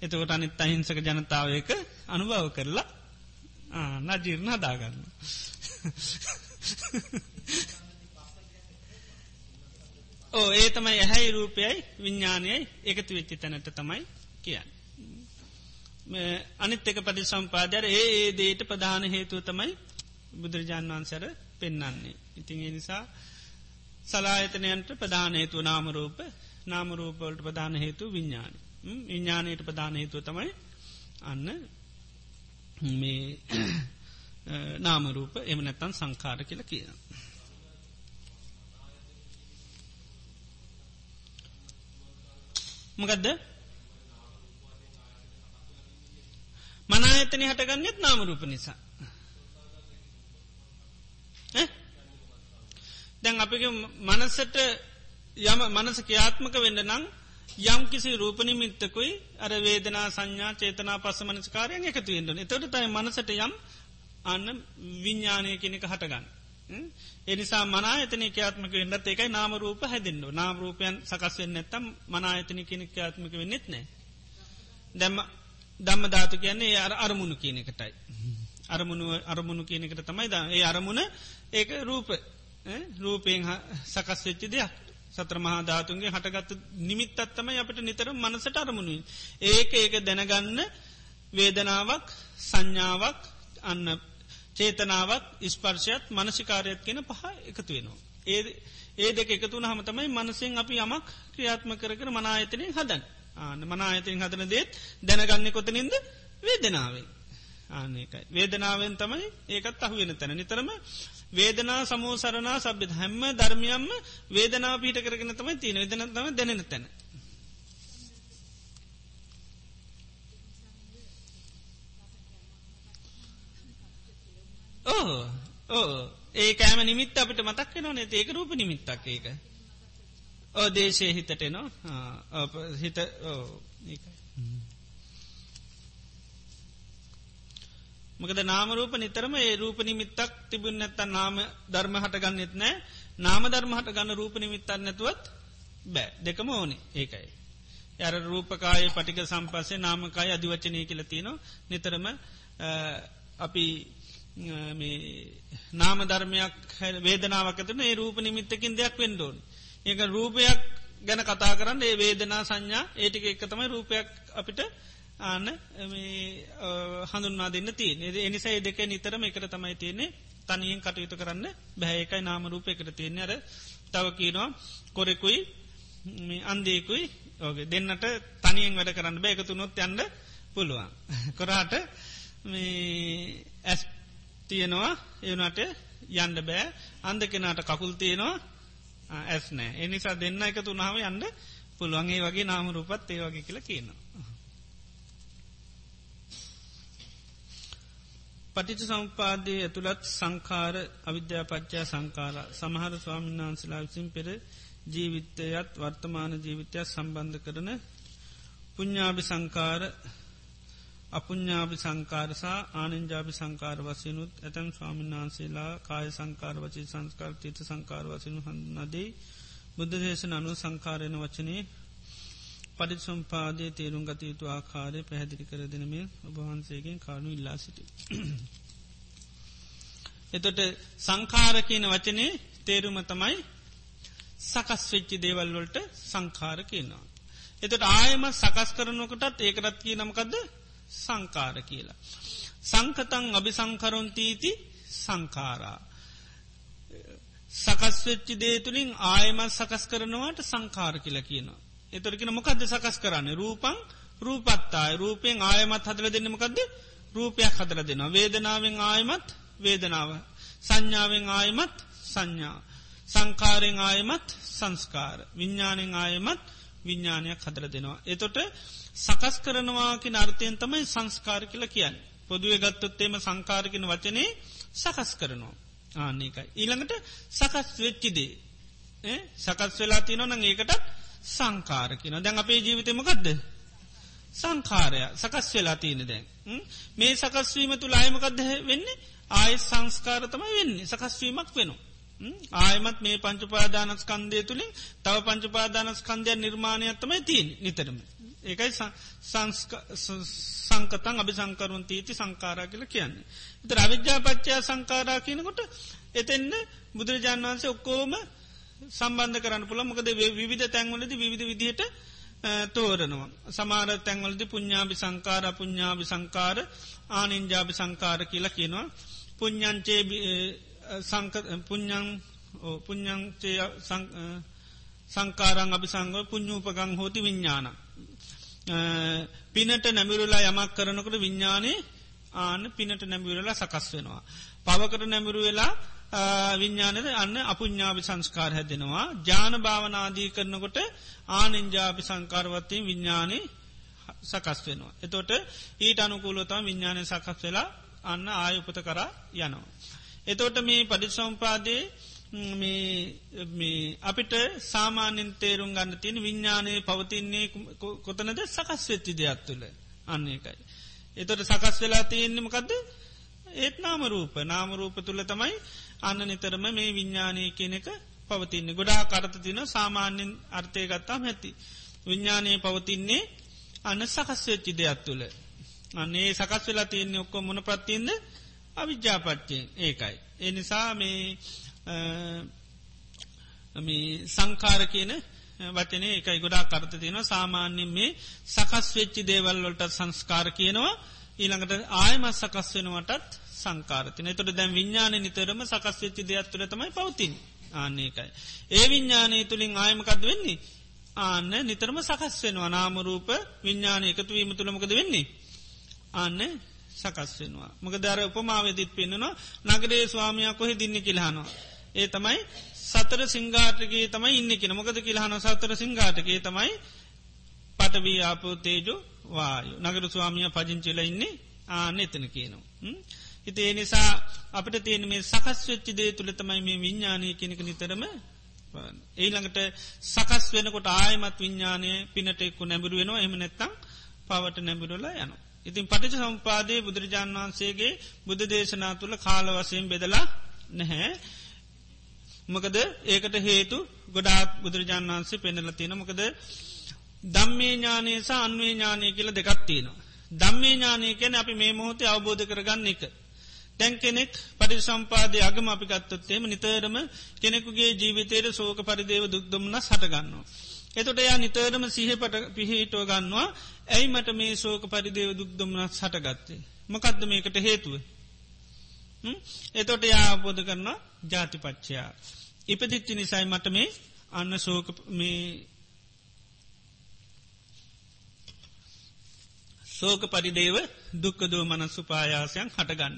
එතකොට අනිත් අහිංසක ජනතාවයක අනුභව කරලා නජීර්ණ හදාගන්න. ඕ ඒ තමයි ඇහැයි රූපයයි විඤ්ඥානයයි එකතු වෙච්චි තැනට තමයි කියන්න. අනිත් එක පදි සම්පාදර ඒ ඒ දේට ප්‍රධාන හේතුව තමයි බුදුරජාන් වන්සර පෙන්නන්නේ. ඉතින් ඒ නිසා සලායතනයන්ට ප්‍රධාන හේතු නාමරූප නාමරූපවලට ප්‍රධාන හේතු විඤ්ඥාන. විඤ්ඥානයට ප්‍රධාන හේතුව තමයි අන්න මේ නාමරූප එම නැත්තන් සංකාර කියල කියන. මකදද මනායතන හටගන්නෙත් නාමරූප නිසා. දැන් අපගේ මනසට යම මනස ක්‍යාත්මක වෙන්න නං යම් කිසි රූපනිමිත්තකුයි අර වේදනා සංඥා චේතනා පස්ස මනස්කාරයෙන් එකතු වෙන්ඩන තොට තයි මනසට යම් අන්න විඤ්ඥානය කෙනෙක හටගන්න. එනිසා මනායතන ක්‍යාත්මක වෙන්නත් ඒකයි නාමරූප හැදෙන්න්න නාමරූපයන් සකස් වෙන්න ඇත්තම් මනායතන කෙනෙ ක්‍යාත්මක වෙන්නෙත් නෑ. දැම්ම දම්ම ධාතු කියන්නේ අර අරමුණු කියන එකටයි. අරමුණු අරමුණු කියනෙකට තමයි ද ඒ අරමුණ ඒක රූප රූපයෙන් සකස් වෙච්චි දෙයක් සත්‍ර මහා ධාතුන්ගේ හටගත්ත නිමිත් අත්තමයි අපට නිතර මනසට අරමුණුයි. ඒක ඒක දැනගන්න වේදනාවක් සංඥාවක් අන්න චේතනාවත් ස්පර්ශයත් මනසිකාරයත් කියෙන පහ එකතු වෙනවා. ඒ ඒ දෙක එකතුන හමතමයි මනසිෙන් අපි යමක් ක්‍රියාත්ම කර කර මනායතනය හදන් ආන මනායතයෙන් හදන දේත් දැනගන්න කොතනින්ද වේදනාවේ. ආනකයි. වේදනාවෙන් තමයි ඒකත් අහු වෙන තැන නිතරම වේදනා සමෝසරනා සබ්්‍යත හැම්ම ධර්මියම්ම වේදනා පීට කරගෙන තමයි තියෙන වෙදන තම දැනෙන තැන. ඕ ඕ ඒ කෑම නිමිත් අපිට මතක් නොනේ ඒක රූප නිමිත්තක් ඒක. ඕ දේශය හිතට නවා හිත ඕ ඒකයි. මකද නාමරූප නිතරම ඒ රූප නිමිත්තක් තිබුණ නැත්ත නාම ධර්ම හටගන්නෙත් නෑ. නාම ධර්ම හට ගන්න රූප නිමිත්තන්න නැතුවත් බෑ. දෙකම ඕනේ. ඒකයි. යර රූපකාය පටික සම්පස්සේ නාමකාය අධිවචනය කියලතිනවා නිතරම අපි නාම ධර්මයක් වේදනාවකතන ඒ රූප නිමිත්තකින් දෙයක් වෙන්ඩෝන්. ඒක රූපයක් ගැන කතා කරන්න ඒ වේදනා සංඥා. ඒටික එක තමයි රූපයක් අපිට ආන හඳුන්වා දෙන්න තිය එනිසා දෙක නිතරම එකට තමයි තියෙන්නේ. තනියෙන් කටයුතු කරන්න බැහයකයි නාමරූප එකට තියෙන්නේ. අර තව කියනවා කොරෙකුයි අන්දේකුයි ඕගේ දෙන්නට තනියෙන් වැඩ කරන්න බෑ. එකතුනොත් යන්න පුළුවන්. කොරාට ඇස් තියෙනවා ඒනට යන්න බෑ. අන්ද කෙනාට කකුල් තියෙනවා ඇස් නෑ. එනිසා දෙන්න එක තුනාව යන්න පුළුවන්ගේ වගේ නාමරූපත් ඒ වගේ කියලා කියනවා. පටිච සම්පාදය ඇතුළත් සංකාර අවිද්‍යාපච්චා සංකාර සමහර ස්වාමීන් වහන්සලා විසින් පෙර ජීවිතයත් වර්තමාන ජීවිතයක් සම්බන්ධ කරන පුඤ්ඥාභි සංකාර අපුඤ්ඥාභි සංකාරසා ආනන්ජාභි සංකාර වසයනුත් ඇතැම් ස්වාමීන් වහන්සේලා කාය සංකාර වචී සංස්කාර තීත සංකාර වසනු හඳනදී බුද්ධ දේශන අනු සංකාරයන වචනය පරිසම්පාදය තේරුම් ගත යුතු ආකාරය පැහැදිලි කර දෙනමේ ඔබහන්සේගෙන් කානු ඉල්ලා සිටි. එතොට සංකාර කියන වචනේ තේරුම තමයි සකස් වෙච්චි දේවල්වලට සංකාර කියනවා. එතට ආයම සකස් කරනකොටත් ඒකරත් කිය නමකදද සංකාර කියලා. සංකතං අභි සංකරොන්තීති සංකාරා. සකස්වෙච්චි දේතුළින් ආයමත් සකස් කරනවාට සංකාර කියලා කියනවා. එතොරකින මොකක්ද සකස් කරන්න රූපං රූපත්තායි රූපයෙන් ආයමත් හදල දෙන්නමකක්ද රූපයක් හදල දෙනවා වේදනාවෙන් ආයමත් වේදනාව සංඥාවෙන් ආයමත් සංඥා. සංකාරෙන් ආයමත් සංස්කාර. විඤ්ඥානෙන් ආයමත් විඤ්ඥානයක් හදර දෙනවා. එතොට සකස් කරනවාකි නර්තයෙන් තමයි සංස්කාර කියල කියන්න. පොදුව ගත්තොත්තේම සංකාරකින වචනේ සකස් කරනවා. ආන්නේකයි. ඊළඟට සකස් වෙච්චිදේ. සකස් වෙලා තියනොන ඒකටත් සංකාරකින දැන් අපේ ජීවිතමකක්ද. සංකාරය සකස් වෙලා තියෙන දැන්. මේ සකස්වීම තුළ අයමකක්ද වෙන්නේ ආය සංස්කාර තමයි වෙන්නේ සකස්වීමක් වෙනවා. ආයමත් මේ පංචුපාදානස්කන්දය තුළින් තව පංචුපාදානස්කන්දය නිර්මාණයත්තමයි තිීන් නිතරම. ඒකයි සංකතන් අභි සංකරුන්තීති සංකාරා කියල කියන්නේ. ත රවිද්‍යාපච්චා සංකාරා කියනකොට එතෙන්න බුදුරජාන් වන්සේ ඔක්කෝම සම්බන්ධ කරන්න පුළ මොකද විධ තැන්වලද විධ විදිහට තෝරනවා. සමාර තැන්වලද පුඤ්ඥාභි සංකාර පුඤ්ඥාභි සංකාර ආනින්ජාභි සංකාර කියලා කියනවා. පුඤ්ඥංචේ පුඤ්ඥං පුඤ්ඥංචේ සංකාරං අභි සංගව පුඤ්ඥූපකං හෝති විඤ්ඥාන. පිනට නැමිරුලා යමක් කරනකට විඤ්ඥානය ආන පිනට නැමිරලා සකස් වෙනවා. පවකට නැමිරු වෙලා විඤ්ඥානද අන්න අපුඥාපි සංස්කාර හැදෙනවා ජාන භාවනාදී කරනකොට ආනින්ජාපි සංකාරවත්තයෙන් විඤ්ඥානය සකස් වෙනවා. එතොට ඊට අනුකූලතම විඤ්ඥානය සකස් වෙලා අන්න ආයුපත කරා යනවා. එතෝට මේ පඩිසම්පාදේ අපිට සාමාන්‍යෙන් තේරුම් ගන්න තියෙන විඤ්ඥානය පවතින්නේ කොතනද සකස් වෙච්චි දෙයක් තුළ අන්න එකයි. එතොට සකස් වෙලා තියෙන්නෙමකක්ද ඒත් නාමරූප නාමරූප තුළ තමයි අන්න නිතරම මේ විඤ්ඥානය කියන එක පවතින්නේ ගොඩා කරත තින සාමාන්‍යෙන් අර්ථය ගත්තාම ඇති. විඤ්ඥානයේ පවතින්නේ අන්න සකස් වෙච්චි දෙයක් තුළ. අන්නේ සකස් වෙලා තියන්නේ ඔක්කො මොන ප්‍රත්තියන්ද අවිද්‍යාපට්ටයෙන් ඒකයි. ඒ නිසා මේ සංකාර කියන වචනේ එකයි ගොඩා කරත තියෙන සාමාන්‍යෙන් මේ සකස් වෙච්චි දේවල් වලට සංස්කාර කියනවා ඊළඟට ආයමත් සකස් වෙනවටත් සංකාරතින තොට දැන් විඤ්ඥාන නිතරම සකස් වෙච්චි දෙයක් තුළ තමයි පවතින් ආන්නේකයි. ඒ විඤ්ඥානය තුළින් ආයමකද වෙන්නේ ආන්න නිතරම සකස් වෙනවා නාමරූප විඤ්ඥාන එකතු වීම තුළමකද වෙන්නේ. ආන්න සකස් වෙනවා. මක දර උපමාවදිත් පෙන්න්නනවා නගරේ ස්වාමයක් කොහෙ දින්න කිල්හනවා. ඒ තමයි සතර සිංගාටගේ තමයි ඉන්න කියෙන මොකද කිල්හන සතර සිංගාටගේ තමයි පටවී ආපෝ තේජෝ වායු නගර ස්වාමිය පජංචිල ඉන්නේ ආන එතන කියනවා. හිත ඒ නිසා අපට තියෙන මේ සකස් වෙච්චි දේ තුළ තමයි මේ විඤ්ඥානය කෙනෙක නිතරම ඒළඟට සකස් වෙනකොට ආයමත් විඤ්ඥානය පිනට එක්කු නැබුරු වෙනවා එම නැත්තම් පවට නැබුරුලා යනවා. ඉතින් පටිච සම්පාදයේ බුදුරජාන් වහන්සේගේ බුද්ධ දේශනා තුළ කාල වසයෙන් බෙදලා නැහැ. මොකද ඒකට හේතු ගොඩාත් බුදුරජාන් වහන්සේ පෙනල තියෙන මොකද දම්මේ ඥානය සහ අන්වේ ඥානය කියල දෙකත්තිනවා. දම්මේ ඥානය කැන අපි මේ මොහොතේ අවබෝධ කරගන්න එක. දැන් කෙනෙක් පටි සම්පාදය අගම අපි ගත්තොත්තේම නිතරම කෙනෙකුගේ ජීවිතයට සෝක පරිදේව දුක්දම්න්න සටගන්නවා. එතොට එයා නිතරම සිහපට පිහිටෝ ගන්නවා ඇයි මට මේ සෝක පරිදේව දුක්දම්නත් සටගත්තේ. මකක්ද මේකට හේතුව. එතොට යාබෝධ කරන්න ජාතිපච්චයා. ඉපදිච්චි නිසයි මට මේ අන්න සෝක මේ සෝක පරිදේව දුක්කදෝ මනස්සු පායාසයන් හටගන්න.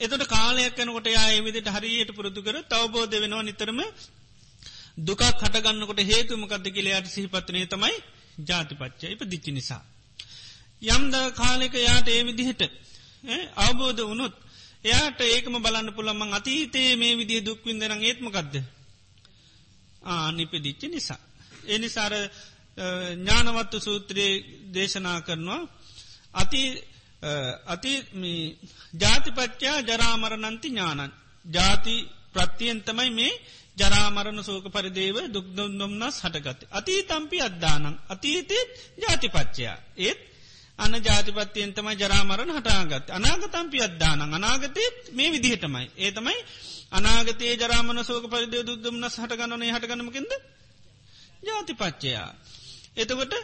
එතට කාලයක් කනකොට යා විදිට හරියට පුරුදු කර තවබෝධ වෙනවා නිතරම දුකක් හටගන්නකොට හේතුමකක්ද කියලයාට සිහිපත්නය තමයි ජාතිපච්චය ඉප දිච්චි නිසා. යම්ද කාලෙක යාට ඒ විදිහට අවබෝධ වනුත් එයාට ඒකම බලන්න පුළමං අතීතයේ මේ විදිහ දුක්වින්දන ඒත්මකක්ද ආනිපදිච්චි නිසා. එනිසාර ඥානවත්තු සූත්‍රයේ දේශනා කරනවා අති අති ජාතිපච්චා ජරාමරණන්ති ඥානන් ජාති ප්‍රත්තියෙන් තමයි මේ ජරාමරණ සෝක පරිදේව දුක්දොන්දොම්න්නස් හටගත. අතීතම්පි අද්දානං අතීතයත් ජාතිපච්චයා ඒත් අන්න ජාතිපත්තියෙන් තමයි ජරාමරණ හටාගත් අනාගතම්පි අද්දානං අනාගතයත් මේ විදිහටමයි ඒ තමයි අනාගතයේ ජරාමන සෝක පරිදේ දුක්දම්න්නස් හටගන්නනේ හටගනමකින්ද ජාතිපච්චයා. එතකොට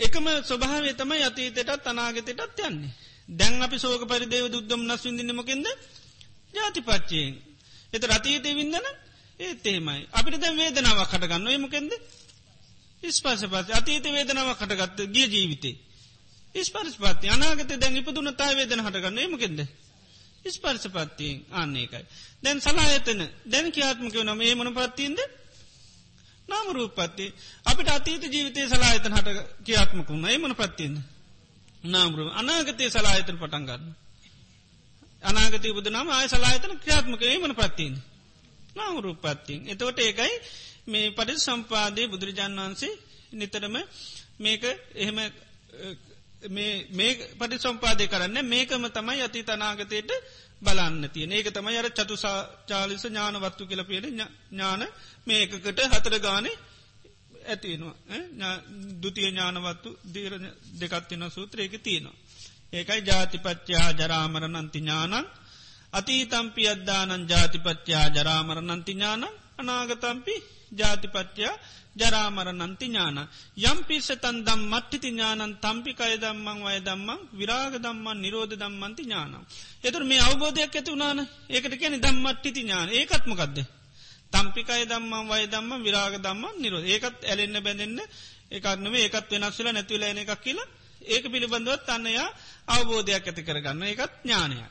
එකම ස්වභාව තමයි අතීතයටත් අනාගතයටත් යන්නේ. දැන් අපි සෝක පරිදේව දුක්දම් නස් විඳන්නමකින්ද ජාතිපච්චයෙන්. එත රතීතය විඳන ඒත් එහෙමයි. අපිට දැ වේදනාවක් කටගන්න එමකෙන්ද ඉස්පස පස අතීත වේදනාවක් කටගත්ත ගිය ජීවිතේ. ඉස්පරස් පත්ති අනාගත දැන් ඉපදුන තා වේදන හටගන්න එමකෙන්ද. ස්පර්ශපත්තියෙන් ආන්නේකයි. දැන් සලායතන දැන් කියාත්මක වන මේ මන පත්තින්ද නාමරූපත්ති අපිට අතීත ජීවිතය සලායතන හට කියාත්මකුණ ඒමන පත්තින්න නාමරු අනාගතය සලායතන පටන්ගන්න. අනාගතය බුද නම ආය සලායතන ක්‍රියාත්මක ඒමන පත්තින්න නාමරූපත්තින් එතවට ඒකයි මේ පටි සම්පාදය බුදුරජාන් වහන්සේ නිතරම මේක එහෙම මේ පටි සම්පාදය කරන්න. මේකම තමයි අති තනාගතයට බලන්න තියෙන. ඒක තමයි අර චතුසා චාලිස ඥානවත්තු කියල පියෙන ඥාන මේකකට හතර ගානේ ඇතිනවා දුතිය ඥානවත්තු දීර දෙකත්තින සූත්‍රයක තියෙනවා. ඒකයි ජාතිපච්චයා ජරාමර නන්ති ඥානන් අතීතම්පි අද්දානන් ජාතිපච්චයා ජරාමර නන්ති ඥානන් අනාගතම්පි ජාතිපච්චයා ජරාමර නන්ති ඥාන. යම් පිස්සතන් දම් මට්ටිති ඥානන් තම්පිකය දම්මං වය දම්මං විරාග දම්මන් නිරෝධ දම්මන්ති ඥානම්. එතුර මේ අවබෝධයක් ඇති වුණාන ඒකට කැන දම්මට්ටිති ඥාන ඒකත්මකක්ද. තම්පිකය දම්මන් වය දම්ම විරාග දම්මන් නිරෝධ ඒකත් ඇලෙන්න්න බැඳන්න ඒකත්නම ඒකත් වෙනස්සල නැතිවල එන එකක් කියලා ඒක පිළිබඳවත් අන්නයා අවබෝධයක් ඇති කරගන්න ඒකත් ඥානයක්.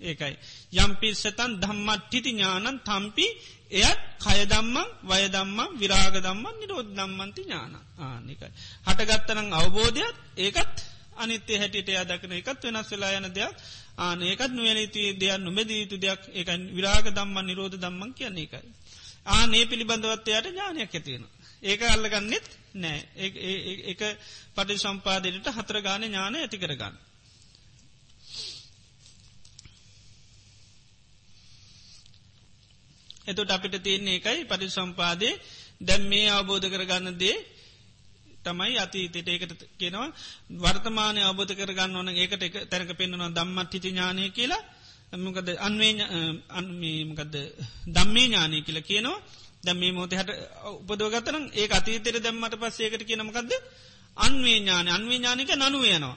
ඒකයි. යම් පිස්සතන් ධම්මට්ටිති ඥානන් තම්පි එයත් කයදම්මං වයදම්මං විරාග දම්මන් නිරෝධ දම්මන්ති ඥාන ආනිකයි. හටගත්තනං අවබෝධයක් ඒකත් අනිත්‍ය හැටියට අදකන එකත් වෙනස් වෙලා යන දෙයක් ආන ඒකත් නුවනීතිය දෙයක් නොමැදී යුතු දෙයක් එක විරාග දම්මන් නිරෝධ දම්මන් කියන්නේ එකයි. ආනේ පිළිබඳවත්වයට ඥානයක් ඇතියෙන. ඒක අල්ලගන්නෙත් නෑ එක පටි සම්පාදයට හතර ගාන ඥාන ඇති කරගන්න. එතුට අපිට තියන්නේ එකයි පටි සම්පාදය දැම් මේ අවබෝධ කරගන්න දේ තමයි අතීතයට ඒකට කියෙනවා වර්තමානය අවබෝධ කරගන්න ඕන ඒකට එක තැනක පෙන්න්නවා දම්මත් හිති ඥානය කියලා. මොකද අන්වේ අන්මකද දම්මේ ඥානය කියලා කියනවා. දැම් මේ මෝත හට උපදෝගතරන ඒ අතීතයට දැම්මට පස්සේකට කියනමකක්ද අන්වේ ඥාන අන්වේ ඥානික නනුවයනවා.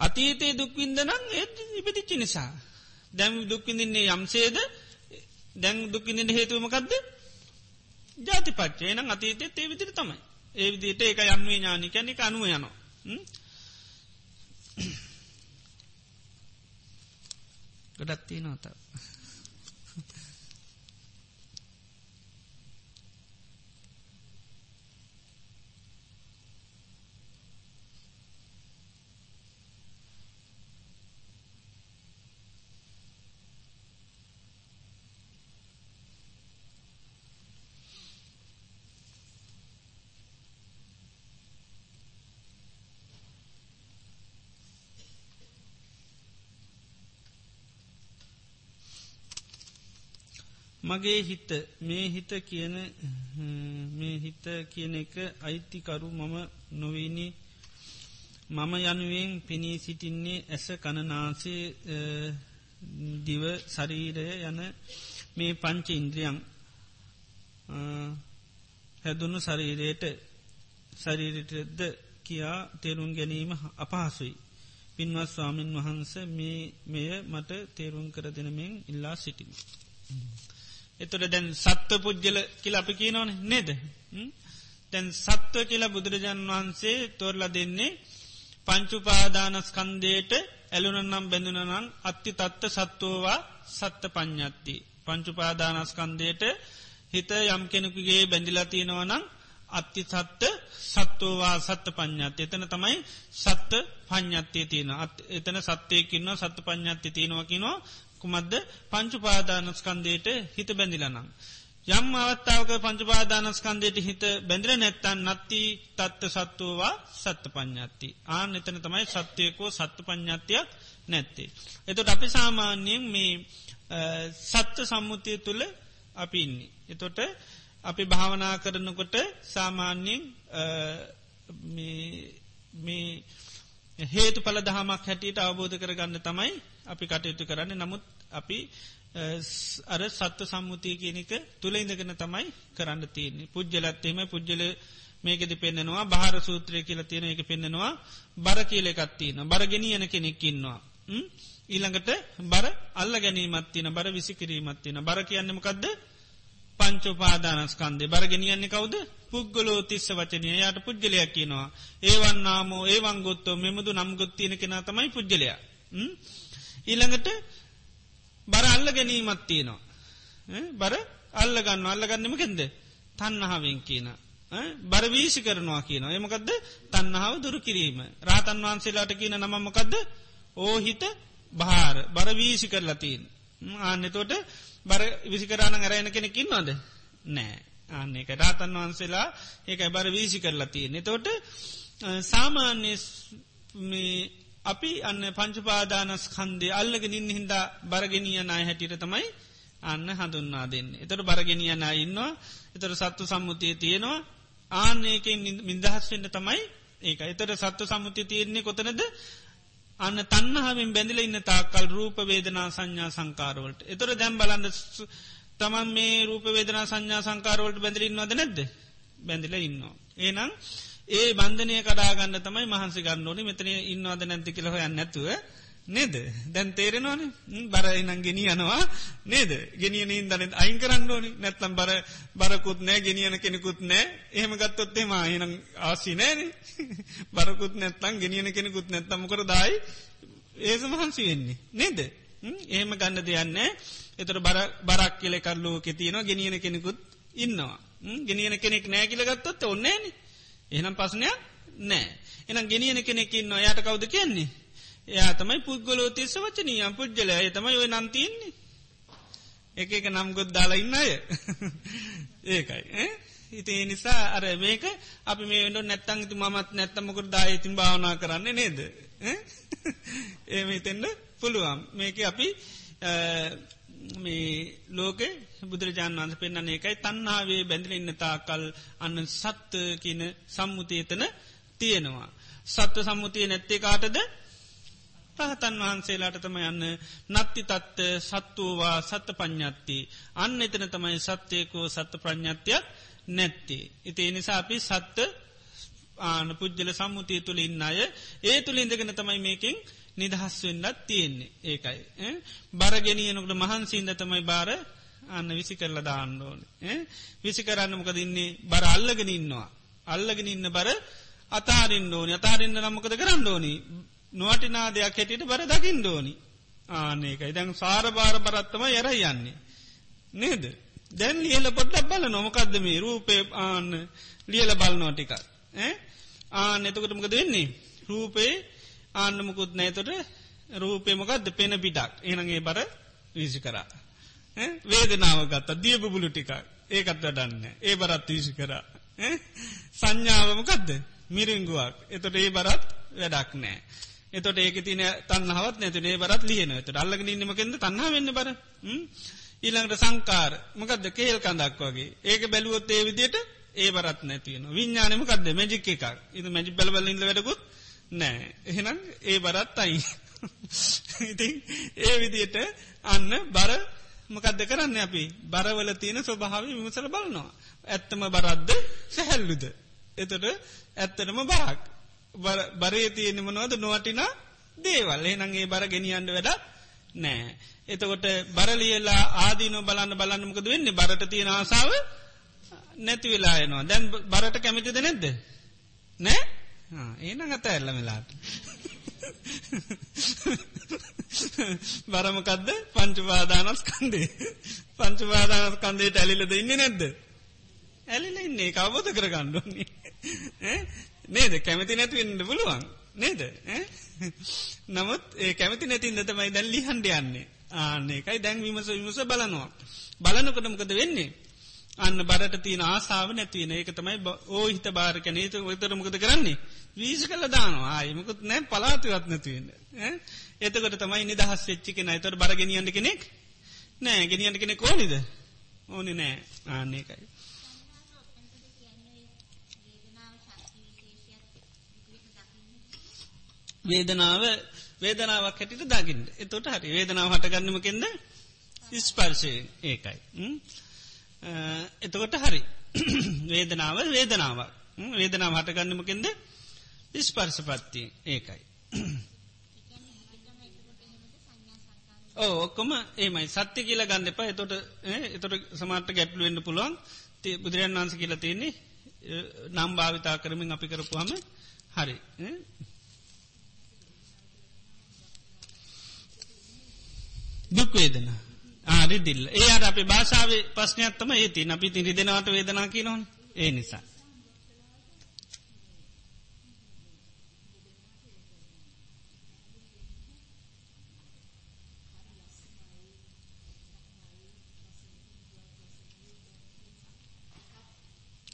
අතීතයේ දුක්වින්දනං ඒ ඉපතිච්චි නිසා. දැම් දුක්විඳින්නේ යම්සේද? දැන් දුක්කිනිට හේතුවමකක්ද ජාතිපච්චේ නම් අතීතෙත් ඒ විදිර තමයි. ඒ විදිට ඒක යන්වේ ඥානිකැනෙ අනුව යනවා. ගොඩත්තිී නොතාව මගේ හිත මේ හිත කියන මේ හිත කියන එක අයිතිකරු මම නොවීනි මම යනුවෙන් පෙනී සිටින්නේ ඇස කණනාසේ දිව ශරීරය යන මේ පංච ඉන්ද්‍රියන් හැදුණු ශරීරයට ශරීරටද කියා තේරුම් ගැනීම අපහසුයි. පින්වත් ස්වාමීන් වහන්ස මේ මෙය මට තේරුම් කර දෙනමෙන් ඉල්ලා සිටිම. එතොට දැන් සත්ව පුද්ගල කියල අපි කියනවන නේද? දැන් සත්ව කියලා බුදුරජාන් වහන්සේ තෝරල දෙන්නේ පංචුපාදානස්කන්දයට ඇලුනනම් බැඳුනනම් අත්ති තත්ත සත්වෝවා සත්ත පඥ්ඥත්ති. පංචුපාදානස්කන්දයට හිත යම් කෙනෙකුගේ බැඳිලා තියෙනවනම් අත්ති සත්ත සත්වෝවා සත්ත පඥ්ඥත් එතන තමයි සත්ත පඥ්ඥත්තේ තියෙන එතන සත්‍යයකින්න සත්ත පඥ්ඥත්ති තියෙනවකිනවා කුමද්ද පංචුපාදානස්කන්දයට හිත බැඳිලනම්. යම් අවත්තාවක පංචුපාදානස්කන්දයට හිත බැඳර නැත්තන් නත්ති තත්ත සත්තුවවා සත්ත පඥ්ඥත්ති. ආන එතන තමයි සත්‍යයකෝ සත්ත පඥ්ඥත්තියක් නැත්තේ. එතොට අපි සාමාන්‍යයෙන් මේ සත්ත සම්මුතිය තුළ අපි ඉන්නේ. එතොට අපි භාවනා කරනකොට සාමාන්‍යයෙන් මේ හේතු පල දහමක් හැටියට අවබෝධ කරගන්න තමයි අපි කටයුතු කරන්න. නමුත් අපි අර සත්ව සම්මුතිය කියනක තුළ ඉඳගෙන තමයි කරන්න තියන්නේ. පුද්ජලත්තේම පුද්ජල මේකෙද පෙන්න්නනවා භාර සූත්‍රය කියලා තියෙන එක පෙන්න්නනවා බර කියලෙකත්තින බරගෙනියන කෙනෙක්කින්නවා. ඊළඟට බර අල්ල ගැනීමත්තින බර විසිකිරීමත්තින බර කියන්නමකක්ද පංචෝපාදානස්කන්දේ බරගෙනියන්නේ කවුද? පුද්ගලෝ තිස්ස වචනය. යට පුද්ගලයක් කියනවා. ඒවන්නාමෝ ඒවංගොත්තෝ මෙමුදු නම්ගොත්තියන කෙන තමයි පුද්ගලයා. ඊළඟට බර අල්ල ගැනීමත් තියෙනවා. බර අල්ලගන්න අල්ලගන්නම කෙන්ද තන්නහාවෙන් කියන. බර වීසි කරනවා කියන. එමකදද තන්නහාව දුරු කිරීම. රාතන් වහන්සේලාට කියන නමමකදද ඕහිත භාර බර වීසි කරලතින්. ආන්‍යතෝට බර විසිකරාණ අරයන කෙනෙකින්වද නෑ. අන්න එක රාතන් වහන්සේලා ඒක බර වීසි කරලතිය. එතෝට සාමාන්‍ය අපි අන්න පංචපාදානස් කන්දේ අල්ලගෙන ඉන්න හින්දා බරගෙනිය නාය හැටියට තමයි අන්න හඳුන්වා දෙන්න. එතට බරගෙනිය නා ඉන්නවා එතට සත්තු සම්මුතිය තියෙනවා ආන්නේකෙන් මිදහස්වෙන්න තමයි ඒක එතට සත්තු සම්මුතිය තියෙන්නේ කොතනද අන්න තන්නහාවෙන් බැඳල ඉන්න තාකල් රූප වේදනා සංඥා සංකාරවලට. එතොර දැම් බලන්න තමන් මේ රූප වේදනා සංඥා සංකාරවලට බැඳලින්වද නැද්ද බැඳල ඉන්නවා. ඒනම් ඒ බන්ධනය කඩාගන්න තමයි මහන්සි ගන්න ඕනි. මෙතන ඉන්නවාද නැති කියලහ යන්න නැතුව නේද? දැන් තේරෙනවාන. බරයිනං ගෙනිය යනවා නේද? ගෙනියන ඉදන අයින් කරන්න ඕනි. නැත්තම් බර බරකුත් නෑ ගෙනියන කෙනෙකුත් නෑ. එහෙම ගත්තොත්තේ මාහින ආසි නෑන. බරකුත් නැත්තං ගෙනියන කෙනෙකුත් නැත්තමකර දායි ඒස මහන්සි වෙන්නේ නේද? එහෙම ගන්න දෙයන්න එතර බරක් කියල කරලෝක තියෙනවා. ගෙනියන කෙනෙකුත් ඉන්නවා. ගෙනියන කෙනෙක් නෑ කියලගත්තොත් ඔන්නේනේ එහනම් පසනයක් නෑ එනම් ගෙනියන කෙනෙකින්න යායට කවුද කියන්නේ? එයා තමයි පුද්ගලෝ තිස්ස වචනීයම් පුද්ගලය ඒ තමයි ඔය නන්තින්නේ එක එක නම්ගොත් දාලා ඉන්න අය. ඒකයි. ඉති නිසා අර මේක අපි මේ වෙන්ඩ නැත්තං තු මත් නැත්තමකට දායතින් භාවනා කරන්න නේද? ඒම හිතෙන්ට පුළුවන්. මේක අපි මේ ලෝක බුදුරජාණන් වන්ස පෙන්න්න ඒකයි තන්නාවේ බැඳල ඉන්නතා කල් අන්න සත්ත කියන සම්මුතියතන තියෙනවා. සත්ව සම්මුතිය නැත්තේ කාටද රහතන් වහන්සේලාට තම යන්න නත්ති තත්ත සත්තුවවා සත්ත පඥ්ඥත්ති අන්න එතන තමයි සත්‍යයකෝ සත්ත ප්‍රඥ්ඥත්තියක් නැත්ති. ඉති එනිසා අපි සත්ත ආන පුද්ජල සම්මුතිය තුළ ඉන්න අය ඒ තුළ ඉඳගෙන තමයි මේකින් නිදහස් වෙන්නත් තියෙන්නේ ඒකයි. බරගෙනියනකට මහන්සිීන්ද තමයි බාර අන්න විසි කරලා දාන්න ඕන. විසි කරන්න මොකද ඉන්නේ බර අල්ලගෙන ඉන්නවා. අල්ලගෙන ඉන්න බර අතාරින් ඕනි අතාරන්න නම්මකද කරන්න ඕනි. නොවටිනා දෙයක් හැටියට බර දකිින් ඕනි. ආනකයි දැන් සාර භාර බරත්තම යර යන්නේ. නේද. දැන් ලියල පොට්ටක් බල නොමකක්ද මේ රූපය ආන්න ලියල බලනෝටික. ආන එතකටමකද වෙන්නේ. රූපේ ආන්නමකුත් නෑතොට රූපයමකක්ද පෙන පිටක්. එනගේ බර විසි කරා. වේදනාවගත්ත දියබුලු ටික ඒකත් වඩන්න ඒ බරත් විසි කරා. සංඥාවමකක්ද මිරිංගුවක් එතොට ඒ බරත් වැඩක් නෑ. එතොට ඒක තින තන්නහවත් නැතිනේ බරත් ලියන ත අල්ලග ඉන්නමකෙද තන්හ වෙන්න බර. ඊළඟට සංකාර. මකද කේල් කඳක් වගේ. ඒක බැලුවොත් ඒ විදියට ඒ බරත් නැතිවන විඤ්ඥානමකක්ද මජික එකක්. ඉද මජි බලබලින්ද වැඩකුත් නෑ. එහෙනම් ඒ බරත් අයි ඉති ඒ විදියට අන්න බර මකදද කරන්න අපි? බරවල තියෙන ස්වභාව විමසල බලනවා. ඇත්තම බරද්ද සැහැල්ලුද? එතට ඇත්තටම බරක්. බරේ තියෙනම නොවද නොවටිනා දේවල්. එනගේ බර ගෙනියන්ඩ වැඩ නෑ. එතකොට බරලියලා ආදීන බලන්න බලන්නමකද වෙන්නේ? බරට තියෙන ආසාාව නැති වෙලායනවා දැන් බරට කැමිතිද නැද්ද? නෑ? ඒන ගත ඇල්ල මෙලාට බරමකදද පංචුපාදානස් කන්දේ පංචුපාදානස් කන්දේට ඇලිලද ඉන්න නැද්ද? ඇලිල ඉන්නේ. කවබෝධ කර ගණ්ඩුවන්නේ නේද? කැමති නැතිවෙන්න පුළුවන්. නේද? නමුත් ඒ කැමති නැතින් දතමයි දැන් ලිහන්ඩ යන්නේ. ආන්නේ එකයි දැන් විමස විමස බලනවා. බලනකොටමකද වෙන්නේ? අන්න බරට තියන ආසාාව නැතිවන ඒක තමයි ඕ හිත භාරක නේතු ඔතරමකද කරන්නේ? වීස කල දානවා. ආයමකුත් නෑ පලාතිවත් නැතිවන්න එතකොට තමයි නිදහස් එච්චිකෙන අතර බරගෙනියන්ට කෙනෙක් නෑ ගෙනියන්ට කෙනෙ කෝනිද ඕනි නෑ ආන්නේකයි වේදනාව වේදනාවක් හැටිට දකිින් එතොට හරි. වේදනාව හටගන්නමකෙන්ද ස්පර්ශය ඒකයි. එතකොට හරි. වේදනාව වේදනාවක්. වේදනාව හටගන්නමකෙන්ද ස්පර්ශපත්තිය. ඒකයි. ඕ ඔක්කොම ඒමයි සත්‍ය කියල ගන්න එපා. එතොට එතොට සමාට ගැට්ලුවෙන්න්න පුළුවන්. බුදුරන් වන්ස කියල තියන්නේ නම් භාවිතා කරමින් අපි කරපුහම හරි. දුක් දුක්වේදන ආරිදිල්ල ඒ අර අපි භාෂාවේ ප්‍රශ්නයක්ත්තම ඒති අපි තිරි දෙනවට වේදනා කිය නොන් ඒ නිසා.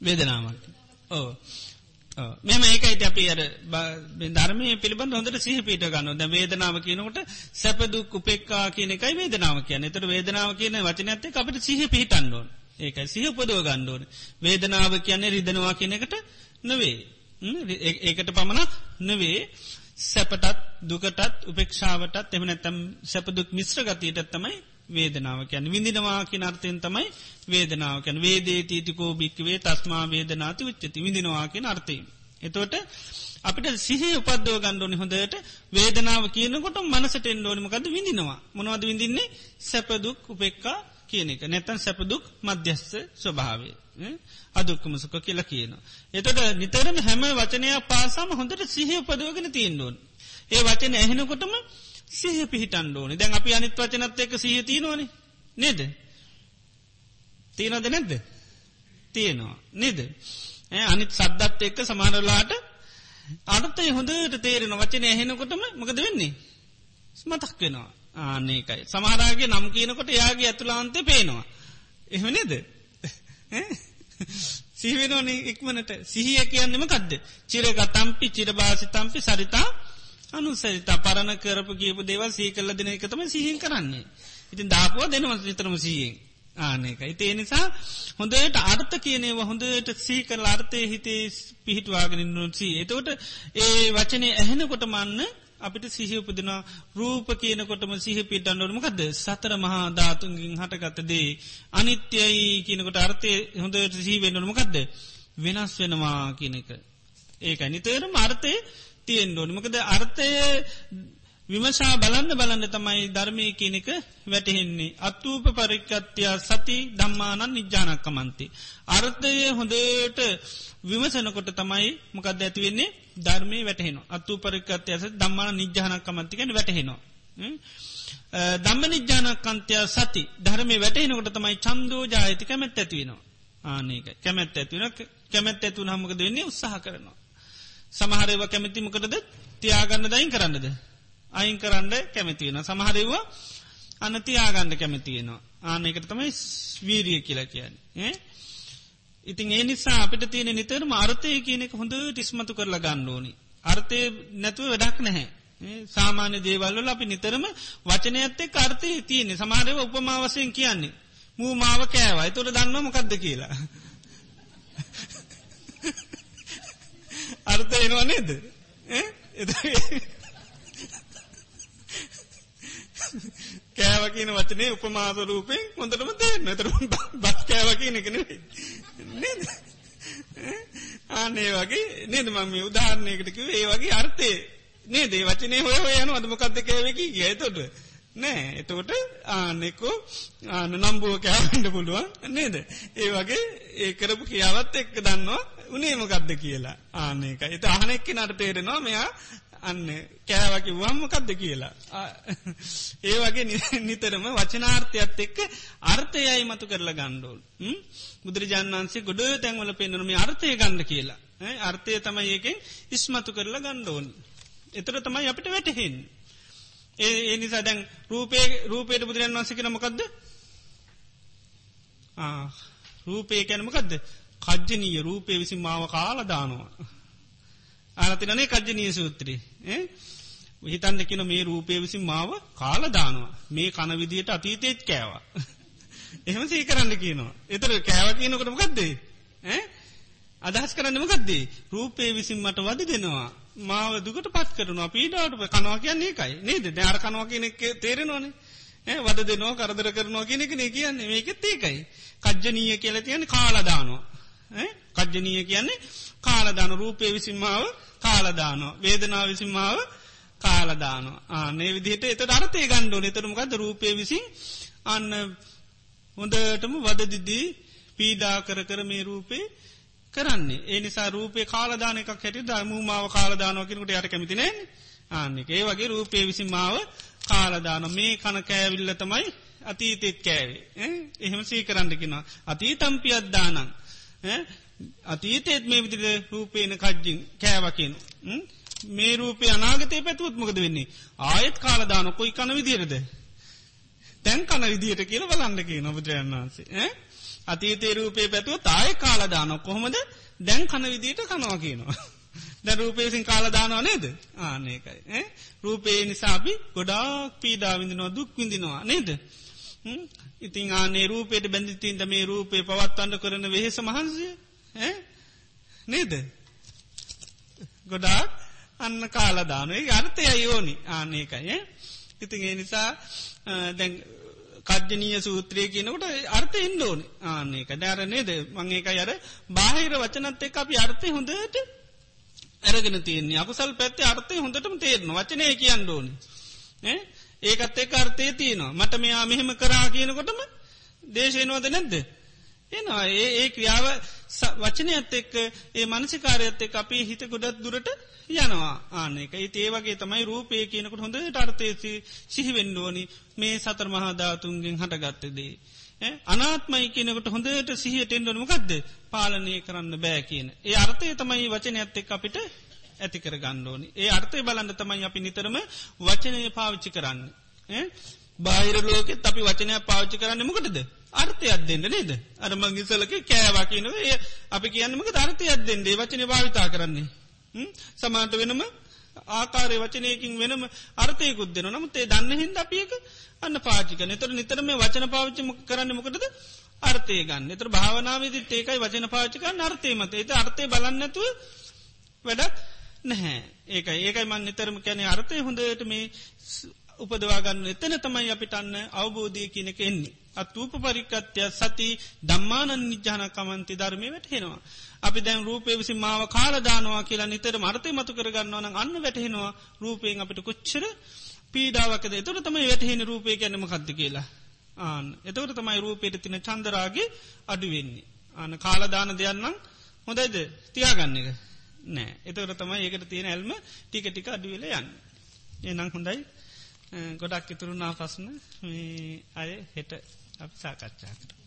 වේදනාවක්. ඕ මෙම ඒකයිට අපි අර ධර්මය පිළිබඳ හොඳට සිහ පිට ගන්න ද වේදනාව කියනකට සැපදුක් උපෙක්කා කියන එකයි වේදනාව කියන එතට වේදනාව කියන වචනඇත්ත අපට සිහ පිහිටන්ඩෝන් ඒකයි සිහ උපදව ගණ්ඩෝන වේදනාව කියන්නේ රිදනවා කියන එකට නොවේ ඒකට පමණක් නොවේ සැපටත් දුකටත් උපෙක්ෂාවටත් එමනැත්තම් සැපදුක් මිශ්‍ර ගතියටත් තමයි වේදනාව කියැන විඳිනවා කිය අර්ථයෙන් තමයි වේදනාව කැන වේදේ තීතිකෝ භික්වේ තස්මා වේදනාති උච්චති විඳිනවා කිය අර්ථය. එතෝට අපිට සිහ උපදව ගණ්ඩෝනි හොඳට. වේදනාව කියනකොට මනසට එන්ඩෝනිමකද විඳිනවා. මොනවද විඳින්නේ? සැපදුක් උපෙක්කා කියන එක. නැතන් සැපදුක් මධ්‍යස්ස ස්වභාවේ. අදුක්කමසුක කියලා කියන. එතට නිතරම හැම වචනයක් පාසාම හොඳට සිහ උපදවගෙන තියෙන්ඩෝන්. ඒ වචන ඇහෙනකොටම සිහ පිහිටන් ඕනි. දැන් අපි අනිත් වචනත් එක්ක සිහ තියනවන. නේද? තියනොද නැද්ද? තියෙනවා. නේද? අනිත් සද්දත් එක්ක සමාරලාට අර්ථය හොඳට තේරෙන වචන ඇහෙනකොටම මොකද වෙන්නේ? ස්මතක් වෙනවා. ආනකයි සමහරගේ නම් කියනකොට යාගේ ඇතුලාන්තය පේනවා. එහම නේද? සිහිවෙනෝන ඉක්මනට. සිහිය කියන්නෙම කදද චිරග තම්පි චිරභාසි තම්පි සරිතා අනුසරිතා පරණ කරපු කියපු දේවල් සී කල්ල දෙන එකතම සිහින් කරන්නේ. ඉතින් දාපුුව දෙනවස් විතරම සීයෙන්. ආනක ඉතිේ නිසා හොඳට අර්ථ කියනේ හොඳට සී කල් අර්ථය හිතේ පිහිටවාගෙන නොසී. එතවට ඒ වචනය ඇහෙනකොට මන්න අපිට සිහි උපදින රූප කියනකොටම සිහ පිටන්නොටමකද සතර මහා ධාතුන්ගින් හටගත්තදේ අනිත්‍යයි කියනකොට අර්ථය හොඳට සිහි වෙන්නනමකක්ද වෙනස් වෙනවා කියනක ඒක නිතරම අර්ථය තියෙන් ඕනි මකද අර්ථය විමසා බලන්න බලන්න තමයි ධර්මය කියනෙක වැටහෙන්නේ. අත්තූප පරික්කත්තියා සති දම්මානන් නිජ්‍යානක්කමන්ති. අර්ථය හොඳට විමසනකොට තමයි මොකද ඇතිවෙන්නේ ධර්මය වැටහෙන අත්තු පරික්කත්යස දම්මාන නිජ්‍යානක්කමන්තිකෙන වැටහෙනවා. දම්ම නිජ්‍යානකන්තය සති ධර්මය වැටහෙනකොට තමයි චන්දෝ ජායති කැමැත් ඇතිවෙනවා. ආනක කැමැත් ඇතිවෙන කැමැත් ඇතුවන හමකද වෙන්නේ උත්සාහ කරනවා. සමහරව කැමතිමකටද තියාගන්න දයින් කරන්නද. අයින් කරන්න කැමතියෙන. සමහරවා අන්න තියාගන්න කැමතියෙනවා. ආනකට තමයි වීරිය කියලා කියන්නේ. ඉතින් ඒ නිසා අපිට තියෙන නිතරම අර්ථය කියනෙක හොඳ ටිස්මතු කරලා ගණ්ඩෝනි. අර්ථය නැතුව වැඩක් නැහැ. සාමාන්‍ය දේවල්වල අපි නිතරම වචනයත්තේ කර්තය තියනෙ සමාරව උපමාවසයෙන් කියන්නේ. මූ මාව කෑවයි තොට දන්නවම කක්ද කියලා. අර්ථ එනවා නේද කෑව කියන වචනේ උපමාස රූපෙන් හොඳටම තේරෙනවා. ඒතර බත් කෑව කියන එක නෙවෙයි. නේද? ආන්නේ වගේ නේද මම මේ උදාහරණයකට කිව්වේ ඒ වගේ අර්ථය නේද? ඒ වචනේ හොය හොය යනවා. අද මොකක්ද කෑවේ කිය එතකොට නෑ එතකොට ආනෙකෝ ආන නම්බුව කෑවන්න පුළුවන් නේද? ඒ වගේ ඒ කරපු කියාවත් එක්ක දන්නවා උනේමකක්ද කියලා ආනක එත අහනෙක්කි නට තේරෙනවා මෙයා අන්න කෑවකි වම්මකක්ද කියලා. ඒ වගේ නිතරම වචනාර්ථයත් එක්ක අර්ථයයි මතු කරලා ගණ්ඩෝල්. බුදුරජාන් වන්සේ ගොඩ තැන්වල පෙන්න්නනම අර්ථය ගණ්ඩ කියලා. අර්ථය තමයි ඒකෙන් ඉස්මතු කරලා ගණ්ඩෝන්. එතර තමයි අපිට වැටහෙන්. ඒ නිසා දැන් රූපේ රූපයට බුදුරන් වන්සිකන මොකක්ද රූපය කැනමකක්ද කජ්ජනීය රූපය විසින් මාව කාලදානවා. ආනතිනනේ කජ්ජනීය සූත්‍රී. හිතන්න කියන මේ රූපය විසින් මාව කාලදානවා. මේ කනවිදියට අතීතයත් කෑවා. එහෙම සී කරන්න කියනවා. එතර කෑව කියනකට මොකක්දේ. අදහස් කරන්නම ගදේ රූපේ විසින් මට වද දෙනවා. මාව දුකට පත් කරනවා පීඩාවට කනවා කියන්නේ එකයි නේද දැර කනවා කියන එක තේරෙනවානේ වද දෙනවා කරදර කරනවා කියන එක නේ කියන්නේ මේකෙත් ඒකයි කජ්ජනීය කියලා තියෙන කාලදානවා කජ්ජනීය කියන්නේ කාලදාන රූපේ විසින්මාව කාලදානෝ. වේදනාව විසින්මාව කාලදානෝ. ආනේ විදිහට එත අර්ථය ගණ්ඩෝ නතරමකද රූපය විසින් අන්න හොඳටම වදදිදී පීඩා කර කර මේ රූපේ කරන්නේ. ඒ නිසා රූපේ කාලදානක හැට දමූමාව කාලදානෝ කෙනකට යට කැමතිනේ ආන්නෙක ඒ වගේ රූපේ විසි මාව කාලදාන. මේ කන කෑවිල්ල තමයි අතීතෙත් කෑවේ. එහෙම සී කරන්නකිනවා අතීතම්පි අද්දානං අතීතේත් මේ විදිර රූපේන කජ්ජින් කෑවකින. මේ රූපය අනාගතය පැතුවත්මකද වෙන්නේ? ආයත් කාලදාන කොයි කන විදිරද තැන් කන විදියට කියල බලන්නකි නොබුදුරයන් වහන්සේ. අතීතේ රූපේ පැතුව තාය කාලදාන කොහොමද? දැන් කන විදියට කනවා කියනවා. ද රූපේසින් කාලදානවා නේද? ආනකයි රූපේ නිසාබි ගොඩාක් පීඩාවිඳනවා දුක් විඳිනවා නේද? ඉතින් ආනේ රූපයට බැඳිතින්ද මේ රූපේ පවත්වන්න කරන වෙහෙස මහන්සිය? නේද? ගොඩාක් අන්න කාලදානේ අර්ථය යෝනි ආනකයි ඉතින් ඒ නිසා දැන් කජ්ජනීය සූත්‍රය කියනකට අර්ථ ඉන්ඩෝන ආන්නේක දැර නේද? මංඒක අර බාහිර වචනත් එක් අපි අර්ථය හොඳට ඇරගෙන තියන්නේ. අකුසල් පැත්තේ අර්ථය හොඳටම තේරන වචනය කියන්න ඕනි. ඒකත් එක් අර්ථය තියනවා. මට මෙයා මෙහෙම කරා කියනකොටම දේශයනවද නැද්ද? එනවා. ඒ ඒ ක්‍රියාව වචනයත් එක්ක ඒ මනසිකාරයත් එක් අපේ හිත ගොඩත් දුරට යනවා. ආනෙක ඒ වගේ තමයි රූපය කියනකට හොඳ ටර්තේසි සිහිවෙන්ඩෝනි මේ සතර මහාධාතුන්ගෙන් හටගත්තදේ. අනාත්මයි කියනකට හොඳට සිහියට එන්ඩනු ගදද පාලනය කරන්න බෑ කියන. ඒ අර්ථය තමයි වචන ඇත්තෙක් අපිට ඇතිකර ගණ්ඩෝනි. ඒ අර්ථය බලන්න තමයි අපි නිතරම වචනය පාවිච්චි කරන්න. බාහිර ලෝකෙත් අපි වචනය පාවිච්චි කරන්න මොකටද. අර්ථයක් දෙන්න නේද. අරමංගි සලක කෑවා කියනව අපි කියන්නමක අර්ථයක් දෙන්නේ වචන භාවිතා කරන්නේ. සමාන්ට වෙනම ආකාරය වචනයකින් වෙනම අර්ථයකුත් දෙන නමුත් ඒ දන්න හින්ද අපියක අන්න පාචික නතර නිතර මේ වචන පාවිච්චි කරන්න මොකටද අර්ථය ගන්න එතර භාවනාවේදිත් ඒකයි වචන පාචික අර්ථයමත ඒත අර්ථය බලන්නතුව වැඩක් නැහැ ඒකයි ඒකයි මන් නිතරම කැනෙ අර්ථය හොඳට මේ උපදවාගන්න එතන තමයි අපිට අන්න අවබෝධය කියනක එන්නේ. අත්ූප පරිකත්ය සති දම්මානන් නිජාන කමන්ති ධර්මය වැටහෙනවා. අපි දැන් රූපය විසි මාව කාලදානවා කියලා නිතර මර්තය මතු කරගන්නවන අන්න වැටහෙනවා රූපයෙන් අපිට කොච්චර පීඩාවකද එතොට තමයි වැටහෙන රූපය ගැනම කද්ද කියලා. ආන එතවට තමයි රූපයට තින චන්දරාගේ අඩුවෙන්නේ. ආන කාලදාන දෙයන්නම් හොඳයිද තියාගන්න එක. නෑ එතවට තමයි ඒකට තියෙන ඇල්ම ටික ටික අඩුවෙල යන්න. එනම් හොඳයි ගොඩක් ඉතුරුණා පස්න අය හෙට අප සාකච්ඡා කර.